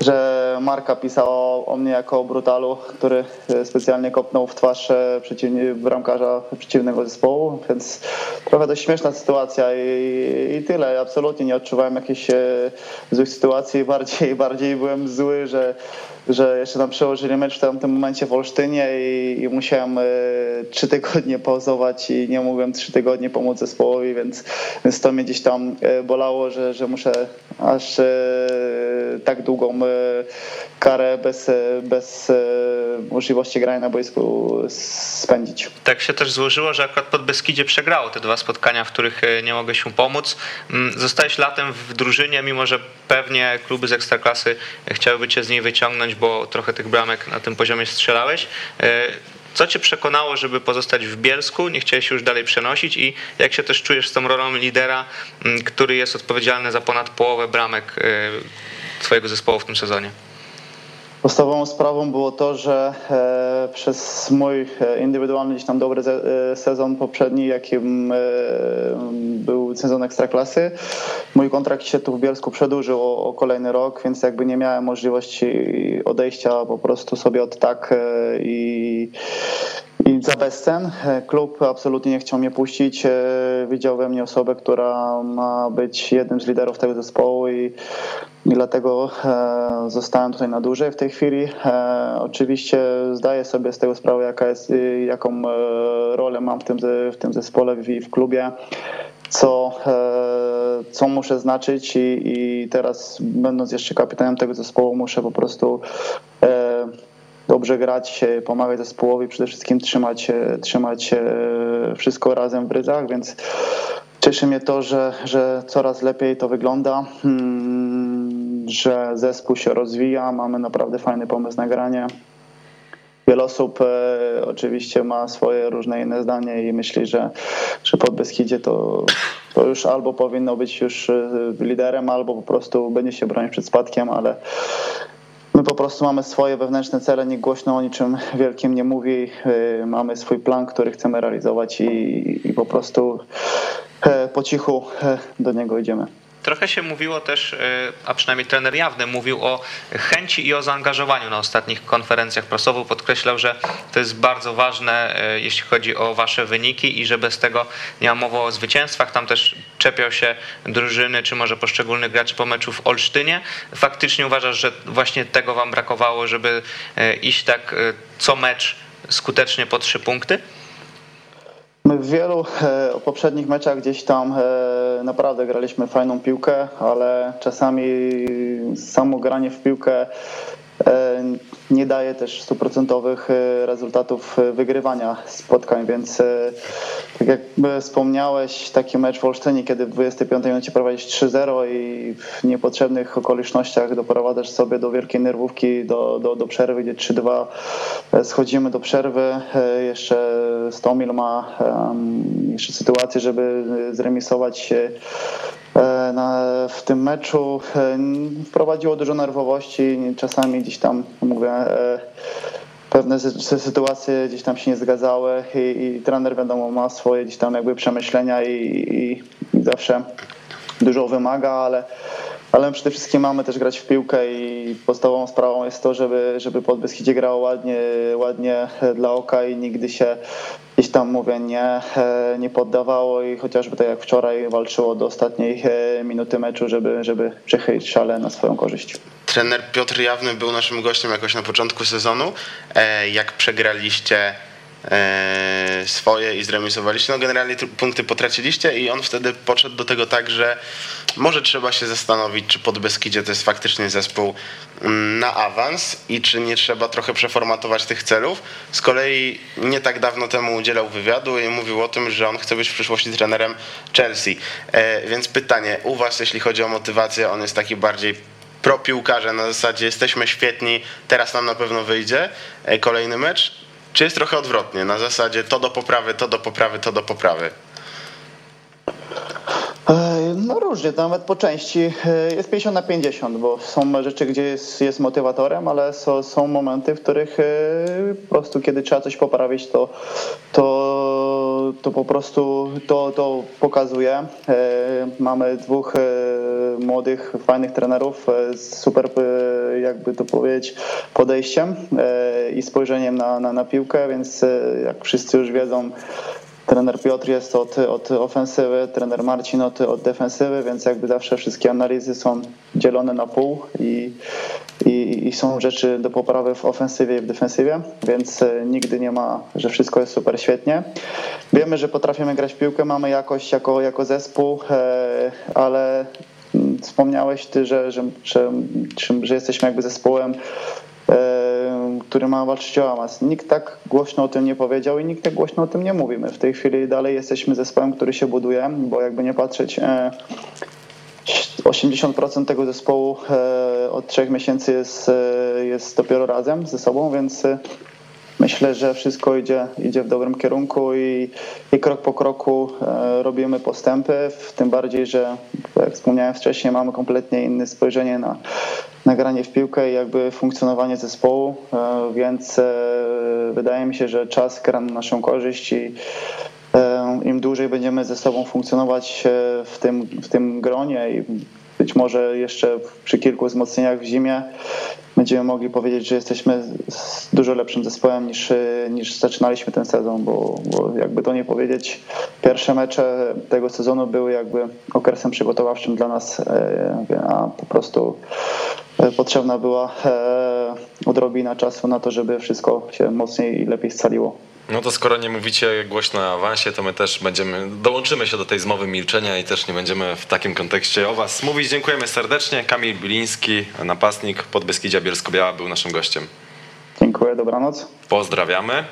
że Marka pisał o, mnie jako o brutalu, który e, specjalnie kopnął w twarz e, przeciwnie, bramkarza przeciwnego zespołu, więc trochę dość śmieszna sytuacja i, i tyle. Absolutnie nie odczuwałem jakichś e, złych sytuacji, bardziej, bardziej byłem zły, że, że jeszcze nam przełożyli mecz w tamtym momencie w Olsztynie i, i musiałem e, trzy tygodnie pauzować i nie mogłem trzy tygodnie pomóc zespołowi, więc, więc to mnie gdzieś tam e, bolało, że, że muszę aż e, tak długą karę bez, bez możliwości grania na boisku spędzić. Tak się też złożyło, że akurat pod Beskidzie przegrało te dwa spotkania, w których nie mogłeś mu pomóc. Mm, Zostałeś latem w drużynie, mimo że pewnie kluby z Ekstraklasy chciałyby cię z niej wyciągnąć, bo trochę tych bramek na tym poziomie strzelałeś. E, Co cię przekonało, żeby pozostać w Bielsku? Nie chciałeś się już dalej przenosić i jak się też czujesz z tą rolą lidera, który jest odpowiedzialny za ponad połowę bramek e, twojego zespołu w tym sezonie? Podstawową sprawą było to, że e, przez mój e, indywidualny gdzieś tam dobry e, sezon poprzedni, jakim był sezon Ekstraklasy, mój kontrakt się tu w Bielsku przedłużył o, o kolejny rok, więc jakby nie miałem możliwości odejścia po prostu sobie od tak i, i za bezcen. E, Klub absolutnie nie chciał mnie puścić. e, Widział we mnie osobę, która ma być jednym z liderów tego zespołu i, i dlatego e, zostałem tutaj na dłużej w tej chwili. Oczywiście zdaję sobie z tego sprawę, jaka jest, jaką rolę mam w tym, w tym zespole i w klubie co, co muszę znaczyć i, i teraz będąc jeszcze kapitanem tego zespołu muszę po prostu dobrze grać, e, pomagać zespołowi, przede wszystkim trzymać, e, trzymać e, wszystko razem w ryzach, więc cieszy mnie to, że, że coraz lepiej to wygląda, mm, że zespół się rozwija, mamy naprawdę fajny pomysł na granie. Wiele osób e, oczywiście ma swoje różne inne zdanie i myśli, że, że pod Beskidzie to, to już albo powinno być już liderem, albo po prostu będzie się bronić przed spadkiem, ale my po prostu mamy swoje wewnętrzne cele, nikt głośno o niczym wielkim nie mówi. E, Mamy swój plan, który chcemy realizować i, i po prostu e, po cichu e, do niego idziemy. Trochę się mówiło też, e, a przynajmniej trener Jawny mówił o chęci i o zaangażowaniu na ostatnich konferencjach prasowych. Podkreślał, że to jest bardzo ważne, e, jeśli chodzi o wasze wyniki i że bez tego nie ma mowy o zwycięstwach. Tam też czepiał się drużyny, czy może poszczególnych graczy po meczu w Olsztynie. Faktycznie uważasz, że właśnie tego wam brakowało, żeby e, iść tak co mecz skutecznie po trzy punkty? My w wielu poprzednich meczach gdzieś tam naprawdę graliśmy fajną piłkę, ale czasami samo granie w piłkę e, nie daje też stuprocentowych e, rezultatów e, wygrywania spotkań, więc e, tak jak wspomniałeś, taki mecz w Olsztynie, kiedy w 25 minucie prowadzisz 3-0 i w niepotrzebnych okolicznościach doprowadzasz sobie do wielkiej nerwówki, do, do, do przerwy, gdzie 3-2 e, schodzimy do przerwy. Jeszcze Stomil ma jeszcze sytuację, żeby zremisować się na, w tym meczu. Wprowadziło dużo nerwowości, czasami gdzieś tam, mówię, e, pewne sy- sy- sytuacje gdzieś tam się nie zgadzały i, i trener wiadomo ma swoje gdzieś tam jakby przemyślenia i, i, i zawsze dużo wymaga, ale, ale przede wszystkim mamy też grać w piłkę i podstawową sprawą jest to, żeby, żeby pod Beskidzie grało ładnie, ładnie dla oka i nigdy się gdzieś tam mówię nie, e, nie poddawało i chociażby tak jak wczoraj walczyło do ostatniej e, minuty meczu, żeby, żeby przechylić szale na swoją korzyść. Trener Piotr Jawny był naszym gościem jakoś na początku sezonu. E, Jak przegraliście e, swoje i zremisowaliście, no generalnie punkty potraciliście i on wtedy podszedł do tego tak, że może trzeba się zastanowić, czy pod Beskidzie to jest faktycznie zespół mm, na awans i czy nie trzeba trochę przeformatować tych celów. Z kolei nie tak dawno temu udzielał wywiadu i mówił o tym, że on chce być w przyszłości trenerem Chelsea. E, Więc pytanie, u was jeśli chodzi o motywację, on jest taki bardziej pro piłkarze na zasadzie jesteśmy świetni, teraz nam na pewno wyjdzie e, kolejny mecz, czy jest trochę odwrotnie, na zasadzie to do poprawy, to do poprawy, to do poprawy? E, No różnie, to nawet po części e, jest 50 na 50, bo są rzeczy, gdzie jest, jest motywatorem, ale są, są momenty, w których e, po prostu kiedy trzeba coś poprawić, to, to, to po prostu to, to pokazuje. Mamy dwóch młodych, fajnych trenerów z super, jakby to powiedzieć, podejściem i spojrzeniem na, na, na piłkę, więc jak wszyscy już wiedzą, trener Piotr jest od, od ofensywy, trener Marcin od, od defensywy, więc jakby zawsze wszystkie analizy są dzielone na pół i, i, i są rzeczy do poprawy w ofensywie i w defensywie, więc e, nigdy nie ma, że wszystko jest super świetnie. Wiemy, że potrafimy grać piłkę, mamy jakość jako, jako zespół, e, ale mm, wspomniałeś ty, że, że, że, że jesteśmy jakby zespołem który ma walczyć o awans. Nikt tak głośno o tym nie powiedział i nikt tak głośno o tym nie mówi. My w tej chwili dalej jesteśmy zespołem, który się buduje, bo jakby nie patrzeć, 80% e, tego zespołu e, od trzech miesięcy jest, e, jest dopiero razem ze sobą, więc myślę, że wszystko idzie, idzie w dobrym kierunku i, i krok po kroku robimy postępy, tym bardziej, że jak wspomniałem wcześniej, mamy kompletnie inne spojrzenie na, nagranie w piłkę i jakby funkcjonowanie zespołu, e, więc e, wydaje mi się, że czas gra na naszą korzyść i e, im dłużej będziemy ze sobą funkcjonować w tym, w tym gronie i być może jeszcze przy kilku wzmocnieniach w zimie będziemy mogli powiedzieć, że jesteśmy dużo lepszym zespołem niż, niż zaczynaliśmy ten sezon, bo, bo jakby to nie powiedzieć, pierwsze mecze tego sezonu były jakby okresem przygotowawczym dla nas, a po prostu potrzebna była e, odrobina czasu na to, żeby wszystko się mocniej i lepiej scaliło. No to skoro nie mówicie głośno o awansie, to my też będziemy, dołączymy się do tej zmowy milczenia i też nie będziemy w takim kontekście o was mówić. Dziękujemy serdecznie. Kamil Biliński, napastnik Podbeskidzia Bielsko-Biała był naszym gościem. Dziękuję, dobranoc. Pozdrawiamy.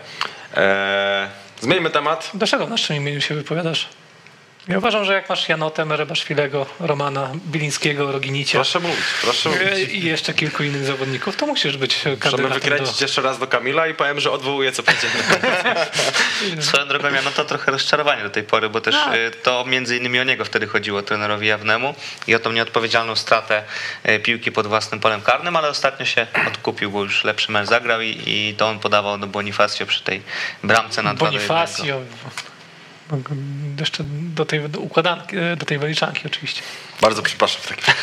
Eee, zmieńmy temat. Dlaczego w naszym imieniu się wypowiadasz? Ja uważam, że jak masz Janotę, Rebaszwilego, Romana Bilińskiego, Roginicia proszę mówić, proszę mówić. i jeszcze kilku innych zawodników, to musisz być kandydatem Możemy wykręcić do... jeszcze raz do Kamila i powiem, że odwołuję co powiedziałem. Swoją drogą Janota trochę rozczarowanie do tej pory, bo też. Y, to między innymi o niego wtedy chodziło trenerowi Jawnemu i o tą nieodpowiedzialną stratę y, piłki pod własnym polem karnym, ale ostatnio się odkupił, bo już lepszy mecz zagrał i, i to on podawał do Bonifacio przy tej bramce na 2 Bonifacio jeszcze do tej układanki, do tej wyliczanki oczywiście. Bardzo przepraszam. Tak.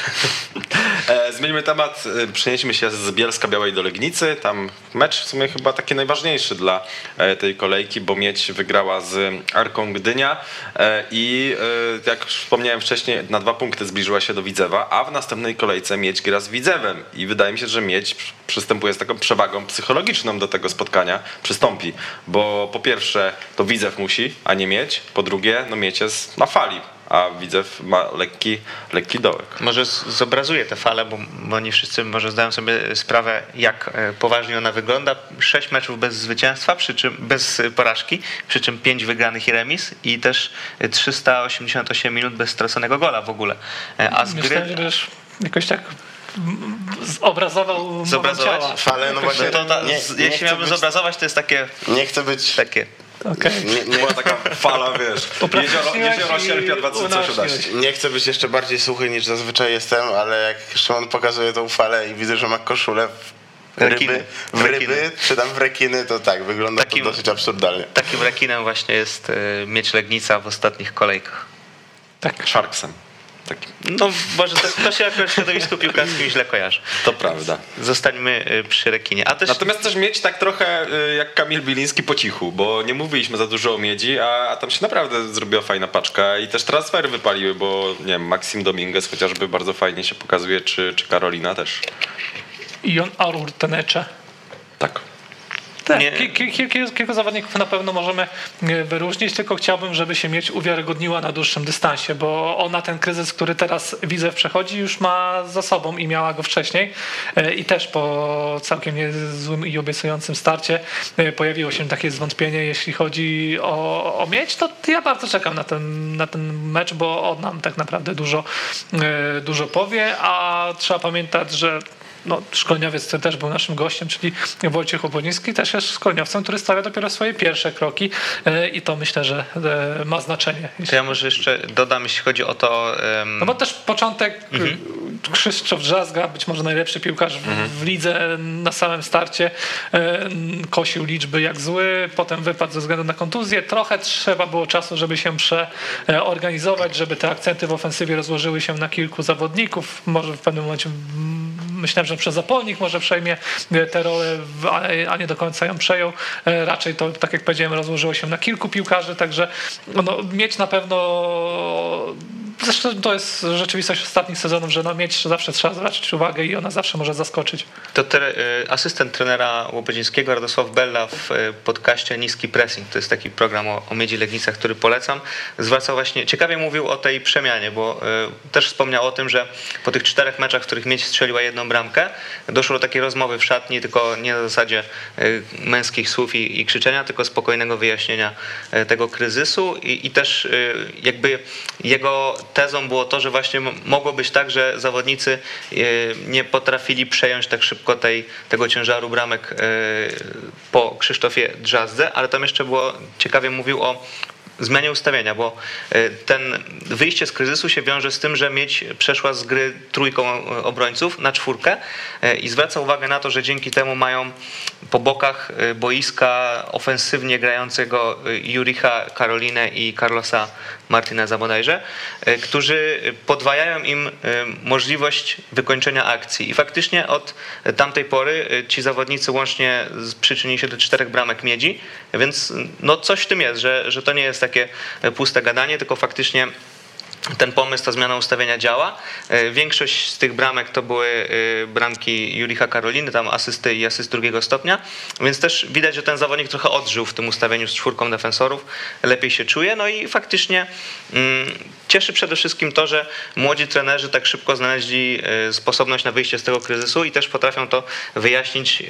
zmieńmy temat, e, przenieśmy się z Bielska Białej do Legnicy. Tam mecz w sumie chyba taki najważniejszy dla e, tej kolejki, bo Mieć wygrała z Arką Gdynia i jak wspomniałem wcześniej, na dwa punkty zbliżyła się do Widzewa, a w następnej kolejce Mieć gra z Widzewem i wydaje mi się, że Mieć przystępuje z taką przewagą psychologiczną do tego spotkania, przystąpi, bo po pierwsze to Widzew musi, a nie Mieć, po drugie no Mieć jest na fali, a Widzew ma lekki, lekki dołek. Może zobrazuje tę falę, bo, bo nie wszyscy może zdają sobie sprawę, jak e, poważnie ona wygląda. Sześć meczów bez zwycięstwa, przy czym bez porażki, przy czym pięć wygranych i remis i też 388 minut bez straconego gola w ogóle. E, a z Myślę, gry... że jakoś tak zobrazował zobrazować falę, no właśnie. To, to, nie, jeśli nie miałbym być, zobrazować, to jest takie. Nie chcę być takie Okay. Nie, nie była taka fala, wiesz, jezioro, jezioro sierpia 2013. Nie chcę być jeszcze bardziej suchy niż zazwyczaj jestem, ale jak Szymon pokazuje tą falę i widzę, że ma koszulę w ryby, w ryby, czy tam w rekiny, to tak, wygląda takim, to dosyć absurdalnie. Takim rekinem właśnie jest y, mieć Legnica w ostatnich kolejkach. Tak. Sharksem. Taki. No może to, to się akurat w środowisku piłkarskim źle kojarzy. To prawda. Zostańmy y, przy rekinie. A też... Natomiast też mieć tak trochę y, jak Kamil Biliński po cichu, bo nie mówiliśmy za dużo o miedzi, a, a tam się naprawdę zrobiła fajna paczka i też transfery wypaliły, bo nie wiem, Maxim Dominguez chociażby bardzo fajnie się pokazuje, czy, czy Karolina też. I on Arur Tenecze. Tak. Tak, kilku, kilku zawodników na pewno możemy e, wyróżnić, tylko chciałbym, żeby się mieć uwiarygodniła na dłuższym dystansie, bo ona ten kryzys, który teraz widzę przechodzi, już ma za sobą i miała go wcześniej e, i też po całkiem niezłym i obiecującym starcie e, pojawiło się takie zwątpienie, jeśli chodzi o, o mieć, to ja bardzo czekam na ten, na ten mecz, bo on nam tak naprawdę dużo, dużo powie, a trzeba pamiętać, że no, szkoleniowiec, który też był naszym gościem, czyli Wojciech Oponiński, też jest szkoleniowcem, który stawia dopiero swoje pierwsze kroki e, i to myślę, że e, ma znaczenie. To ja może jeszcze dodam, jeśli chodzi o to... Um... No bo też początek mhm. Krzysztof Drzazga, być może najlepszy piłkarz w, mhm. w lidze na samym starcie, kosił liczby jak zły, potem wypadł ze względu na kontuzję. Trochę trzeba było czasu, żeby się przeorganizować, żeby te akcenty w ofensywie rozłożyły się na kilku zawodników. Może w pewnym momencie myślałem, że przez zapolnik może przejmie tę rolę, a nie do końca ją przejął. E, raczej to, tak jak powiedziałem, rozłożyło się na kilku piłkarzy, także no, mieć na pewno Zresztą to jest rzeczywistość ostatnich sezonów, że na mieć zawsze trzeba zwracać uwagę i ona zawsze może zaskoczyć. To te, asystent trenera Łobodzińskiego, Radosław Bella w e, podcaście Niski Pressing, to jest taki program o, o Miedzi Legnicach, który polecam, zwracał właśnie, ciekawie mówił o tej przemianie, bo y, też wspomniał o tym, że po tych czterech meczach, w których Miedź strzeliła jedną bramkę, doszło do takiej rozmowy w szatni, tylko nie na zasadzie y, męskich słów i, i, krzyczenia, tylko spokojnego wyjaśnienia y, tego kryzysu. I, i też jakby jego tezą było to, że właśnie mogło być tak, że zawodnicy nie potrafili przejąć tak szybko tej, tego ciężaru bramek po Krzysztofie Drzazdze, ale tam jeszcze było, ciekawie mówił o zmianie ustawienia, bo e, ten wyjście z kryzysu się wiąże z tym, że mieć przeszła z gry trójką obrońców na czwórkę i zwraca uwagę na to, że dzięki temu mają po bokach boiska ofensywnie grającego Juricha Karolinę i Carlosa Martineza bodajże, e, którzy podwajają im e, możliwość wykończenia akcji. I faktycznie od tamtej pory e, ci zawodnicy łącznie przyczynili się do czterech bramek miedzi, więc no coś w tym jest, że, że to nie jest takie puste gadanie, tylko faktycznie ten pomysł, ta zmiana ustawienia działa. E, większość z tych bramek to były e, bramki Julicha Karoliny, tam asysty i asyst drugiego stopnia, więc też widać, że ten zawodnik trochę odżył w tym ustawieniu z czwórką defensorów, lepiej się czuje, no i faktycznie mm, cieszy przede wszystkim to, że młodzi trenerzy tak szybko znaleźli e, sposobność na wyjście z tego kryzysu i też potrafią to wyjaśnić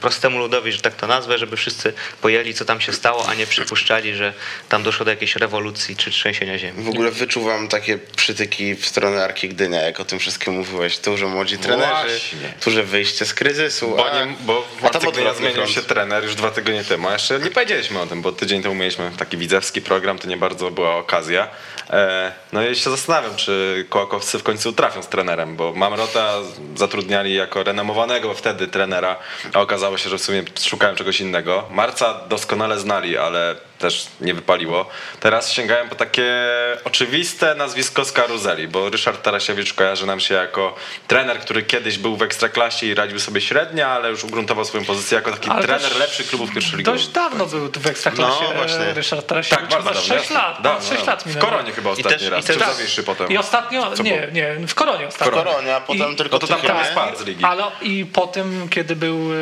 prostemu ludowi, że tak to nazwę, żeby wszyscy pojęli, co tam się stało, a nie przypuszczali, że tam doszło do jakiejś rewolucji czy trzęsienia ziemi. W ogóle wyczuwam tak takie przytyki w stronę Arki Gdynia, jak o tym wszystkim mówiłeś. Dużo młodzi trenerzy, duże wyjście z kryzysu. Bo, a, nie, bo w Arce Gdynia zmienił się trener już dwa tygodnie temu. A jeszcze nie powiedzieliśmy o tym, bo tydzień temu mieliśmy taki widzewski program, to nie bardzo była okazja. E, no i się zastanawiam, czy Kołakowcy w końcu trafią z trenerem, bo Mamrota zatrudniali jako renomowanego wtedy trenera, a okazało się, że w sumie szukają czegoś innego. Marca doskonale znali, ale też nie wypaliło. Teraz sięgałem po takie oczywiste nazwisko z karuzeli, bo Ryszard Tarasiewicz kojarzy nam się jako trener, który kiedyś był w Ekstraklasie i radził sobie średnio, ale już ugruntował swoją pozycję jako taki ale trener lepszy klubów pierwszoligowych. Dość dawno był w Ekstraklasie no, właśnie. Ryszard Tarasiewicz. Tak, bardzo 6 lat. Dawno, 6 lat W Koronie chyba ostatni też, raz, i też, czy potem? I ostatnio, nie, nie, w Koronie ostatnio. W Koronie, a potem I, tylko no to tam prawie spadł z ligi. Ale i po tym, kiedy był e,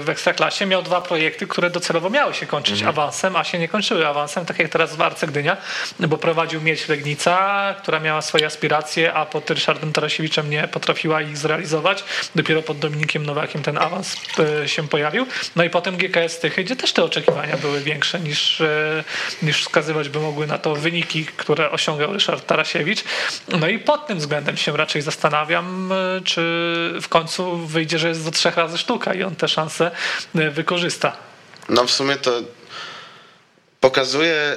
w Ekstraklasie, miał dwa projekty, które docelowo miały się kończyć mhm. awansem, się nie kończyły awansem awansem, tak jak teraz w Arce Gdynia, bo prowadził Mieć Legnica, która miała swoje aspiracje, a pod Ryszardem Tarasiewiczem nie potrafiła ich zrealizować. Dopiero pod Dominikiem Nowakiem ten awans e, się pojawił. No i potem GKS Tychy, gdzie też te oczekiwania były większe niż, e, niż wskazywać by mogły na to wyniki, które osiągał Ryszard Tarasiewicz. No i pod tym względem się raczej zastanawiam, e, czy w końcu wyjdzie, że jest do trzech razy sztuka i on te szanse wykorzysta. No w sumie to pokazuje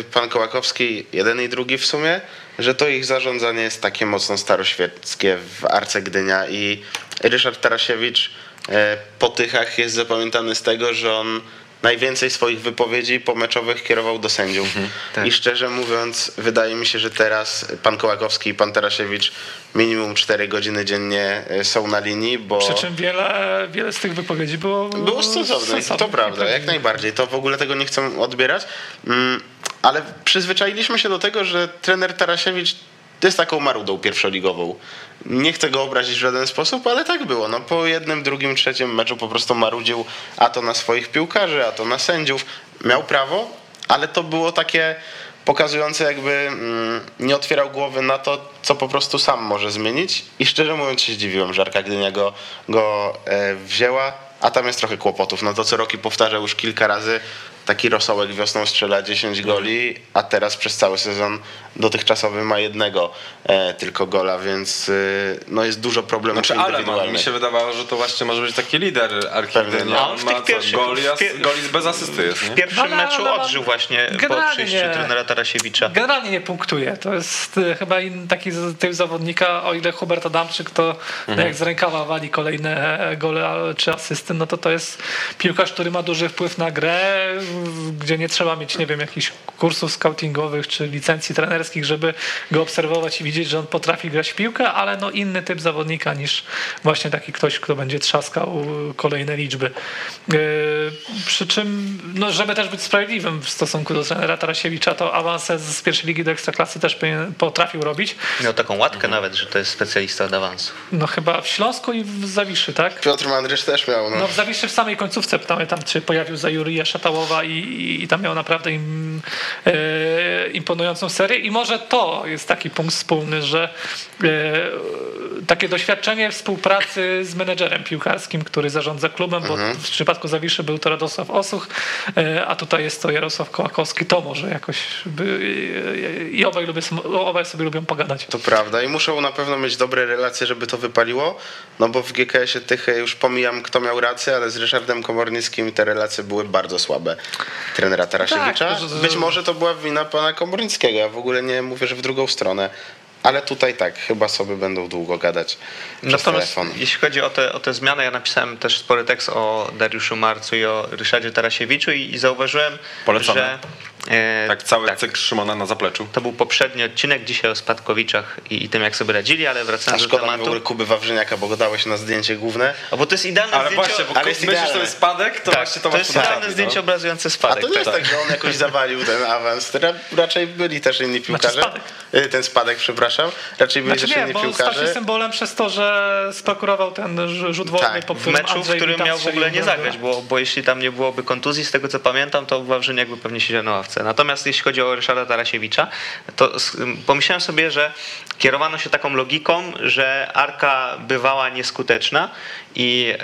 y, pan Kołakowski, jeden i drugi w sumie, że to ich zarządzanie jest takie mocno staroświeckie w Arce Gdynia i Ryszard Tarasiewicz e, po Tychach jest zapamiętany z tego, że on najwięcej swoich wypowiedzi pomeczowych kierował do sędziów. Mhm, tak. I szczerze mówiąc, wydaje mi się, że teraz pan Kołakowski i pan Tarasiewicz minimum 4 godziny dziennie e, są na linii, bo... Przy czym wiele, wiele z tych wypowiedzi było... Było stosowne, to prawda, jak najbardziej. To w ogóle tego nie chcę odbierać. Mm, ale przyzwyczailiśmy się do tego, że trener Tarasiewicz jest taką marudą pierwszoligową. Nie chcę go obrazić w żaden sposób, ale tak było. No, po jednym, drugim, trzecim meczu po prostu marudził a to na swoich piłkarzy, a to na sędziów. Miał prawo, ale to było takie pokazujące jakby mm, nie otwierał głowy na to, co po prostu sam może zmienić i szczerze mówiąc się zdziwiłem, że Arka Gdynia go, go e, wzięła, a tam jest trochę kłopotów. No to co Roki powtarza już kilka razy, taki rosołek wiosną strzela 10 goli, a teraz przez cały sezon dotychczasowy ma jednego e, tylko gola, więc e, no jest dużo problemów Znaczy, ale mi się wydawało, że to właśnie może być taki lider Arki Gdynia. no. On W ma co, goli, w goli bez asysty jest, W nie? pierwszym No, meczu no, no. odżył właśnie po przyjściu nie. trenera Tarasiewicza. Generalnie nie punktuje. To jest e, chyba in, taki z- typ zawodnika, o ile Hubert Adamczyk to no jak z rękawa wali kolejne e, gole czy asysty, no to to jest piłkarz, który ma duży wpływ na grę, w- gdzie nie trzeba mieć, nie wiem, jakichś kursów scoutingowych czy licencji trenerskich, żeby go obserwować i widzieć, że on potrafi grać w piłkę, ale no inny typ zawodnika niż właśnie taki ktoś, kto będzie trzaskał kolejne liczby. E, Przy czym, no żeby też być sprawiedliwym w stosunku do trenera Tarasiewicza, to awanse z pierwszej ligi do ekstraklasy też potrafił robić. Miał taką łatkę nawet, że to jest specjalista od awansu. No chyba w Śląsku i w Zawiszy, tak? Piotr Mandrysz też miał. No. No w Zawiszy w samej końcówce pytamy tam, czy pojawił za Jurija Szatałowa i, i, i tam miał naprawdę im, e, imponującą serię. I może to jest taki punkt wspólny, że e, takie doświadczenie współpracy z menedżerem piłkarskim, który zarządza klubem, bo w przypadku Zawiszy był to Radosław Osuch, e, a tutaj jest to Jarosław Kołakowski, to może jakoś by, e, i obaj, lubię, obaj sobie lubią pogadać. To prawda i muszą na pewno mieć dobre relacje, żeby to wypaliło, no bo w GKS-ie tych już pomijam kto miał rację, ale z Ryszardem Komornickim te relacje były bardzo słabe trenera Tarasiewicza. Tak, to- Być może to była wina pana Komornickiego, ja w ogóle nie mówię, że w drugą stronę, ale tutaj tak, chyba sobie będą długo gadać przez Natomiast telefon. jeśli chodzi o te, o te zmiany, ja napisałem też spory tekst o Dariuszu Marcu i o Ryszardzie Tarasiewiczu i, i zauważyłem, Polecamy. że Tak, cały tak, cykl Szymona na zapleczu. to był poprzedni odcinek dzisiaj o Spadkowiczach i, i tym, jak sobie radzili, ale A wracając do szkoda mi tematu. Kuby Wawrzyniaka, bo go dałeś na zdjęcie główne. A bo to jest idealne Ale zdjęcie. właśnie, bo ale myślisz, że to idealne. jest spadek, to tak, właśnie to to jest idealne trafi, zdjęcie no. obrazujące A spadek. to nie jest tak. tak, że on jakoś zawalił ten awans. Ra- Raczej byli też inni piłkarze. spadek. Y, Ten spadek, przepraszam. Raczej byli Znaczy też nie, inni bo stał się piłkarze. symbolem przez to, że sprakurował ten rz- rzut wolny, Tak, po w meczu, w którym miał w ogóle nie zagrać, bo, bo jeśli tam nie byłoby kontuzji, z tego co pamiętam, to Wawrzyniak by pewnie siedział na ławce. Natomiast jeśli chodzi o Ryszarda Tarasiewicza, to pomyślałem sobie, że kierowano się taką logiką, że Arka bywała nieskuteczna i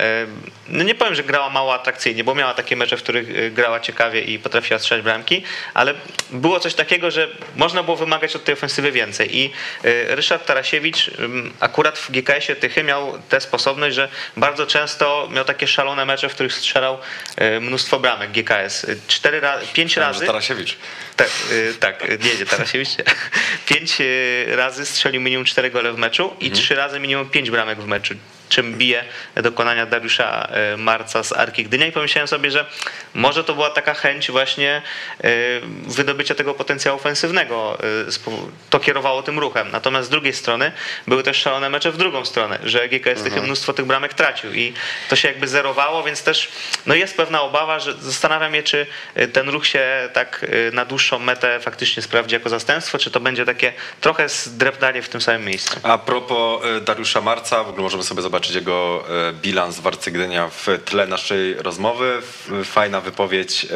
no nie powiem, że grała mało atrakcyjnie, bo miała takie mecze, w których e, grała ciekawie i potrafiła strzelać bramki, ale było coś takiego, że można było wymagać od tej ofensywy więcej i e, Ryszard Tarasiewicz akurat w GKS-ie Tychy miał tę sposobność, że bardzo często miał takie szalone mecze, w których strzelał e, mnóstwo bramek GKS. Cztery ra- pięć Myślałem, razy. Tarasiewicz. Tak, y, tak, y, nie, nie, Tarasiewicz. Pięć y, razy strzelił minimum cztery gole w meczu i trzy razy minimum pięć bramek w meczu, czym bije dokonania Dariusza y, Marca z Arki Gdynia i pomyślałem sobie, że może to była taka chęć właśnie y, wydobycia tego potencjału ofensywnego. powo- To kierowało tym ruchem. Natomiast z drugiej strony były też szalone mecze w drugą stronę, że GKS tych mnóstwo tych bramek tracił i to się jakby zerowało, więc też no jest pewna obawa, że zastanawiam się, czy ten ruch się tak na dłuższą metę faktycznie sprawdzi jako zastępstwo, czy to będzie takie trochę zdreptanie w tym samym miejscu. A propos e, Dariusza Marca, w ogóle możemy sobie zobaczyć jego e, bilans w Arcy Gdynia w tle naszej rozmowy. Fajna wypowiedź e,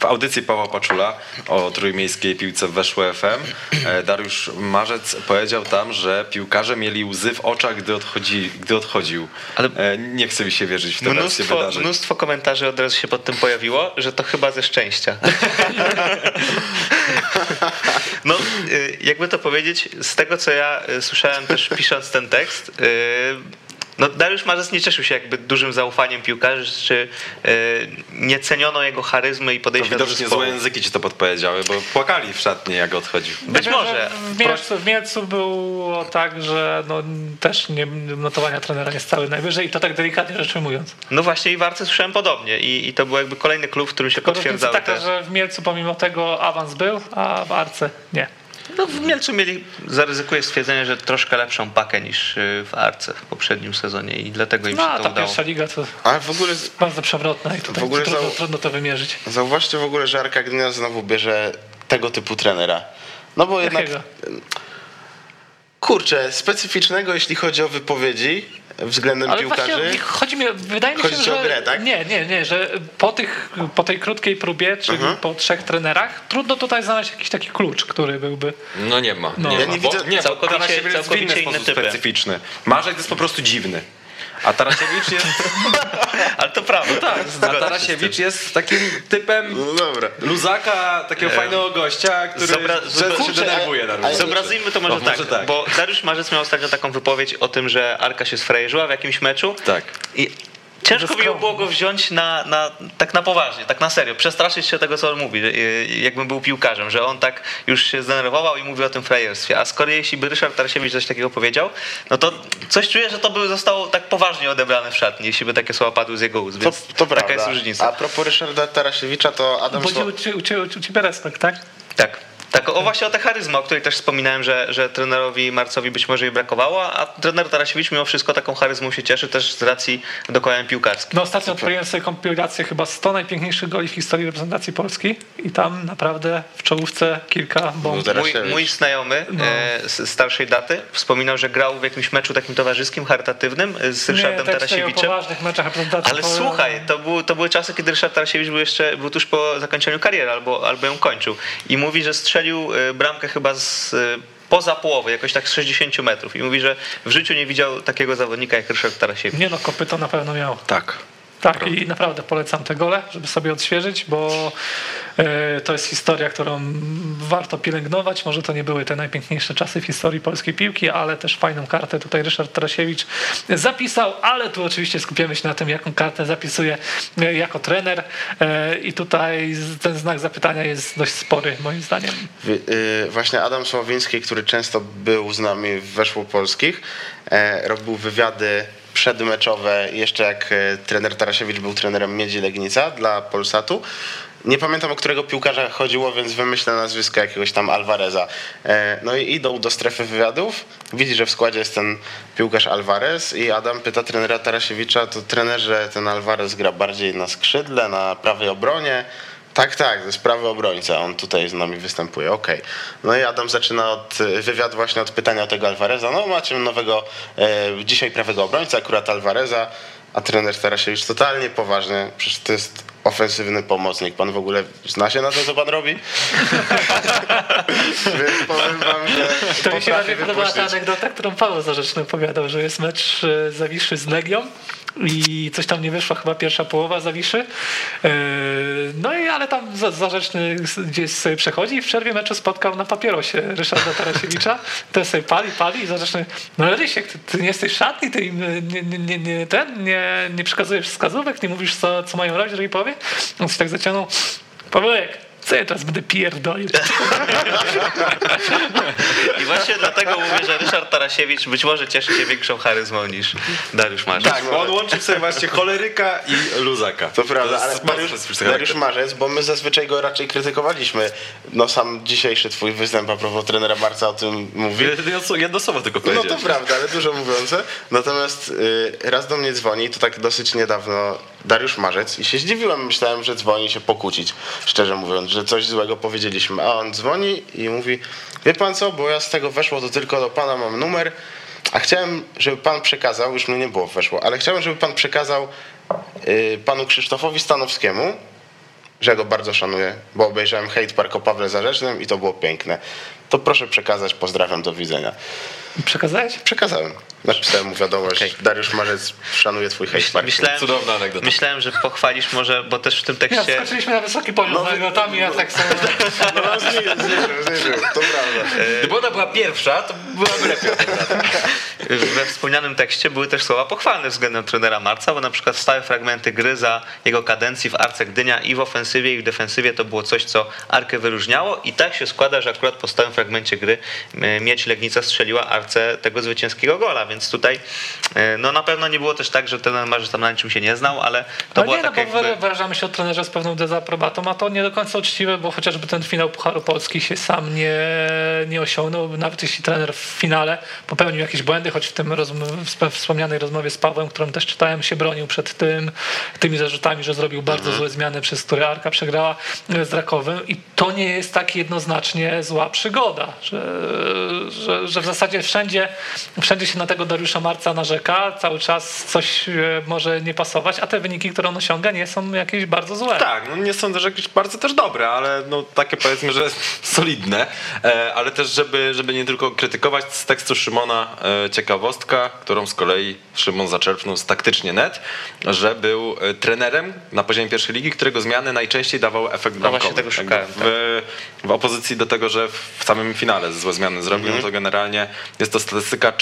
w audycji Pawła Paczula o trójmiejskiej piłce weszło FM. E, Dariusz Marzec powiedział tam, że piłkarze mieli łzy w oczach, gdy, odchodzi, gdy odchodził. Ale- Nie chce mi się wierzyć w wersje Mnóstwo, wydarzeń. mnóstwo komentarzy od razu się pod tym pojawiło, że to chyba ze szczęścia. No, jakby to powiedzieć, z tego co ja słyszałem też pisząc ten tekst, no Dariusz Marzec nie cieszył się jakby dużym zaufaniem piłkarzy, czy y, nie ceniono jego charyzmy i podejścia do widocznie zespołu. złe języki ci to podpowiedziały, bo płakali w szatni, jak odchodził. Być może. że W Mielcu, w Mielcu było tak, że no, też nie, notowania trenera nie stały najwyżej i to tak delikatnie rzecz ujmując. No właśnie i w Arce słyszałem podobnie i, i to był jakby kolejny klub, w którym się Tylko potwierdzały taka, te... że w Mielcu pomimo tego awans był, a w Arce nie. No w Mielcu mieli, zaryzykuję stwierdzenie, że troszkę lepszą pakę niż y, w Arce w poprzednim sezonie i dlatego im No się a to ta udało. pierwsza liga to Ale w ogóle bardzo przewrotna i tutaj W ogóle trudno, zau- trudno to wymierzyć. Zauważcie w ogóle, że Arka Gdynia znowu bierze tego typu trenera. No bo jednak, Jakiego? kurczę, specyficznego jeśli chodzi o wypowiedzi względem Ale piłkarzy. właśnie chodzi mi, wydaje mi się, że o grę, tak? nie, nie, nie, że po, tych, po tej krótkiej próbie, czyli Mhm. po trzech trenerach, trudno tutaj znaleźć jakiś taki klucz, który byłby No nie ma. No. nie Ja ma, nie bo, widzę- nie, całkowicie- całkowicie inny typy. specyficzny. Marzec jest po prostu dziwny. A Tarasiewicz jest, Ale to prawda. tak, a Tarasiewicz jest takim typem No dobra. luzaka, takiego fajnego gościa, który Zobra- często się denerwuje a-. Zobrazujmy to może, O, może tak, tak. bo Dariusz Marzec miał ostatnio taką wypowiedź o tym, że Arka się sfrajerzyła w jakimś meczu. Tak. I ciężko mi było go wziąć na, na, tak na poważnie, tak na serio, przestraszyć się tego, co on mówi, y, jakbym był piłkarzem, że on tak już się zdenerwował i mówi o tym frajerstwie. A kolei jeśli by Ryszard Tarasiewicz coś takiego powiedział, no to coś czuję, że to by zostało tak poważnie odebrane w szatni, jeśli by takie słowa padły z jego ust, To, więc to prawda. taka jest różnica. A propos Ryszarda Tarasiewicza, to Adam Budzi Sło- u, u, cie- u ciebie respekt, tak? Tak. Tak, o właśnie o tę charyzmę, o której też wspominałem, że, że trenerowi Marcowi być może jej brakowało, a trener Tarasiewicz mimo wszystko taką charyzmą się cieszy też z racji dokonań piłkarskich. No ostatnio odpaliłem sobie kompilację chyba 100 najpiękniejszych goli w historii reprezentacji Polski i tam naprawdę w czołówce kilka bomb. No, Mój, mój znajomy No. e, z starszej daty wspominał, że grał w jakimś meczu takim towarzyskim, charytatywnym e, z Nie, Ryszardem o Tarasiewiczem. poważnych meczach reprezentacji Ale Polski. słuchaj, to, był, to były czasy, kiedy Ryszard Tarasiewicz był jeszcze był tuż po zakończeniu kariery albo, albo ją kończył. I mówi, że strzelił e, bramkę chyba z e, poza połowy, jakoś tak z 60 metrów. I mówi, że w życiu nie widział takiego zawodnika jak Ryszard Tarasiewicz. Nie no, kopyto na pewno miał. Tak. Tak, i naprawdę polecam te gole, żeby sobie odświeżyć, bo e, to jest historia, którą warto pielęgnować. Może to nie były te najpiękniejsze czasy w historii polskiej piłki, ale też fajną kartę tutaj Ryszard Tarasiewicz zapisał, ale tu oczywiście skupiamy się na tym, jaką kartę zapisuje e, jako trener e, i tutaj ten znak zapytania jest dość spory moim zdaniem. Właśnie Adam Sławiński, który często był z nami w Weszło Polskich, robił wywiady przedmeczowe, jeszcze jak e, trener Tarasiewicz był trenerem Miedzi Legnica dla Polsatu. Nie pamiętam, o którego piłkarza chodziło, więc wymyślę nazwisko jakiegoś tam Alvareza. E, No i idą do strefy wywiadów. Widzi, że w składzie jest ten piłkarz Alvarez i Adam pyta trenera Tarasiewicza, to trenerze ten Alvarez gra bardziej na skrzydle, na prawej obronie. Tak, tak, to jest prawy obrońca, on tutaj z nami występuje, okej. No i Adam zaczyna od e, wywiad właśnie od pytania o tego Alvareza. No macie nowego e, dzisiaj prawego obrońca, akurat Alvareza, a trener Tarasiewicz totalnie poważnie, przecież to jest ofensywny pomocnik. Pan w ogóle zna się na to, co pan robi? Więc powiem wam, że To mi się bardziej podobała ta anegdota, którą Paweł Zarzeczny opowiadał, że jest mecz e, Zawiszy z Legią i coś tam nie wyszła chyba pierwsza połowa Zawiszy. E, No i ale tam Za- Zarzeczny gdzieś sobie przechodzi i w przerwie meczu spotkał na papierosie Ryszarda Tarasiewicza. Ten sobie pali, pali i Zarzeczny, no Rysiek, ty, ty nie jesteś szatni, ty im nie, nie, nie, nie, ten, nie, nie przekazujesz wskazówek, nie mówisz co, co mają robić w drugiej połowie. On się tak zaciągnął, Pawełek, co ja teraz będę pierdolił? I właśnie dlatego mówię, że Ryszard Tarasiewicz być może cieszy się większą charyzmą niż Dariusz Marzec. Tak, bo on łączy sobie właśnie choleryka i luzaka. To prawda, jest ale bardzo Dariusz. Marzec, bo my zazwyczaj go raczej krytykowaliśmy. No sam dzisiejszy twój występ a propos trenera Marca o tym mówi. Jedno- Jedno słowo tylko No to prawda, ale dużo mówiące. Natomiast y, raz do mnie dzwoni, to tak dosyć niedawno, Dariusz Marzec i się zdziwiłem, myślałem, że dzwoni się pokłócić, szczerze mówiąc, że coś złego powiedzieliśmy. A on dzwoni i mówi, wie pan co, bo ja z tego weszło, to tylko do pana mam numer, a chciałem, żeby pan przekazał, już mnie nie było weszło, ale chciałem, żeby pan przekazał y, panu Krzysztofowi Stanowskiemu, że go bardzo szanuję, bo obejrzałem Hate Park o Pawle Zarzecznym i to było piękne. To proszę przekazać, pozdrawiam, do widzenia. Przekazałeś? Przekazałem. Napisałem mu wiadomość. Dariusz Marzec szanuje twój hate park. Myślałem, Cudowna anegdota. myślałem, że pochwalisz może, bo też w tym Ja tekście... skoczyliśmy na wysoki poziom z anegdotami, ja tak samo... No, no, zniżył, zniżył, zniżył, to prawda. Gdyby ona była pierwsza, to byłaby lepiej. We wspomnianym tekście były też słowa pochwalne względem trenera Marca, bo na przykład stałe fragmenty gry za jego kadencji w Arce Gdynia i w ofensywie i w defensywie to było coś, co Arkę wyróżniało i tak się składa, że akurat po stałym fragmencie gry e, Miedź Legnica strzeliła Arce tego zwycięskiego gola, więc tutaj e, no na pewno nie było też tak, że trener Marzec tam na niczym się nie znał, ale to No była nie, no taka bo jakby... wyrażamy się o trenerze z pewną dezaprobatą, a to nie do końca uczciwe, bo chociażby ten finał Pucharu Polski się sam nie, nie osiągnął, nawet jeśli trener w finale popełnił jakieś błędy, choć w tym rozm- wspomnianej rozmowie z Pawłem, którą też czytałem, się bronił przed tym, tymi zarzutami, że zrobił bardzo złe zmiany, przez które Arka przegrała e, z Rakowem. I to nie jest tak jednoznacznie zła przygoda, że, że, że w zasadzie wszędzie, wszędzie się na tego Dariusza Marca narzeka, cały czas coś e, może nie pasować, a te wyniki, które on osiąga nie są jakieś bardzo złe. Tak, no nie sądzę, że jakieś bardzo też dobre, ale no takie powiedzmy, że solidne, e, ale też żeby, żeby nie tylko krytykować z tekstu Szymona e, ciekawostka, którą z kolei Szymon zaczerpnął z taktycznie net, że był trenerem na poziomie pierwszej ligi, którego zmiany najczęściej dawały efekt No właśnie bramkowy. tego szukałem, w, w opozycji do tego, że w samym finale złe zmiany zrobił, Mhm. no to generalnie jest to statystyka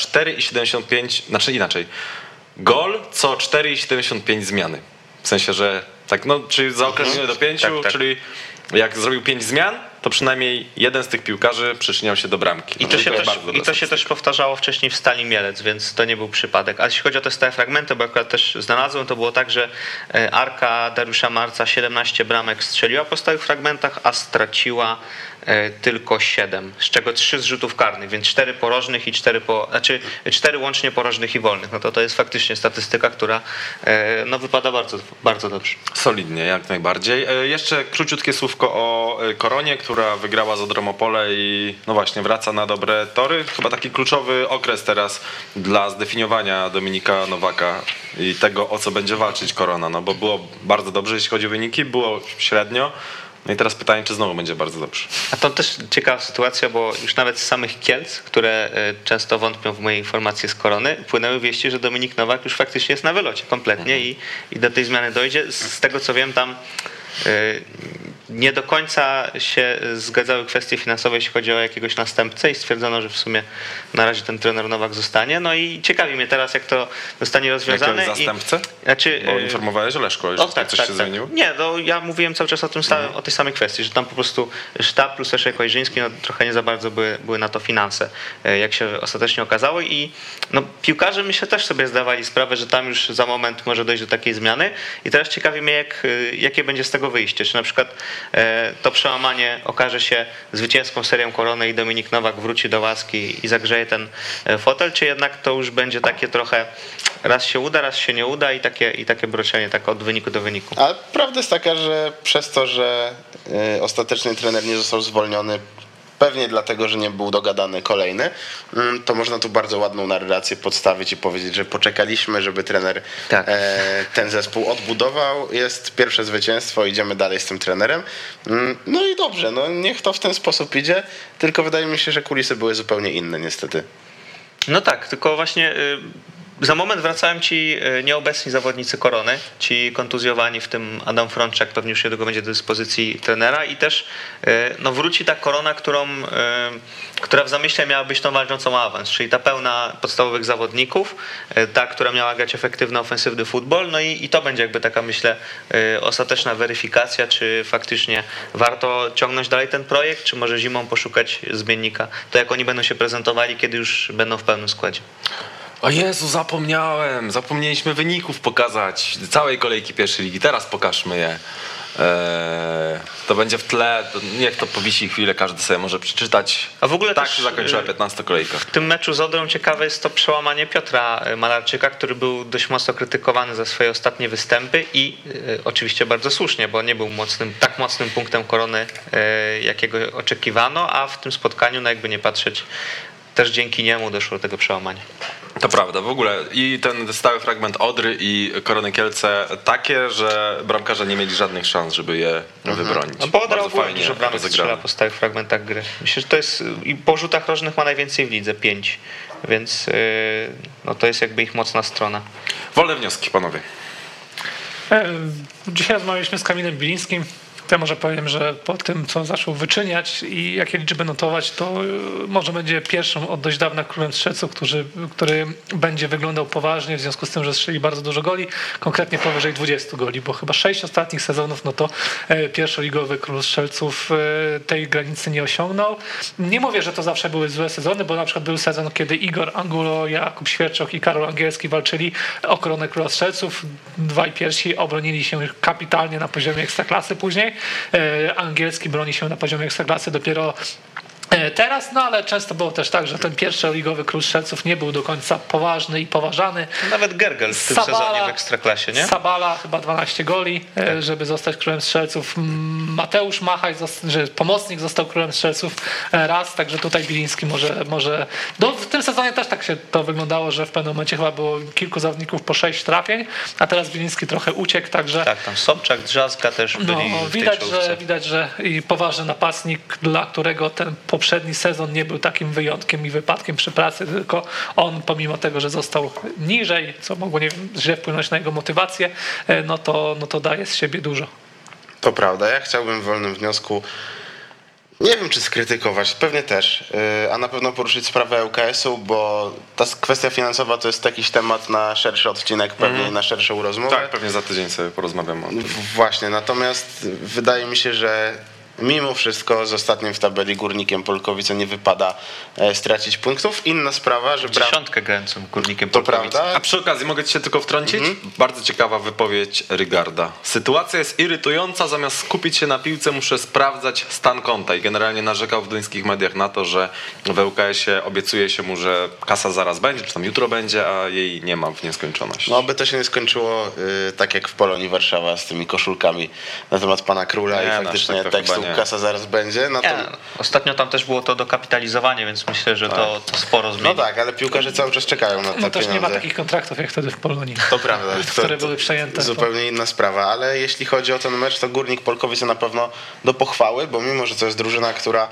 4,75, znaczy inaczej, gol co 4,75 zmiany. W sensie, że tak, no, czyli zaokrąglenie do 5, Tak, tak. czyli jak zrobił 5 zmian, to przynajmniej jeden z tych piłkarzy przyczyniał się do bramki. I to, No się, jest też, I to się też powtarzało wcześniej w Stali Mielec, więc to nie był przypadek. A jeśli chodzi o te stałe fragmenty, bo akurat też znalazłem, to było tak, że e, Arka Dariusza Marca 17 bramek strzeliła po stałych fragmentach, a straciła tylko 7, z czego 3 z rzutów karnych, więc 4 porożnych i 4 po, znaczy 4 łącznie porożnych i wolnych. No to to jest faktycznie statystyka, która e, no, wypada bardzo, bardzo dobrze. Solidnie, jak najbardziej. E, Jeszcze króciutkie słówko o e, Koronie, która wygrała z Odromopole i no właśnie wraca na dobre tory. Chyba taki kluczowy okres teraz dla zdefiniowania Dominika Nowaka i tego, o co będzie walczyć Korona. No bo było bardzo dobrze, jeśli chodzi o wyniki, było średnio. No i teraz pytanie, czy znowu będzie bardzo dobrze. A to też ciekawa sytuacja, bo już nawet z samych Kielc, które e, często wątpią w moje informacje z korony, płynęły wieści, że Dominik Nowak już faktycznie jest na wylocie kompletnie i, i do tej zmiany dojdzie. Z, z tego co wiem, tam e, nie do końca się zgadzały kwestie finansowe, jeśli chodzi o jakiegoś następcę i stwierdzono, że w sumie na razie ten trener Nowak zostanie. No i ciekawi mnie teraz, jak to zostanie rozwiązane. Jakiegoś zastępcę? I, znaczy, Bo e, informowałeś Leszko, że o, tak, coś tak, się tak. zmieniło? Nie, no ja mówiłem cały czas o tym samym, o tej samej kwestii, że tam po prostu sztab plus Leszek Ojrzyński no, trochę nie za bardzo były, były na to finanse, e, jak się ostatecznie okazało i no, piłkarze myślę też sobie zdawali sprawę, że tam już za moment może dojść do takiej zmiany i teraz ciekawi mnie, jak, e, jakie będzie z tego wyjście, czy na przykład to przełamanie okaże się zwycięską serią korony i Dominik Nowak wróci do łaski i zagrzeje ten e, fotel, czy jednak to już będzie takie trochę raz się uda, raz się nie uda i takie, i takie broczenie tak od wyniku do wyniku. Ale prawda jest taka, że przez to, że y, ostatecznie trener nie został zwolniony, pewnie dlatego, że nie był dogadany kolejny, mm, to można tu bardzo ładną narrację podstawić i powiedzieć, że poczekaliśmy, żeby trener Tak. e, ten zespół odbudował. Jest pierwsze zwycięstwo, idziemy dalej z tym trenerem. Mm, No i dobrze, no niech to w ten sposób idzie, tylko wydaje mi się, że kulisy były zupełnie inne niestety. No tak, tylko właśnie y, za moment wracałem ci y, nieobecni zawodnicy korony, ci kontuzjowani, w tym Adam Frączak, pewnie już niedługo będzie do dyspozycji trenera i też y, no, wróci ta korona, którą, y, która w zamyśle miała być tą walczącą awans, czyli ta pełna podstawowych zawodników, ta, która miała grać efektywny, ofensywny futbol, no i, i to będzie jakby taka, myślę, ostateczna weryfikacja, czy faktycznie warto ciągnąć dalej ten projekt, czy może zimą poszukać zmiennika, to jak oni będą się prezentowali, kiedy już będą w pełnym składzie. O Jezu, zapomniałem. Zapomnieliśmy wyników pokazać całej kolejki pierwszej ligi. Teraz pokażmy je. Eee, to będzie w tle. To niech to powisi chwilę, każdy sobie może przeczytać. A w ogóle tak też, się zakończyła y, 15 kolejka. W tym meczu z Odrą ciekawe jest to przełamanie Piotra Malarczyka, który był dość mocno krytykowany za swoje ostatnie występy i e, oczywiście bardzo słusznie, bo nie był mocnym, tak mocnym punktem korony, e, jakiego oczekiwano, a w tym spotkaniu, no jakby nie patrzeć, też dzięki niemu doszło do tego przełamania. To prawda, w ogóle i ten stały fragment Odry i Korony Kielce takie, że bramkarze nie mieli żadnych szans, żeby je wybronić. No bo Odra Bardzo fajnie dużo bramek strzela po stałych fragmentach gry. Myślę, że to jest i po rzutach rożnych ma najwięcej w lidze, pięć, więc e, no to jest jakby ich mocna strona. Wolne wnioski, panowie. E, Dzisiaj rozmawialiśmy z Kamilem Bilińskim. Ja może powiem, że po tym, co zaczął wyczyniać i jakie liczby notować, to e, może będzie pierwszym od dość dawna królem strzelców, który, który będzie wyglądał poważnie, w związku z tym, że strzeli bardzo dużo goli, konkretnie powyżej 20 goli, bo chyba 6 ostatnich sezonów, no to e, pierwszoligowy król strzelców e, tej granicy nie osiągnął. Nie mówię, że to zawsze były złe sezony, bo na przykład był sezon, kiedy Igor Angulo, Jakub Świerczok i Karol Angielski walczyli o koronę króla strzelców. Dwaj pierwsi obronili się kapitalnie na poziomie ekstraklasy później. E, Angielski broni się na poziomie ekstraklasy dopiero teraz, no ale często było też tak, że ten pierwszy ligowy król strzelców nie był do końca poważny i poważany. Nawet Gergel w tym Sabala- sezonie w Ekstraklasie, nie? Sabala chyba 12 goli, e, żeby zostać królem strzelców. Mateusz Machaj, że pomocnik został królem strzelców e, raz, także tutaj Biliński może, może do, w tym sezonie też tak się to wyglądało, że w pewnym momencie chyba było kilku zawodników po 6 trafień, a teraz Biliński trochę uciekł, także Tak, tam Sobczak, Drzazga też byli no, w tej widać, że, widać, że i poważny napastnik, dla którego ten poprzedni poprzedni sezon nie był takim wyjątkiem i wypadkiem przy pracy, tylko on pomimo tego, że został niżej, co mogło nie wiem, źle wpłynąć na jego motywację, e, no to, no to daje z siebie dużo. To prawda. Ja chciałbym w wolnym wniosku nie wiem, czy skrytykować, pewnie też, yy, a na pewno poruszyć sprawę ŁKS-u, bo ta kwestia finansowa to jest jakiś temat na szerszy odcinek, pewnie Mhm. na szerszą rozmowę. Tak, pewnie za tydzień sobie porozmawiamy o tym. Właśnie, natomiast wydaje mi się, że mimo wszystko z ostatnim w tabeli górnikiem Polkowice nie wypada e, stracić punktów. Inna sprawa, że. Dziesiątkę grającą górnikiem To Polkowice. prawda. A przy okazji mogę ci się tylko wtrącić? Mhm. Bardzo ciekawa wypowiedź Rygarda. Sytuacja jest irytująca, zamiast skupić się na piłce muszę sprawdzać stan konta i generalnie narzekał w duńskich mediach na to, że w ŁKS-ie obiecuje się mu, że kasa zaraz będzie, czy tam jutro będzie, a jej nie ma w nieskończoność. No, by to się nie skończyło y, tak jak w Polonii Warszawa z tymi koszulkami na temat pana króla Nie, i no, faktycznie tak tekstu nie. kasa zaraz będzie. No, to, Nie, ostatnio tam też było to dokapitalizowanie, więc myślę, że to, to sporo zmieni. no tak, ale piłkarze cały czas czekają na te No też nie ma takich kontraktów jak wtedy w Polonii. To prawda. które były przejęte. Zupełnie inna sprawa, ale jeśli chodzi o ten mecz, to Górnik Polkowice na pewno do pochwały, bo mimo, że to jest drużyna, która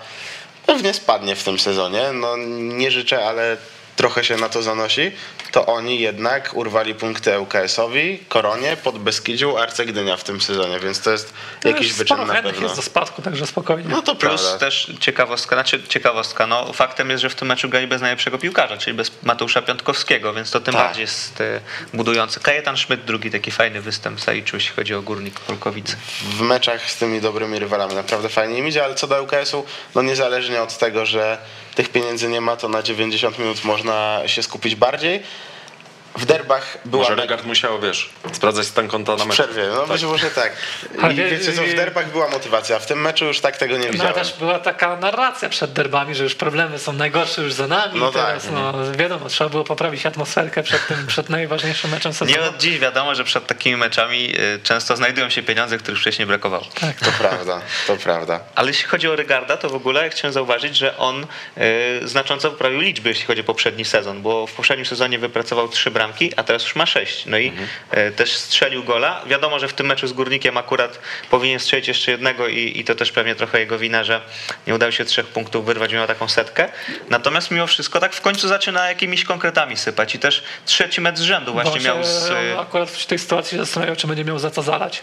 pewnie spadnie w tym sezonie, no nie życzę, ale trochę się na to zanosi, to oni jednak urwali punkty ŁKS-owi, Koronie, pod Beskidziu, Arce Gdynia w tym sezonie, więc to jest jakiś Już wyczyn na pewno. jest do spadku, także spokojnie. No to Plus prawda. też ciekawostka, znaczy ciekawostka, no faktem jest, że w tym meczu grali bez najlepszego piłkarza, czyli bez Mateusza Piątkowskiego, więc to tym Tak. bardziej jest e, budujące. Kajetan Szmyt, drugi taki fajny występ zaliczył, jeśli chodzi o Górnik Polkowice. w meczach z tymi dobrymi rywalami naprawdę fajnie im idzie, ale co do ŁKS-u, no niezależnie od tego, że tych pieniędzy nie ma, to na 90 minut można się skupić bardziej. W derbach była... Może Rygard musiał, wiesz, sprawdzać stan konta na w mecz. przerwie, no być może tak. Ale I wie- wiecie co, w derbach była motywacja, a w tym meczu już tak tego nie No ale widziałem. też była taka narracja przed derbami, że już problemy są najgorsze już za nami. No i teraz, tak. no, wiadomo, trzeba było poprawić atmosferkę przed tym, przed najważniejszym meczem sezonu. Nie od dziś wiadomo, że przed takimi meczami e, często znajdują się pieniądze, których wcześniej brakowało. To prawda, to prawda. Ale jeśli chodzi o Rygarda, to w ogóle chciałem zauważyć, że on e, znacząco poprawił liczby, jeśli chodzi o poprzedni sezon, bo w poprzednim sezonie wypracował trzy bramki, a teraz już ma sześć. No i e, też strzelił gola. Wiadomo, że w tym meczu z Górnikiem akurat powinien strzelić jeszcze jednego i, i to też pewnie trochę jego wina, że nie udało się trzech punktów wyrwać, miał taką setkę. Natomiast mimo wszystko tak w końcu zaczyna jakimiś konkretami sypać i też trzeci mecz z rzędu właśnie Bo miał z... on akurat w tej sytuacji się zastanawiał, czy będzie miał za co zalać.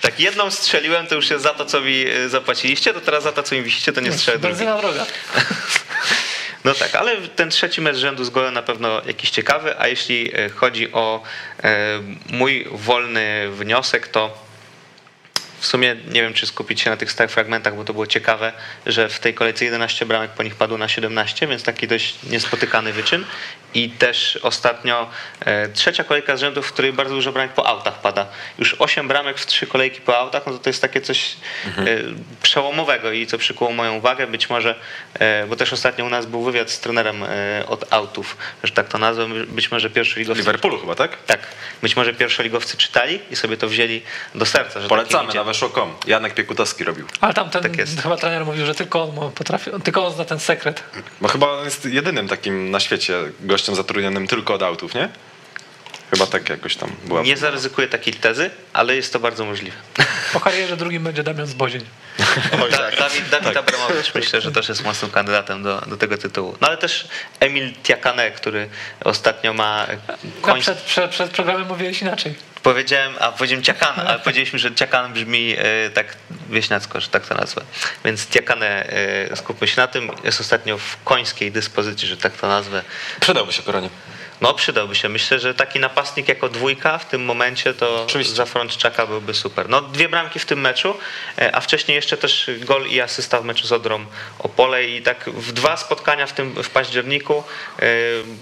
Tak, jedną strzeliłem, to już jest za to, co mi e, zapłaciliście, to teraz za to, co mi wisicie, to nie strzelę. Benzyna droga. No tak, ale ten trzeci mecz rzędu z golem na pewno jakiś ciekawy, a jeśli e, chodzi o e, mój wolny wniosek, to w sumie nie wiem, czy skupić się na tych stałych fragmentach, bo to było ciekawe, że w tej kolejce 11 bramek po nich padło na 17, więc taki dość niespotykany wyczyn. I też ostatnio e, trzecia kolejka z rzędu, w której bardzo dużo bramek po autach pada. Już 8 bramek w trzy kolejki po autach, no to to jest takie coś e, przełomowego i co przykuło moją uwagę. Być może, e, bo też ostatnio u nas był wywiad z trenerem e, od autów, że tak to nazwę. Być może pierwszoligowcy... Liverpoolu chyba, tak? Tak. Być może pierwszoligowcy czytali i sobie to wzięli do serca. Że Polecamy taki idzie. na weszło.com. Janek Piekutowski robił. Ale tam ten Tak jest. chyba trener mówił, że tylko on potrafi, tylko on zna ten sekret. Bo chyba on jest jedynym takim na świecie gościem zatrudnionym tylko od autów, nie? Chyba tak jakoś tam była. Nie zaryzykuję takiej tezy, ale jest to bardzo możliwe. Po karierze drugim będzie Damian Zbozień. Oj, Da, tak. Dawid, Dawid Abramowicz myślę, że też jest mocnym kandydatem do, do tego tytułu. No ale też Emil Tiakane, który ostatnio ma koń... przed, przed, przed programem mówiłeś inaczej. Powiedziałem, a powiedziałem Tiakan, ale powiedzieliśmy, że Tiakan brzmi e, tak wieśniacko, że tak to nazwę. Więc Tiakane, e, skupmy się na tym. Jest ostatnio w końskiej dyspozycji, że tak to nazwę. Przydałby się koronie. No przydałby się. Myślę, że taki napastnik jako dwójka w tym momencie to Oczywiście. za Frączczaka byłby super. No dwie bramki w tym meczu, e, a wcześniej jeszcze też gol i asysta w meczu z Odrą Opole i tak w dwa spotkania w tym w październiku e,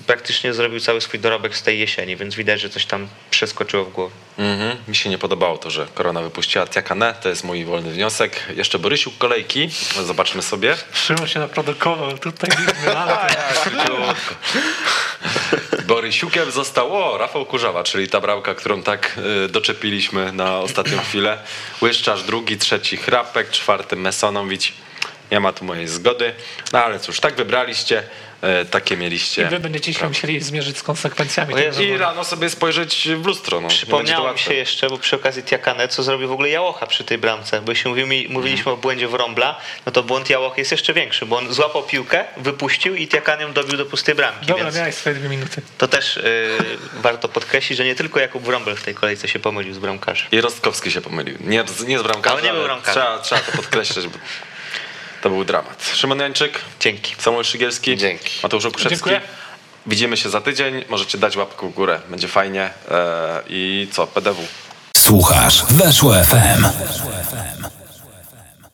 praktycznie zrobił cały swój dorobek z tej jesieni, więc widać, że coś tam przeskoczyło w głowie. Mhm. Mi się nie podobało to, że korona wypuściła Tiakane. To jest mój wolny wniosek. Jeszcze Borysiu kolejki. Zobaczmy sobie. Szymon się naprodukował tutaj. ale Borysiukiem został o, Rafał Kurzawa, czyli ta bramka, którą tak y, doczepiliśmy na ostatnią chwilę. Łyszczarz drugi, trzeci Chrapek, czwarty Mesonowicz, nie ma tu mojej zgody. No ale cóż, tak wybraliście, e, takie I mieliście. wy będziecie się musieli zmierzyć z konsekwencjami. O tego Jezu, I rano sobie spojrzeć w lustro. No. Przypomniało mi się jeszcze, bo przy okazji Tiakane, co zrobił w ogóle Jałocha przy tej bramce, bo jeśli mówimy, mówiliśmy o błędzie Wrąbla, no to błąd Jałochy jest jeszcze większy, bo on złapał piłkę, wypuścił i Tiakan ją dobił do pustej bramki, Dobra, więc miałeś swoje dwie minuty. to też y, warto podkreślić, że nie tylko Jakub Wrąbel w tej kolejce się pomylił z bramkarzem. I Rostkowski się pomylił. Nie, nie z bramkarzem, Ale nie był bramkarzem. trzeba, trzeba to podkreślać, bo to był dramat. Szymon Jańczyk, Dzięki. Samuel Szygielski, Dzięki. Mateusz Okuszewski. Dziękuję. Widzimy się za tydzień, możecie dać łapkę w górę, będzie fajnie. E, I co, PDW. Słuchasz Weszło FM.